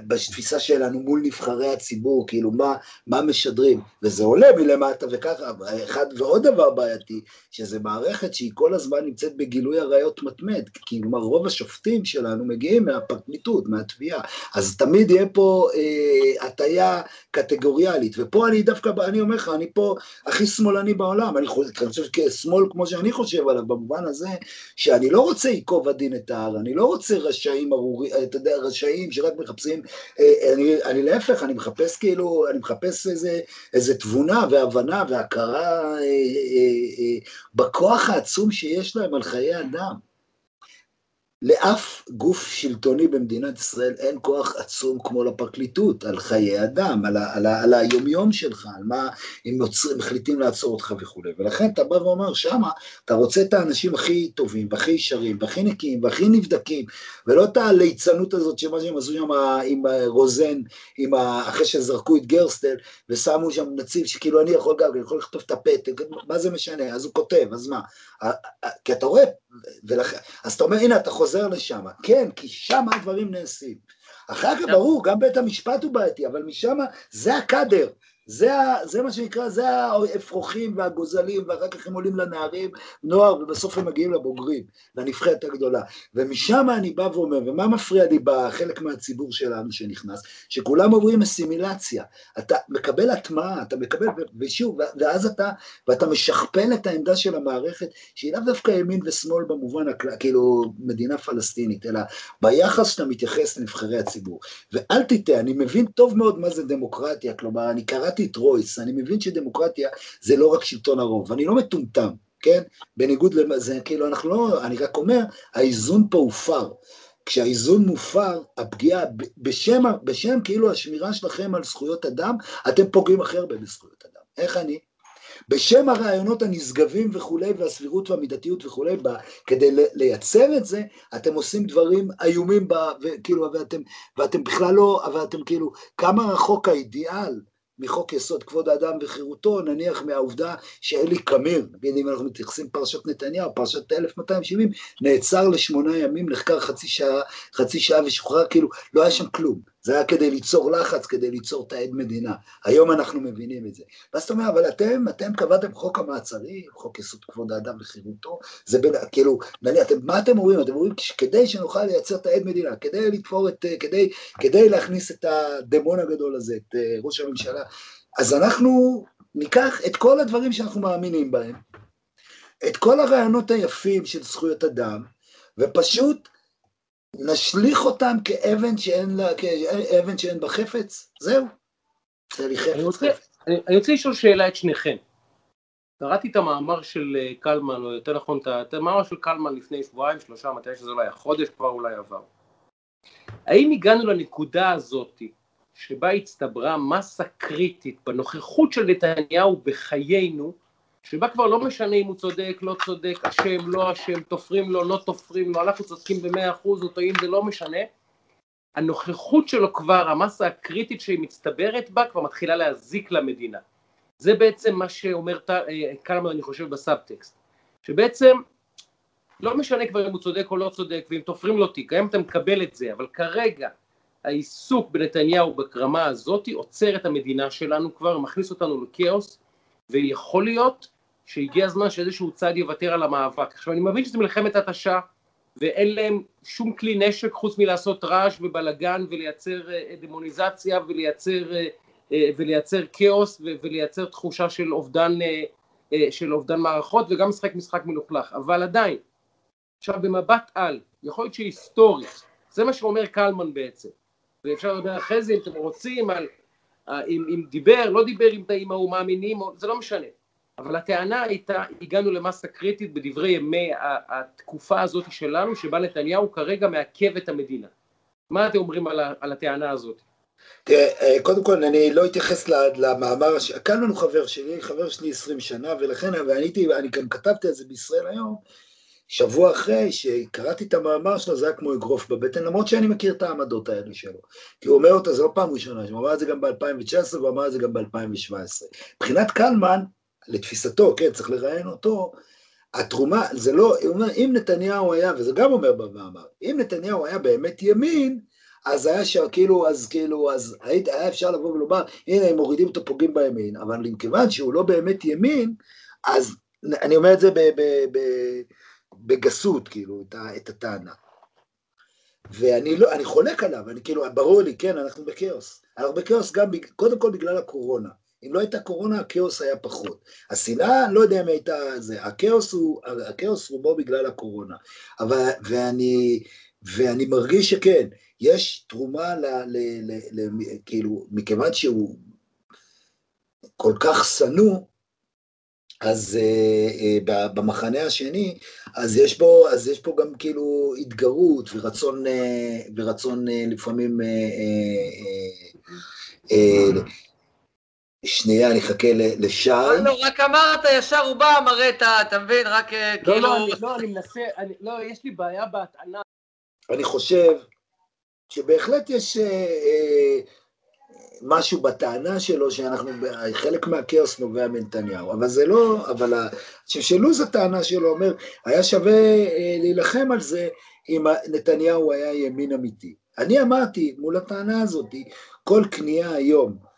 Speaker 4: בתפיסה שלנו מול נבחרי הציבור, כאילו מה, מה משדרים, וזה עולה מלמטה וככה, אחד ועוד דבר בעייתי, שזה מערכת שהיא כל הזמן נמצאת בגילוי עריות מתמד, כלומר רוב השופטים שלנו מגיעים מהפרקליטות, מהתביעה, אז תמיד יהיה פה אה, הטיה קטגוריאלית, ופה אני דווקא, אני אומר לך, אני פה הכי שמאלני בעולם, אני חושב, אני חושב כשמאל כמו שאני חושב עליו, במובן הזה, שאני לא רוצה ייקוב הדין את ההר, אני לא רוצה רשעים ארורים, אתה יודע, רשעים שרק מחפשים מחפשים, אה, אני, אני להפך, אני מחפש כאילו, אני מחפש איזה, איזה תבונה והבנה והכרה אה, אה, בכוח העצום שיש להם על חיי אדם. לאף גוף שלטוני במדינת ישראל אין כוח עצום כמו לפרקליטות, על חיי אדם, על, ה, על, על היומיום שלך, על מה, אם יוצרים, מחליטים לעצור אותך וכולי. ולכן אתה בא ואומר, שמה אתה רוצה את האנשים הכי טובים, והכי ישרים, והכי נקיים, והכי נבדקים, ולא את הליצנות הזאת שמה שהם עשו שם עם רוזן, עם ה, אחרי שזרקו את גרסטל, ושמו שם נציב שכאילו אני יכול גם, אני יכול לכתוב את הפתק, מה זה משנה, אז הוא כותב, אז מה? כי אתה רואה, ולכ... אז אתה אומר, הנה, אתה חוזר לשם. כן, כי שם הדברים נעשים. אחר כך ברור, גם בית המשפט הוא בעייתי, אבל משם זה הקאדר, זה, זה מה שנקרא, זה האפרוחים והגוזלים, ואחר כך הם עולים לנערים, נוער, ובסוף הם מגיעים לבוגרים, לנבחרת הגדולה. ומשם אני בא ואומר, ומה מפריע לי בחלק מהציבור שלנו שנכנס? שכולם עוברים אסימילציה. אתה מקבל הטמעה, אתה מקבל, ושוב, ואז אתה, ואתה משכפל את העמדה של המערכת, שהיא לאו דווקא ימין ושמאל במובן, כאילו, מדינה פלסטינית, אלא ביחס שאתה מתייחס לנבחרי הציבור. ואל תטעה, אני מבין טוב מאוד מה זה דמוקרטיה, כלומר, אני קראתי את רויס, אני מבין שדמוקרטיה זה לא רק שלטון הרוב, ואני לא מטומטם, כן? בניגוד לזה, כאילו אנחנו לא, אני רק אומר, האיזון פה הופר. כשהאיזון מופר, הפגיעה, בשם, בשם כאילו השמירה שלכם על זכויות אדם, אתם פוגעים הכי הרבה בזכויות אדם. איך אני? בשם הרעיונות הנשגבים וכולי, והסבירות והמידתיות וכולי, ב, כדי לייצר את זה, אתם עושים דברים איומים, ב, וכאילו, ואתם, ואתם בכלל לא, אבל אתם כאילו, כמה רחוק האידיאל מחוק יסוד כבוד האדם וחירותו, נניח מהעובדה שאלי קמיר, נגיד אם אנחנו מתייחסים פרשת נתניהו, פרשת 1270, נעצר לשמונה ימים, נחקר חצי שעה, חצי שעה ושוחרר, כאילו לא היה שם כלום. זה היה כדי ליצור לחץ, כדי ליצור את העד מדינה. היום אנחנו מבינים את זה. ואז אתה אומר, אבל אתם, אתם קבעתם חוק המעצרים, חוק יסוד כבוד האדם וחירותו, זה בין, כאילו, נניח, אתם, מה אתם אומרים? אתם אומרים, כדי שנוכל לייצר את העד מדינה, כדי לתפור את, כדי, כדי להכניס את הדמון הגדול הזה, את אה, ראש הממשלה, אז אנחנו ניקח את כל הדברים שאנחנו מאמינים בהם, את כל הרעיונות היפים של זכויות אדם, ופשוט נשליך אותם כאבן שאין, לה, כאבן שאין בה חפץ, זהו. זה לי חפץ.
Speaker 2: אני רוצה, אני, אני רוצה לשאול שאלה את שניכם. קראתי את המאמר של אה, קלמן, או יותר נכון, את המאמר של קלמן לפני שבועיים, שלושה, מתי שזה לא היה, חודש כבר אולי עבר. האם הגענו לנקודה הזאת שבה הצטברה מסה קריטית בנוכחות של נתניהו בחיינו, שבה כבר לא משנה אם הוא צודק, לא צודק, אשם, לא אשם, תופרים לו, לא תופרים לו, אנחנו צודקים במאה אחוז או טועים, זה לא משנה. הנוכחות שלו כבר, המסה הקריטית שהיא מצטברת בה, כבר מתחילה להזיק למדינה. זה בעצם מה שאומר אה, קלמן, אני חושב, בסאבטקסט. שבעצם לא משנה כבר אם הוא צודק או לא צודק, ואם תופרים לו תיק, היום אתה מקבל את זה, אבל כרגע העיסוק בנתניהו ברמה הזאת עוצר את המדינה שלנו כבר, מכניס אותנו לכאוס, ויכול להיות שהגיע הזמן שאיזשהו צד יוותר על המאבק. עכשיו אני מבין שזה מלחמת התשה ואין להם שום כלי נשק חוץ מלעשות רעש ובלאגן ולייצר אה, דמוניזציה ולייצר, אה, אה, ולייצר כאוס ולייצר תחושה של אובדן, של אובדן מערכות וגם משחק משחק מלוכלך, אבל עדיין, עכשיו במבט על, יכול להיות שהיסטורית, זה מה שאומר קלמן בעצם, ואפשר לדבר אחרי זה אם אתם רוצים על אם, אם דיבר, לא דיבר עם תאים ההוא מאמינים, זה לא משנה. אבל הטענה הייתה, הגענו למסה קריטית בדברי ימי התקופה הזאת שלנו, שבה נתניהו כרגע מעכב את המדינה. מה אתם אומרים על, על הטענה הזאת?
Speaker 4: תראה, אה, קודם כל אני לא אתייחס למאמר, קלמן הוא חבר שלי, חבר שלי 20 שנה, ולכן, ואני גם כתבתי על זה בישראל היום, שבוע אחרי שקראתי את המאמר שלו, זה היה כמו אגרוף בבטן, למרות שאני מכיר את העמדות האלה שלו. כי הוא אומר אותה, זה לא פעם ראשונה, הוא אמר את זה גם ב-2019 והוא אמר את זה גם ב-2017. מבחינת קלמן, לתפיסתו, כן, צריך לראיין אותו, התרומה, זה לא, הוא אומר, אם נתניהו היה, וזה גם אומר במאמר, אם נתניהו היה באמת ימין, אז היה שם, כאילו, אז כאילו, אז היה אפשר לבוא ולומר, הנה, הם מורידים אותו, פוגעים בימין, אבל מכיוון שהוא לא באמת ימין, אז אני אומר את זה ב... ב, ב בגסות, כאילו, את, את הטענה. ואני לא, אני חולק עליו, אני כאילו, ברור לי, כן, אנחנו בכאוס. אנחנו בכאוס גם, קודם כל בגלל הקורונה. אם לא הייתה קורונה, הכאוס היה פחות. השנאה, לא יודע אם הייתה זה, הכאוס הוא, הכאוס רובו בגלל הקורונה. אבל, ואני, ואני מרגיש שכן, יש תרומה ל, ל, ל, ל, כאילו, מכיוון שהוא כל כך שנוא, אז uh, uh, במחנה השני, אז יש בו, אז יש פה גם כאילו התגרות ורצון, uh, ורצון uh, לפעמים, uh, uh, uh, שנייה, אני אחכה לשי.
Speaker 3: לא, רק אמרת, ישר הוא בא, מראה את ה... אתה מבין? רק
Speaker 2: לא, כאילו... לא, לא, אני מנסה, לא, יש לי בעיה בהטענה.
Speaker 4: אני חושב שבהחלט יש... משהו בטענה שלו שאנחנו, חלק מהכאוס נובע מנתניהו, אבל זה לא, אבל השלשלוז הטענה שלו אומר, היה שווה אה, להילחם על זה אם נתניהו היה ימין אמיתי. אני אמרתי מול הטענה הזאת, כל כניעה היום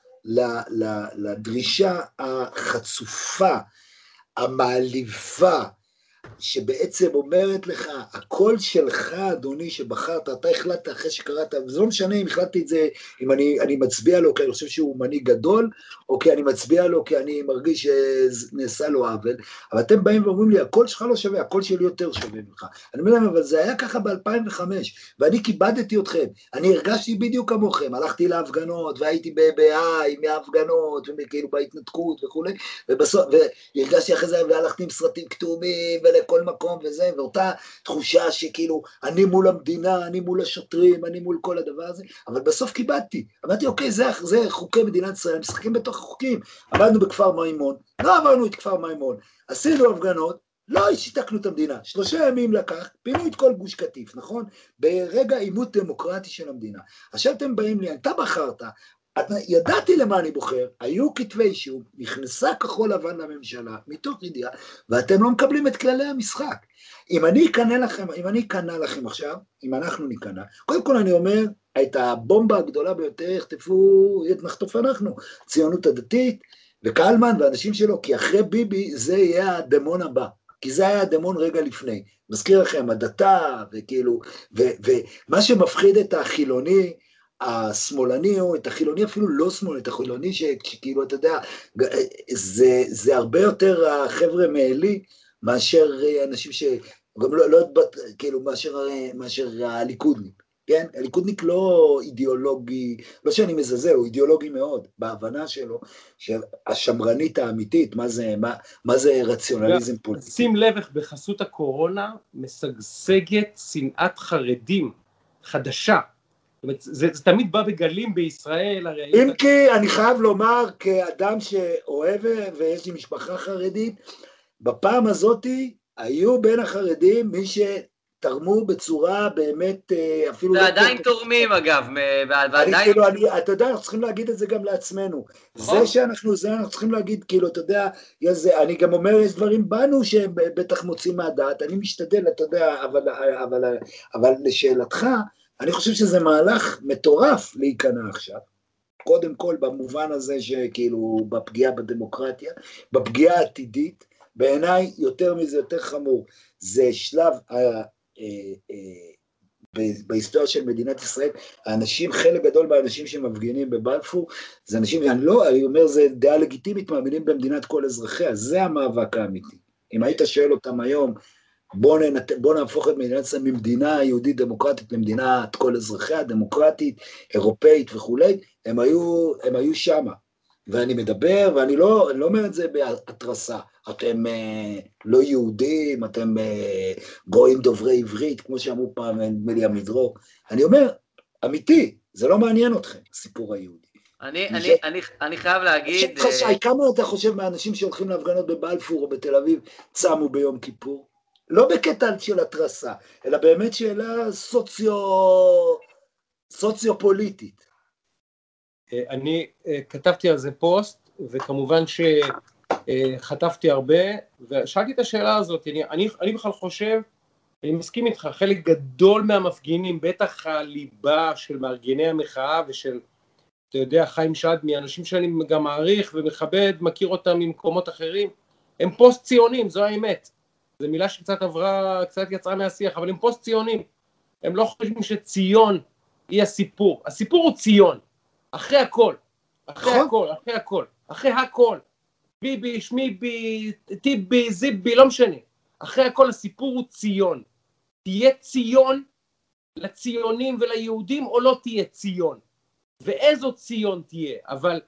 Speaker 4: לדרישה החצופה, המעליבה, שבעצם אומרת לך, הקול שלך, אדוני, שבחרת, אתה החלטת אחרי שקראת, וזה לא משנה אם החלטתי את זה, אם אני, אני מצביע לו כי אני חושב שהוא מנהיג גדול, או כי אני מצביע לו כי אני מרגיש שנעשה לו עוול, אבל אתם באים ואומרים לי, הקול שלך לא שווה, הקול שלי יותר שווה ממך. אני אומר להם, אבל זה היה ככה ב-2005, ואני כיבדתי אתכם, אני הרגשתי בדיוק כמוכם, הלכתי להפגנות, והייתי בהיי, מההפגנות, וכאילו בהתנתקות וכולי, ובסוף, והרגשתי אחרי זה, והלכתי עם סרטים כתומים, לכל מקום וזה, ואותה תחושה שכאילו, אני מול המדינה, אני מול השוטרים, אני מול כל הדבר הזה, אבל בסוף קיבלתי. אמרתי, אוקיי, זה, זה חוקי מדינת ישראל, משחקים בתוך החוקים. עמדנו בכפר מימון, לא עברנו את כפר מימון, עשינו הפגנות, לא שיתקנו את המדינה, שלושה ימים לקח, פינו את כל גוש קטיף, נכון? ברגע עימות דמוקרטי של המדינה. עכשיו אתם באים לי, אתה בחרת, ידעתי למה אני בוחר, היו כתבי אישום, נכנסה כחול לבן לממשלה, מתוך ידיעה, ואתם לא מקבלים את כללי המשחק. אם אני אקנא לכם, אם אני אקנא לכם עכשיו, אם אנחנו ניכנע, קודם כל אני אומר, את הבומבה הגדולה ביותר יחטפו, נחטוף אנחנו, ציונות הדתית, וקלמן ואנשים שלו, כי אחרי ביבי זה יהיה הדמון הבא. כי זה היה הדמון רגע לפני. מזכיר לכם, הדתה, וכאילו, ומה שמפחיד את החילוני, השמאלני, או את החילוני אפילו לא שמאלני, את החילוני שכאילו, אתה יודע, זה, זה הרבה יותר החבר'ה מעלי, מאשר אנשים ש... גם לא, לא כאילו, מאשר, מאשר הליכודניק. כן? הליכודניק לא אידיאולוגי, לא שאני מזלזל, הוא אידיאולוגי מאוד, בהבנה שלו, שהשמרנית האמיתית, מה זה, מה, מה זה רציונליזם פוליטי.
Speaker 2: שים לב איך בחסות הקורונה משגשגת שנאת חרדים חדשה. זאת אומרת, זה, זה תמיד בא בגלים בישראל,
Speaker 4: הרי... אם כי אני חייב לומר, כאדם שאוהב ויש לי משפחה חרדית, בפעם הזאתי היו בין החרדים מי ש... תרמו בצורה באמת אה, אפילו...
Speaker 3: ועדיין לא תורמים אגב,
Speaker 4: ועדיין... אני, כאילו, אני, אתה יודע, אנחנו צריכים להגיד את זה גם לעצמנו. נכון. זה שאנחנו, זה אנחנו צריכים להגיד, כאילו, אתה יודע, זה, אני גם אומר, יש דברים בנו שהם בטח מוצאים מהדעת, אני משתדל, אתה יודע, אבל, אבל, אבל, אבל לשאלתך, אני חושב שזה מהלך מטורף להיכנע עכשיו. קודם כל במובן הזה שכאילו בפגיעה בדמוקרטיה, בפגיעה העתידית, בעיניי יותר מזה, יותר חמור, זה שלב אה, אה, בהיסטוריה של מדינת ישראל, האנשים, חלק גדול מהאנשים שמפגינים בבלפור, זה אנשים, אני לא, אני אומר, זה דעה לגיטימית, מאמינים במדינת כל אזרחיה, זה המאבק האמיתי. אם היית שואל אותם היום, בואו ננת... בוא נהפוך את מדינת ישראל ממדינה יהודית דמוקרטית למדינת כל אזרחיה, דמוקרטית, אירופאית וכולי, הם היו, הם היו שמה. ואני מדבר, ואני לא, לא אומר את זה בהתרסה. אתם אה, לא יהודים, אתם אה, גויים דוברי עברית, כמו שאמרו פעם, נדמה לי עמידרור. אני אומר, אמיתי, זה לא מעניין אתכם, הסיפור היהודי.
Speaker 3: אני, אני, אני, אני חייב להגיד...
Speaker 4: שי, אה... כמה אתה חושב מהאנשים שהולכים להפגנות בבלפור או בתל אביב צמו ביום כיפור? לא בקטע של התרסה, אלא באמת שאלה סוציו... סוציו-פוליטית.
Speaker 2: אה, אני אה, כתבתי על זה פוסט, וכמובן שחטפתי הרבה, ושאלתי את השאלה הזאת, אני, אני, אני בכלל חושב, אני מסכים איתך, חלק גדול מהמפגינים, בטח הליבה של מארגני המחאה ושל, אתה יודע, חיים שדמי, אנשים שאני גם מעריך ומכבד, מכיר אותם ממקומות אחרים, הם פוסט ציונים, זו האמת. זו מילה שקצת עברה, קצת יצאה מהשיח, אבל הם פוסט ציונים. הם לא חושבים שציון היא הסיפור. הסיפור הוא ציון. אחרי הכל, אחרי נכון. הכל, אחרי הכל, אחרי הכל, ביבי, שמיבי, טיבי, זיבי, לא משנה, אחרי הכל הסיפור הוא ציון. תהיה ציון לציונים וליהודים או לא תהיה ציון, ואיזו ציון תהיה, אבל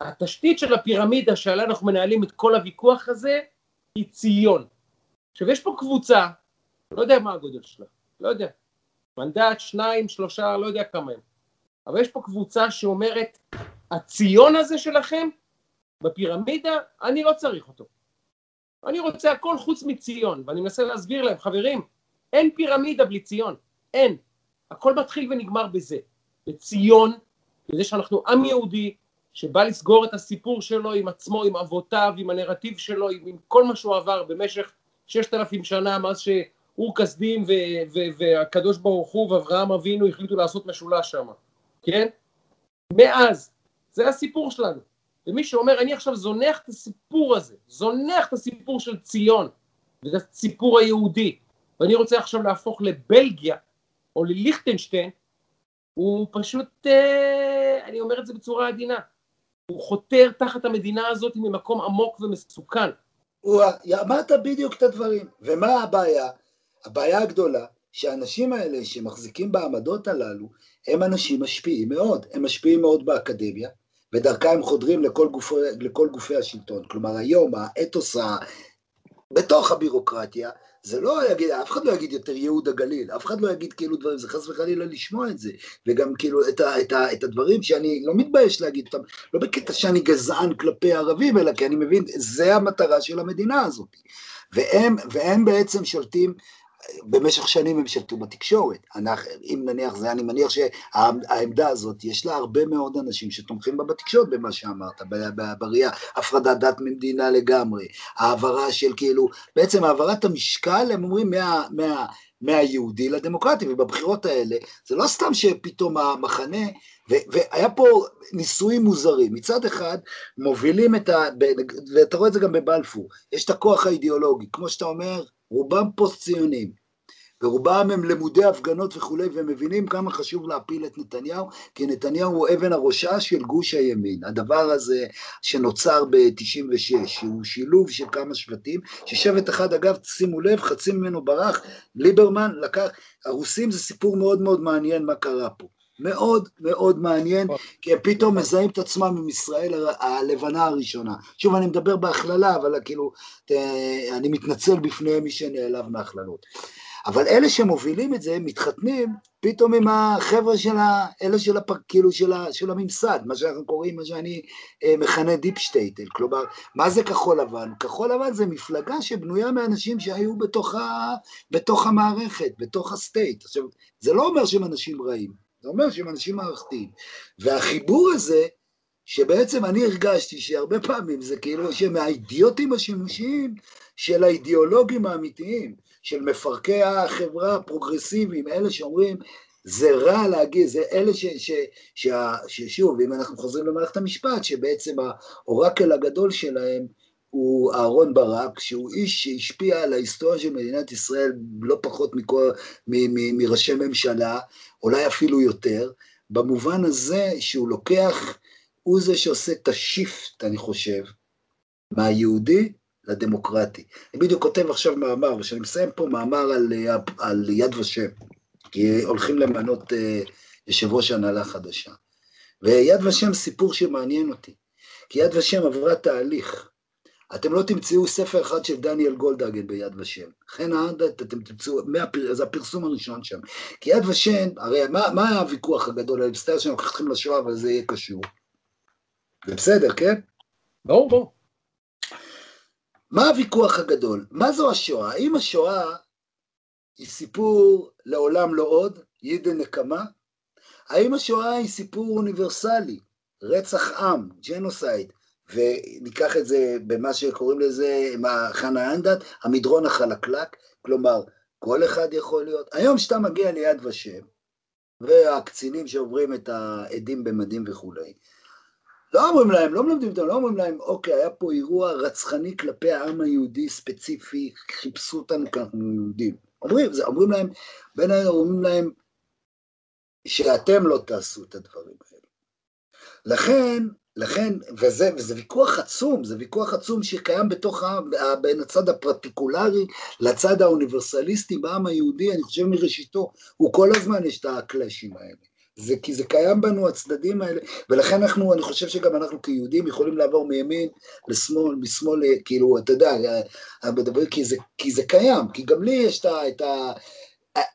Speaker 2: התשתית של הפירמידה שעליה אנחנו מנהלים את כל הוויכוח הזה היא ציון. עכשיו יש פה קבוצה, לא יודע מה הגודל שלה, לא יודע, מנדט, שניים, שלושה, לא יודע כמה הם, אבל יש פה קבוצה שאומרת, הציון הזה שלכם בפירמידה, אני לא צריך אותו. אני רוצה הכל חוץ מציון, ואני מנסה להסביר להם, חברים, אין פירמידה בלי ציון, אין. הכל מתחיל ונגמר בזה. בציון, בזה שאנחנו עם יהודי, שבא לסגור את הסיפור שלו עם עצמו, עם אבותיו, עם הנרטיב שלו, עם, עם כל מה שהוא עבר במשך ששת אלפים שנה, מאז שאור כסדים והקדוש ברוך הוא ואברהם אבינו החליטו לעשות משולש שם. כן? מאז, זה הסיפור שלנו. ומי שאומר, אני עכשיו זונח את הסיפור הזה, זונח את הסיפור של ציון, ואת הסיפור היהודי, ואני רוצה עכשיו להפוך לבלגיה, או לליכטנשטיין, הוא פשוט, אה, אני אומר את זה בצורה עדינה, הוא חותר תחת המדינה הזאת ממקום עמוק ומסוכן.
Speaker 4: אמרת בדיוק את הדברים, ומה הבעיה? הבעיה הגדולה, שהאנשים האלה שמחזיקים בעמדות הללו, הם אנשים משפיעים מאוד, הם משפיעים מאוד באקדמיה, ודרכה הם חודרים לכל גופי, לכל גופי השלטון. כלומר, היום האתוס בתוך הבירוקרטיה, זה לא יגיד, אף אחד לא יגיד יותר ייהוד הגליל, אף אחד לא יגיד כאילו דברים, זה חס וחלילה לשמוע את זה, וגם כאילו את, ה, את, ה, את הדברים שאני לא מתבייש להגיד אותם, לא בקטע שאני גזען כלפי ערבים, אלא כי אני מבין, זה המטרה של המדינה הזאת. והם, והם בעצם שולטים במשך שנים הם שלטו בתקשורת. אנחנו, אם נניח זה, אני מניח שהעמדה הזאת, יש לה הרבה מאוד אנשים שתומכים בה בתקשורת במה שאמרת, בראייה, הפרדת דת ממדינה לגמרי, העברה של כאילו, בעצם העברת המשקל, הם אומרים, מה, מה, מהיהודי לדמוקרטי, ובבחירות האלה, זה לא סתם שפתאום המחנה, ו, והיה פה ניסויים מוזרים, מצד אחד מובילים את ה... ואתה רואה את זה גם בבלפור, יש את הכוח האידיאולוגי, כמו שאתה אומר, רובם פוסט-ציונים, ורובם הם למודי הפגנות וכולי, והם מבינים כמה חשוב להפיל את נתניהו, כי נתניהו הוא אבן הראשה של גוש הימין. הדבר הזה שנוצר ב-96, שהוא שילוב של כמה שבטים, ששבט אחד, אגב, שימו לב, חצי ממנו ברח, ליברמן לקח, הרוסים זה סיפור מאוד מאוד מעניין מה קרה פה. מאוד מאוד מעניין, כי הם פתאום מזהים את עצמם עם ישראל הלבנה הראשונה. שוב, אני מדבר בהכללה, אבל כאילו, אני מתנצל בפני מי שנעלב מהכללות. אבל אלה שמובילים את זה, מתחתנים פתאום עם החבר'ה של ה... אלה של הפ... כאילו של, ה... של הממסד, מה שאנחנו קוראים, מה שאני אה, מכנה deep שטעטל, כלומר, מה זה כחול לבן? כחול לבן זה מפלגה שבנויה מאנשים שהיו בתוך, ה... בתוך המערכת, בתוך ה state. עכשיו, זה לא אומר שהם אנשים רעים, זה אומר שהם אנשים מערכתיים. והחיבור הזה, שבעצם אני הרגשתי שהרבה פעמים זה כאילו שהם האידיוטים השימושיים של האידיאולוגים האמיתיים, של מפרקי החברה הפרוגרסיביים, אלה שאומרים, זה רע להגיד, זה אלה ש, ש, ש, ששוב, אם אנחנו חוזרים למערכת המשפט, שבעצם האורקל הגדול שלהם הוא אהרון ברק, שהוא איש שהשפיע על ההיסטוריה של מדינת ישראל לא פחות מכל, מ, מ, מראשי ממשלה, אולי אפילו יותר, במובן הזה שהוא לוקח, הוא זה שעושה את השיפט, אני חושב, מהיהודי לדמוקרטי. אני בדיוק כותב עכשיו מאמר, וכשאני מסיים פה מאמר על, על יד ושם, כי הולכים למנות uh, יושב ראש הנהלה חדשה. ויד ושם סיפור שמעניין אותי, כי יד ושם עברה תהליך. אתם לא תמצאו ספר אחד של דניאל גולדהגן ביד ושם. חן העדת, אתם תמצאו, מהפר, זה הפרסום הראשון שם. כי יד ושם, הרי מה, מה הוויכוח הגדול? אני מצטער שאני לוקח אתכם לשואה, אבל זה יהיה קשור. זה בסדר, כן?
Speaker 2: ברור, ברור.
Speaker 4: מה הוויכוח הגדול? מה זו השואה? האם השואה היא סיפור לעולם לא עוד, יידה נקמה? האם השואה היא סיפור אוניברסלי, רצח עם, ג'נוסייד, וניקח את זה במה שקוראים לזה, מה חנה אנדט, המדרון החלקלק, כלומר, כל אחד יכול להיות. היום כשאתה מגיע ליד ושם, והקצינים שעוברים את העדים במדים וכולי, לא אומרים להם, לא מלמדים אותם, לא אומרים להם, אוקיי, היה פה אירוע רצחני כלפי העם היהודי ספציפי, חיפשו אותנו כי אנחנו יהודים. אומרים, זה, אומרים להם, בין היתר אומרים להם, שאתם לא תעשו את הדברים האלה. לכן, לכן, וזה, וזה ויכוח עצום, זה ויכוח עצום שקיים בתוך, בין הצד הפרטיקולרי לצד האוניברסליסטי בעם היהודי, אני חושב מראשיתו, הוא כל הזמן יש את הקלאשים האלה. זה כי זה קיים בנו הצדדים האלה, ולכן אנחנו, אני חושב שגם אנחנו כיהודים יכולים לעבור מימין לשמאל, משמאל, כאילו, אתה יודע, מדבר, כי זה, כי זה קיים, כי גם לי יש את ה...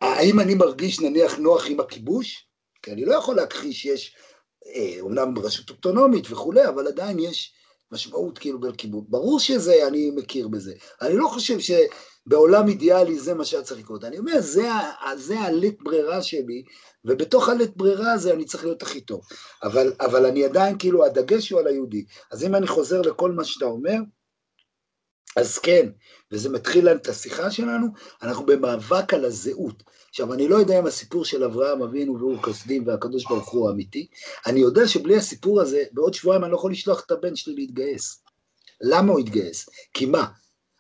Speaker 4: האם אני מרגיש נניח נוח עם הכיבוש? כי אני לא יכול להכחיש שיש, אומנם רשות אוטונומית וכולי, אבל עדיין יש משמעות כאילו בכיבוש. ברור שזה, אני מכיר בזה. אני לא חושב ש... בעולם אידיאלי זה מה שהיה צריך לקרות. אני אומר, זה, זה הלית ברירה שלי, ובתוך הלית ברירה הזה אני צריך להיות הכי טוב. אבל, אבל אני עדיין, כאילו, הדגש הוא על היהודי. אז אם אני חוזר לכל מה שאתה אומר, אז כן, וזה מתחיל את השיחה שלנו, אנחנו במאבק על הזהות. עכשיו, אני לא יודע אם הסיפור של אברהם אבינו ואור כסדים והקדוש ברוך הוא אמיתי, אני יודע שבלי הסיפור הזה, בעוד שבועיים אני לא יכול לשלוח את הבן שלי להתגייס. למה הוא התגייס? כי מה?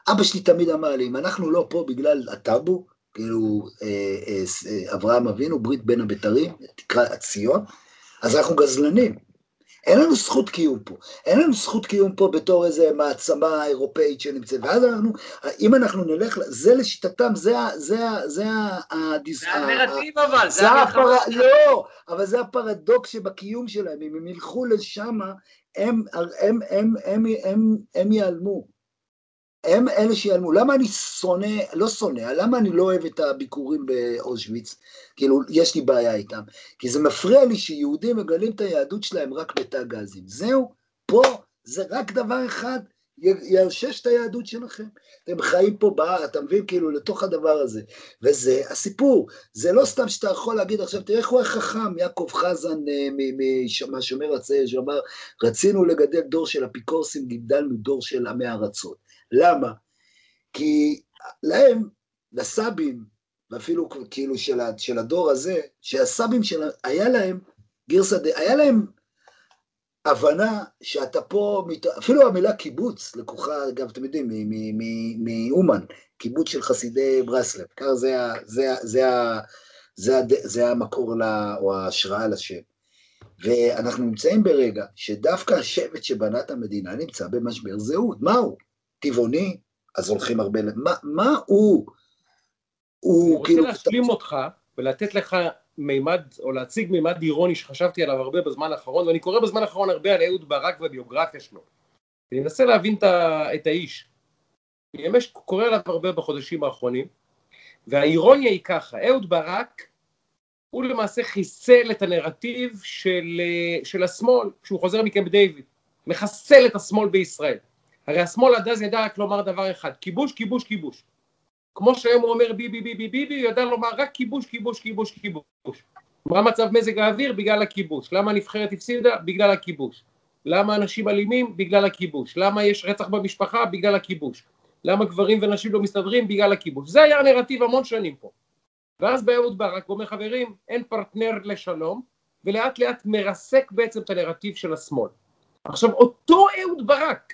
Speaker 4: אבא שלי תמיד אמר לי, אם אנחנו לא פה בגלל הטאבו, כאילו אה, אה, אה, אברהם אבינו, ברית בין הבתרים, תקרא ציון, אז אנחנו גזלנים. אין לנו זכות קיום פה. אין לנו זכות קיום פה בתור איזה מעצמה אירופאית שנמצאת. ואז אנחנו, אם אנחנו נלך, זה לשיטתם, זה זה, זה
Speaker 3: הדיס... זה הנרטיב אבל,
Speaker 4: זה הפר... לא, אבל זה הפרדוקס שבקיום שלהם. אם הם ילכו לשם, הם, הם, הם, הם, הם, הם ייעלמו. הם אלה שיעלמו. למה אני שונא, לא שונא, למה אני לא אוהב את הביקורים באושוויץ? כאילו, יש לי בעיה איתם. כי זה מפריע לי שיהודים מגלים את היהדות שלהם רק בתא גזים. זהו, פה זה רק דבר אחד, יאושש את היהדות שלכם. אתם חיים פה, בא, אתה מבין, כאילו, לתוך הדבר הזה. וזה הסיפור. זה לא סתם שאתה יכול להגיד עכשיו, תראה איך הוא החכם, יעקב חזן אה, מהשומר הצעיר, שאמר, רצינו לגדל דור של אפיקורסים, גידלנו דור של עמי ארצות. למה? כי להם, לסבים, ואפילו כאילו של, של הדור הזה, שהסבים של, היה להם גרסא, היה להם הבנה שאתה פה, אפילו המילה קיבוץ לקוחה, אגב, אתם יודעים, מאומן, קיבוץ של חסידי ברסלב, ככה זה, זה, זה, זה, זה, זה המקור לה, או ההשראה לשם. ואנחנו נמצאים ברגע שדווקא השבט שבנה את המדינה נמצא במשבר זהות. מה הוא? טבעוני? אז הולכים הרבה... מה, מה הוא?
Speaker 2: הוא כאילו... אני רוצה להשלים אותך ולתת לך מימד, או להציג מימד אירוני שחשבתי עליו הרבה בזמן האחרון, ואני קורא בזמן האחרון הרבה על אהוד ברק והביוגרפיה שלו. אני מנסה להבין את האיש. אני ממש קורא עליו הרבה בחודשים האחרונים, והאירוניה היא ככה, אהוד ברק הוא למעשה חיסל את הנרטיב של, של השמאל כשהוא חוזר מקמפ דיוויד, מחסל את השמאל בישראל. הרי השמאל עד אז ידע רק לומר דבר אחד, כיבוש, כיבוש, כיבוש. כמו שהיום הוא אומר ביבי ביבי ביבי, הוא ידע לומר רק כיבוש כיבוש כיבוש כיבוש. מה מצב מזג האוויר? בגלל הכיבוש. למה הנבחרת הפסידה? בגלל הכיבוש. למה אנשים אלימים? בגלל הכיבוש. למה יש רצח במשפחה? בגלל הכיבוש. למה גברים ונשים לא מסתדרים? בגלל הכיבוש. זה היה הנרטיב המון שנים פה. ואז בא אהוד ברק ואומר חברים, אין פרטנר לשלום, ולאט לאט מרסק בעצם את הנרטיב של השמאל. עכשיו אותו אהוד ברק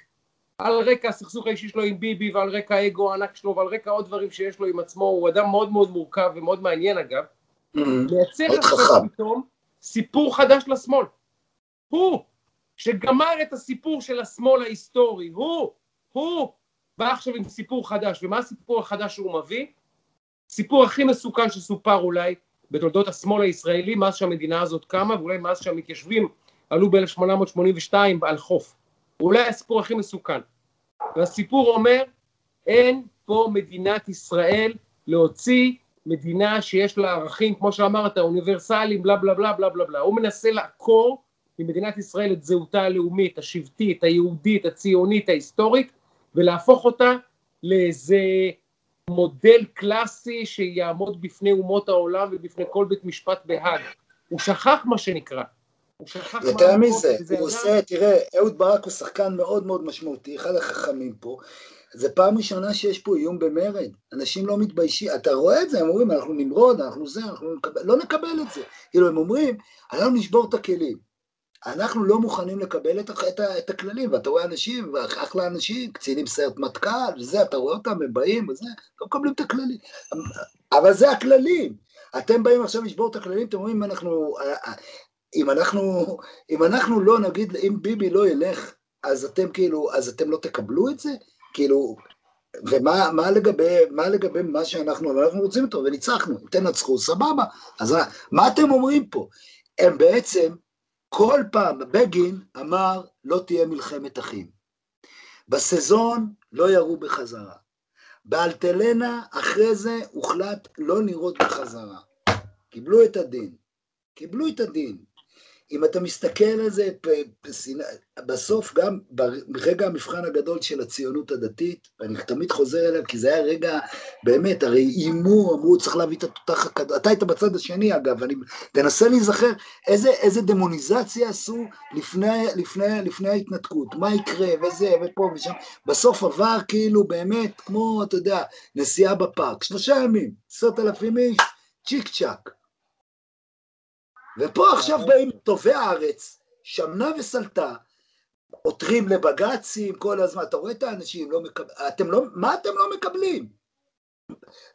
Speaker 2: על רקע הסכסוך האישי שלו עם ביבי ועל רקע האגו הענק שלו ועל רקע עוד דברים שיש לו עם עצמו, הוא אדם מאוד מאוד מורכב ומאוד מעניין אגב, mm-hmm. מייצר עכשיו פתאום סיפור חדש לשמאל. הוא, שגמר את הסיפור של השמאל ההיסטורי, הוא, הוא, בא עכשיו עם סיפור חדש, ומה הסיפור החדש שהוא מביא? סיפור הכי מסוכן שסופר אולי בתולדות השמאל הישראלי מאז שהמדינה הזאת קמה ואולי מאז שהמתיישבים עלו ב-1882 על חוף. אולי הסיפור הכי מסוכן. והסיפור אומר, אין פה מדינת ישראל להוציא מדינה שיש לה ערכים, כמו שאמרת, אוניברסליים, בלה בלה בלה בלה בלה בלה. הוא מנסה לעקור ממדינת ישראל את זהותה הלאומית, השבטית, היהודית, הציונית, ההיסטורית, ולהפוך אותה לאיזה מודל קלאסי שיעמוד בפני אומות העולם ובפני כל בית משפט בהאג. הוא שכח מה שנקרא.
Speaker 4: יותר מזה, הוא עושה, תראה, אהוד ברק הוא שחקן מאוד מאוד משמעותי, אחד החכמים פה. זה פעם ראשונה שיש פה איום במרד, אנשים לא מתביישים, אתה רואה את זה, הם אומרים, אנחנו נמרוד, אנחנו זה, אנחנו נקבל, לא נקבל את זה. כאילו, הם אומרים, אנחנו נשבור את הכלים. אנחנו לא מוכנים לקבל את, את, את הכללים, ואתה רואה אנשים, אחלה אנשים, קצינים סיירת מטכ"ל, וזה, אתה רואה אותם, הם באים וזה, לא מקבלים את הכללים. אבל זה הכללים. אתם באים עכשיו לשבור את הכללים, אתם אומרים, אנחנו, אם אנחנו, אם אנחנו לא נגיד, אם ביבי לא ילך, אז אתם כאילו, אז אתם לא תקבלו את זה? כאילו, ומה מה לגבי, מה לגבי מה שאנחנו, אנחנו רוצים אותו, וניצחנו, אם תנצחו, סבבה. אז מה אתם אומרים פה? הם בעצם, כל פעם, בגין אמר, לא תהיה מלחמת אחים. בסזון לא ירו בחזרה. באלטלנה, אחרי זה הוחלט לא לירות בחזרה. קיבלו את הדין. קיבלו את הדין. אם אתה מסתכל על זה, בסוף גם ברגע המבחן הגדול של הציונות הדתית, ואני תמיד חוזר אליו, כי זה היה רגע, באמת, הרי איימו, אמרו, צריך להביא את התותח הקדוש, אתה היית בצד השני אגב, אני תנסה להיזכר איזה, איזה דמוניזציה עשו לפני, לפני, לפני ההתנתקות, מה יקרה, וזה, ופה ושם, בסוף עבר כאילו באמת, כמו, אתה יודע, נסיעה בפארק, שלושה ימים, עשרת אלפים איש, צ'יק צ'אק. ופה עכשיו באים טובי הארץ, שמנה וסלטה, עותרים לבג"צים כל הזמן, אתה רואה את האנשים, לא מקב... אתם לא, מה אתם לא מקבלים?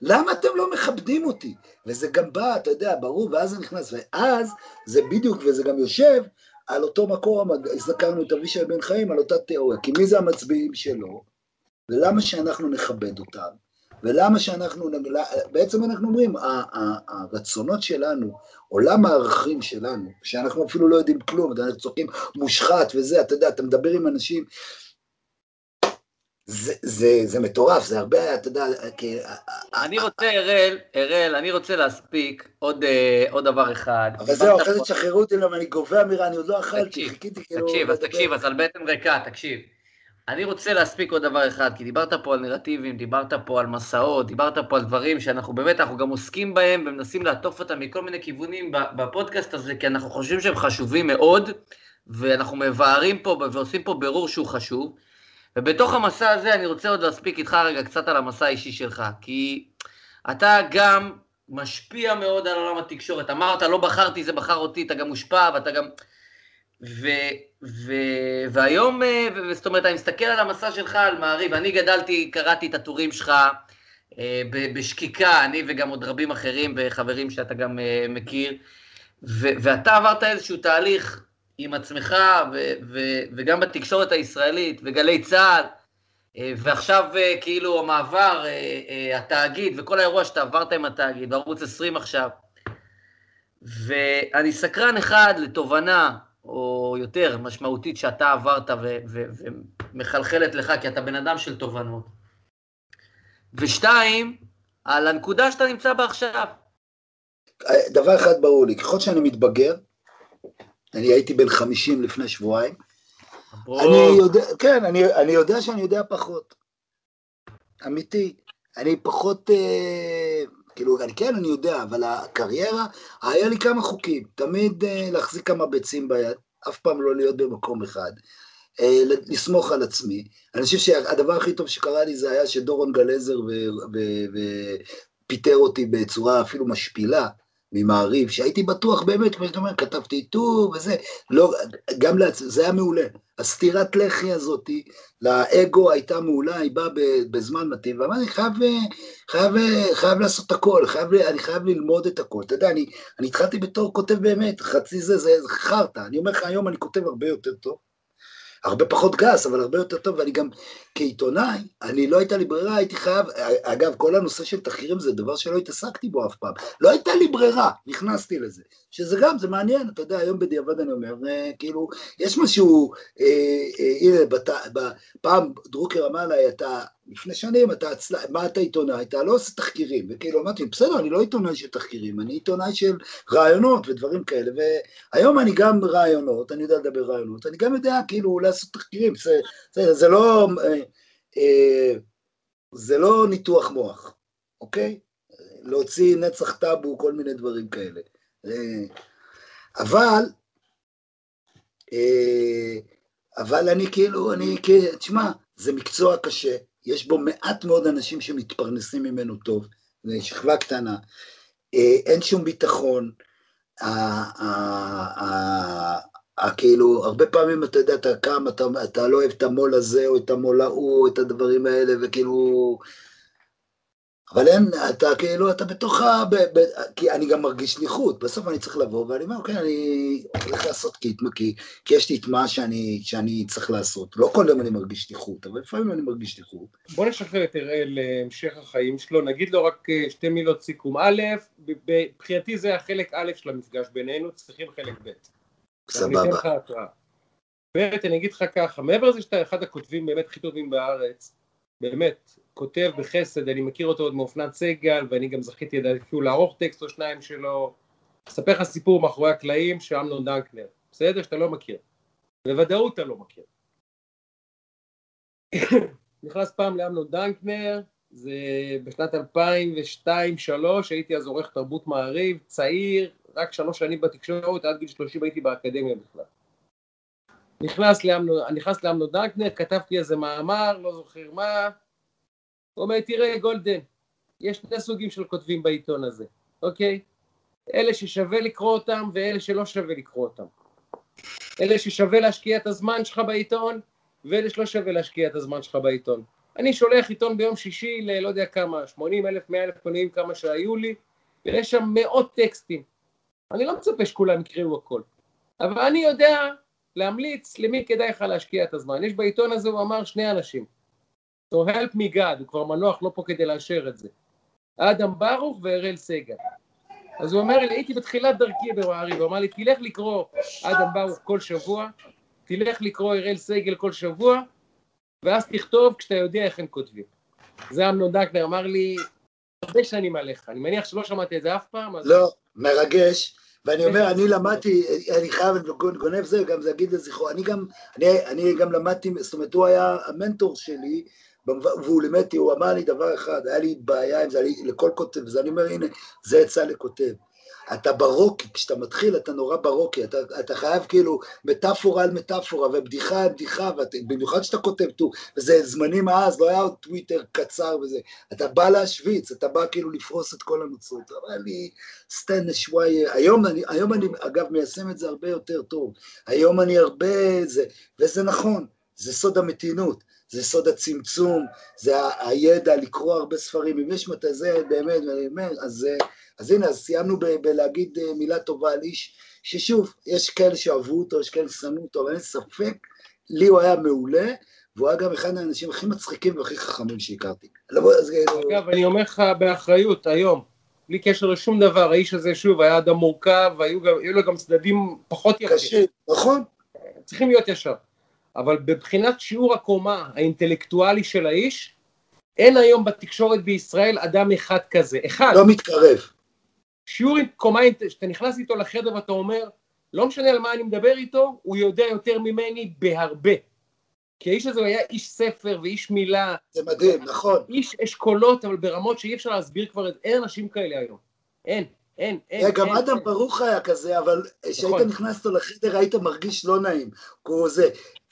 Speaker 4: למה אתם לא מכבדים אותי? וזה גם בא, אתה יודע, ברור, ואז זה נכנס, ואז זה בדיוק, וזה גם יושב על אותו מקום, הזכרנו את אבישי בן חיים, על אותה תיאוריה, כי מי זה המצביעים שלו, ולמה שאנחנו נכבד אותם? ולמה שאנחנו, בעצם אנחנו אומרים, הרצונות שלנו, עולם הערכים שלנו, שאנחנו אפילו לא יודעים כלום, אנחנו צוחקים מושחת וזה, אתה יודע, אתה מדבר עם אנשים, זה, זה, זה מטורף, זה הרבה, אתה יודע, כי...
Speaker 3: אני רוצה, אראל, אראל, אני רוצה להספיק עוד, אה, עוד דבר אחד.
Speaker 4: אבל זהו, אחרי זה תשחררו אותי, אני גובה אמירה, אני עוד לא אכלתי, חיכיתי כאילו...
Speaker 3: תקשיב, אז תקשיב, אז על בטן ריקה, תקשיב. אני רוצה להספיק עוד דבר אחד, כי דיברת פה על נרטיבים, דיברת פה על מסעות, דיברת פה על דברים שאנחנו באמת, אנחנו גם עוסקים בהם ומנסים לעטוף אותם מכל מיני כיוונים בפודקאסט הזה, כי אנחנו חושבים שהם חשובים מאוד, ואנחנו מבארים פה ועושים פה בירור שהוא חשוב. ובתוך המסע הזה אני רוצה עוד להספיק איתך רגע קצת על המסע האישי שלך, כי אתה גם משפיע מאוד על עולם התקשורת. אמרת, לא בחרתי, זה בחר אותי, אתה גם מושפע, ואתה גם... ו, ו, והיום, אה, זאת אומרת, אני מסתכל על המסע שלך, על מעריב, אני גדלתי, קראתי את הטורים שלך אה, בשקיקה, אני וגם עוד רבים אחרים וחברים שאתה גם אה, מכיר, ו, ואתה עברת איזשהו תהליך עם עצמך ו, ו, וגם בתקשורת הישראלית וגלי צה"ל, ועכשיו כאילו המעבר, התאגיד וכל האירוע שאתה עברת עם התאגיד, בערוץ 20 עכשיו, ואני סקרן אחד לתובנה או יותר משמעותית שאתה עברת ומחלחלת לך, כי אתה בן אדם של תובנות. ושתיים, על הנקודה שאתה נמצא בה עכשיו.
Speaker 4: דבר אחד ברור לי, ככל שאני מתבגר, אני הייתי בן 50 לפני שבועיים, אני יודע, כן, אני, אני יודע שאני יודע פחות. אמיתי. אני פחות, אה, כאילו, אני כן, אני יודע, אבל הקריירה, היה לי כמה חוקים. תמיד אה, להחזיק כמה ביצים ביד, אף פעם לא להיות במקום אחד. אה, לסמוך על עצמי. אני חושב שהדבר הכי טוב שקרה לי זה היה שדורון גלזר ופיטר אותי בצורה אפילו משפילה. ממעריב, שהייתי בטוח באמת, כמו שאתה אומר, כתבתי טור וזה, לא, גם לעצ... זה היה מעולה. הסטירת לחי הזאתי לאגו הייתה מעולה, היא באה בזמן מתאים, ואמרתי, חייב, חייב, חייב לעשות הכל, חייב, אני חייב ללמוד את הכל. אתה יודע, אני, אני התחלתי בתור כותב באמת, חצי זה, זה חרטא. אני אומר לך, היום אני כותב הרבה יותר טוב. הרבה פחות גס, אבל הרבה יותר טוב, ואני גם כעיתונאי, אני לא הייתה לי ברירה, הייתי חייב, אגב, כל הנושא של תחקירים זה דבר שלא התעסקתי בו אף פעם, לא הייתה לי ברירה, נכנסתי לזה, שזה גם, זה מעניין, אתה יודע, היום בדיעבד אני אומר, אה, כאילו, יש משהו, אה, אה, הנה, בת, פעם דרוקר אמר לי, אתה לפני שנים, אתה, מה אתה עיתונאי? אתה לא עושה תחקירים. וכאילו אמרתי, בסדר, אני לא עיתונאי של תחקירים, אני עיתונאי של רעיונות ודברים כאלה. והיום אני גם רעיונות, אני יודע לדבר רעיונות, אני גם יודע כאילו לעשות תחקירים. זה, זה, זה לא... אה, אה, זה לא ניתוח מוח, אוקיי? להוציא נצח טאבו, כל מיני דברים כאלה. אה, אבל, אבל אני כאילו, אני, תשמע, זה מקצוע קשה, יש בו מעט מאוד אנשים שמתפרנסים ממנו טוב, זו שכבה קטנה, אה, אין שום ביטחון, כאילו, הרבה פעמים אתה יודע, אתה קם, אתה, אתה לא אוהב את המו"ל הזה או את המו"ל ההוא, את הדברים האלה, וכאילו, אבל אין, אתה כאילו, אתה בתוך ה... ב, ב, כי אני גם מרגיש שליחות, בסוף אני צריך לבוא, ואני אומר, אוקיי, אני הולך לעשות כי, כי, כי יש לי את מה שאני, שאני צריך לעשות. לא כל יום אני מרגיש שליחות, אבל לפעמים אני מרגיש שליחות.
Speaker 2: בוא נשחרר את אראל להמשך החיים שלו, נגיד לו רק אה, שתי מילות סיכום. א', מבחינתי זה החלק א' של המפגש בינינו, צריכים חלק ב'.
Speaker 4: סבבה. אני אתן
Speaker 2: לך התראה. ב', אני אגיד לך ככה, מעבר לזה שאתה אחד הכותבים באמת הכי טובים בארץ, באמת, כותב בחסד, אני מכיר אותו עוד מאופנת סגל, ואני גם זכיתי אפילו לערוך טקסט או שניים שלו. אספר לך סיפור מאחורי הקלעים של אמנון דנקנר, בסדר? שאתה לא מכיר. בוודאות אתה לא מכיר. נכנס פעם לאמנון דנקנר, זה בשנת 2002-2003, הייתי אז עורך תרבות מעריב, צעיר, רק שלוש שנים בתקשורת, עד גיל 30 הייתי באקדמיה בכלל. נכנס לאמנון דנקנר, כתבתי איזה מאמר, לא זוכר מה, הוא אומר, תראה גולדן, יש שני סוגים של כותבים בעיתון הזה, אוקיי? אלה ששווה לקרוא אותם ואלה שלא שווה לקרוא אותם. אלה ששווה להשקיע את הזמן שלך בעיתון ואלה שלא שווה להשקיע את הזמן שלך בעיתון. אני שולח עיתון ביום שישי ללא יודע כמה, 80 אלף, 100 אלף קונים, כמה שהיו לי, ויש שם מאות טקסטים. אני לא מצפה שכולם יקראו הכל, אבל אני יודע להמליץ למי כדאי לך להשקיע את הזמן. יש בעיתון הזה, הוא אמר, שני אנשים. So help me God, הוא כבר מנוח לא פה כדי לאשר את זה. אדם ברוך ואראל סגל. אז הוא אומר לי, הייתי בתחילת דרכי במעריב, הוא אמר לי, תלך לקרוא אדם ברוך כל שבוע, תלך לקרוא אראל סגל כל שבוע, ואז תכתוב כשאתה יודע איך הם כותבים. זה אמנון דקנר אמר לי, הרבה שנים עליך, אני מניח שלא שמעתי את זה אף פעם. אז...
Speaker 4: לא, מרגש. ואני אומר, אני למדתי, אני חייב גונב זה, גם זה להגיד לזכרו, אני גם, אני, אני גם למדתי, זאת אומרת, הוא היה המנטור שלי, והוא לימד הוא אמר לי דבר אחד, היה לי בעיה עם זה, לכל כותב, אז אני אומר, הנה, זה עצה לכותב. אתה ברוקי, כשאתה מתחיל אתה נורא ברוקי, אתה, אתה חייב כאילו מטאפורה על מטאפורה ובדיחה על בדיחה, במיוחד שאתה כותב טור, וזה זמנים אז, לא היה עוד טוויטר קצר וזה, אתה בא להשוויץ, אתה בא כאילו לפרוס את כל הנוצרות, אמר לי סטן שוואי, היום אני, היום אני אגב מיישם את זה הרבה יותר טוב, היום אני הרבה זה, וזה נכון, זה סוד המתינות, זה סוד הצמצום, זה הידע לקרוא הרבה ספרים, אם יש מתי זה באמת, אז, אז הנה, אז סיימנו ב, בלהגיד אה, מילה טובה על איש, ששוב, יש כאלה שאהבו אותו, יש כאלה ששנאו אותו, אבל אין ספק, לי הוא היה מעולה, והוא היה גם אחד האנשים הכי מצחיקים והכי חכמים שהכרתי.
Speaker 2: אגב, אני אומר לך באחריות, היום, בלי קשר לשום דבר, האיש הזה, שוב, היה אדם מורכב, והיו לו גם צדדים פחות
Speaker 4: יפים. קשה, נכון.
Speaker 2: צריכים להיות ישר. אבל בבחינת שיעור הקומה האינטלקטואלי של האיש, אין היום בתקשורת בישראל אדם אחד כזה. אחד.
Speaker 4: לא מתקרב.
Speaker 2: שיעור קומה, שאתה נכנס איתו לחדר ואתה אומר, לא משנה על מה אני מדבר איתו, הוא יודע יותר ממני בהרבה. כי האיש הזה היה איש ספר ואיש מילה.
Speaker 4: זה מדהים, נכון.
Speaker 2: איש אשכולות, אבל ברמות שאי אפשר להסביר כבר, אין אנשים כאלה היום. אין, אין, אין.
Speaker 4: גם אדם ברוך היה כזה, אבל כשהיית נכון. נכנס אותו לחדר היית מרגיש לא נעים. הוא זה.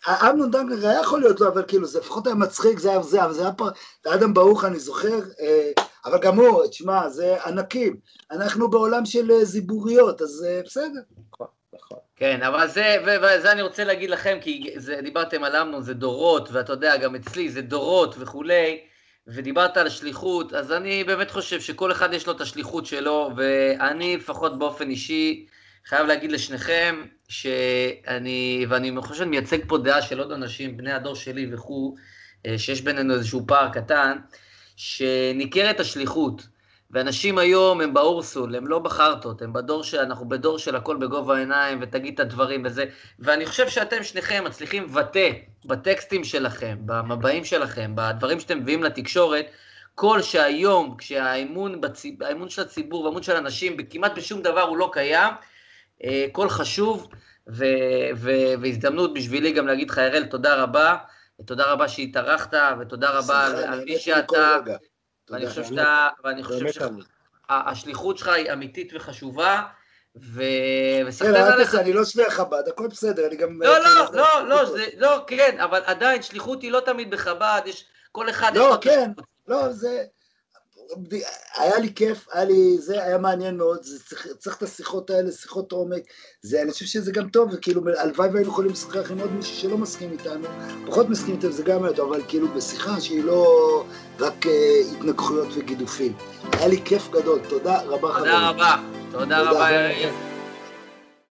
Speaker 4: אמנון דנקר היה יכול להיות לו, אבל כאילו, זה לפחות היה מצחיק, זה היה זה, אבל זה היה פה, אדם ברוך, אני זוכר, אה, אבל גם הוא, תשמע, זה ענקים. אנחנו בעולם של אה, זיבוריות, אז אה, בסדר. נכון,
Speaker 3: נכון. כן, אבל זה, וזה אני רוצה להגיד לכם, כי זה, דיברתם על אמנון, זה דורות, ואתה יודע, גם אצלי זה דורות וכולי, ודיברת על שליחות, אז אני באמת חושב שכל אחד יש לו את השליחות שלו, ואני לפחות באופן אישי, חייב להגיד לשניכם, שאני, ואני חושב שאני מייצג פה דעה של עוד אנשים, בני הדור שלי וכו', אה, שיש בינינו איזשהו פער קטן, שניכרת השליחות. ואנשים היום הם באורסול, הם לא בחרטות, הם בדור של, אנחנו בדור של הכל בגובה העיניים, ותגיד את הדברים וזה. ואני חושב שאתם שניכם מצליחים לבטא בטקסטים שלכם, במבעים שלכם, בדברים שאתם מביאים לתקשורת, כל שהיום, כשהאמון בציב, של הציבור והאמון של אנשים כמעט בשום דבר הוא לא קיים, אה, קול חשוב, ו, ו, והזדמנות בשבילי גם להגיד לך, אראל, תודה רבה, תודה רבה שהתארחת, ותודה רבה על, על מי שאתה, ואני חושב שאתה, ואני חושב שהשליחות שלך היא אמיתית וחשובה, ו...
Speaker 4: וסחטיין כן, עליך. אני לא שווה חב"ד, הכל בסדר, אני גם...
Speaker 3: לא, לא, לא, לא, לא, כן, אבל עדיין שליחות היא לא תמיד בחב"ד, יש, כל אחד.
Speaker 4: לא, כן, לא, זה... היה לי כיף, היה לי, זה היה מעניין מאוד, זה צריך, צריך את השיחות האלה, שיחות עומק, זה, אני חושב שזה גם טוב, וכאילו, הלוואי והיינו יכולים לשוחח עם עוד מישהו שלא מסכים איתנו, פחות מסכים איתנו, זה גם היה טוב, אבל כאילו בשיחה שהיא לא רק uh, התנגחויות וגידופים. היה לי כיף גדול, תודה רבה
Speaker 3: חברים. תודה רבה, תודה רבה.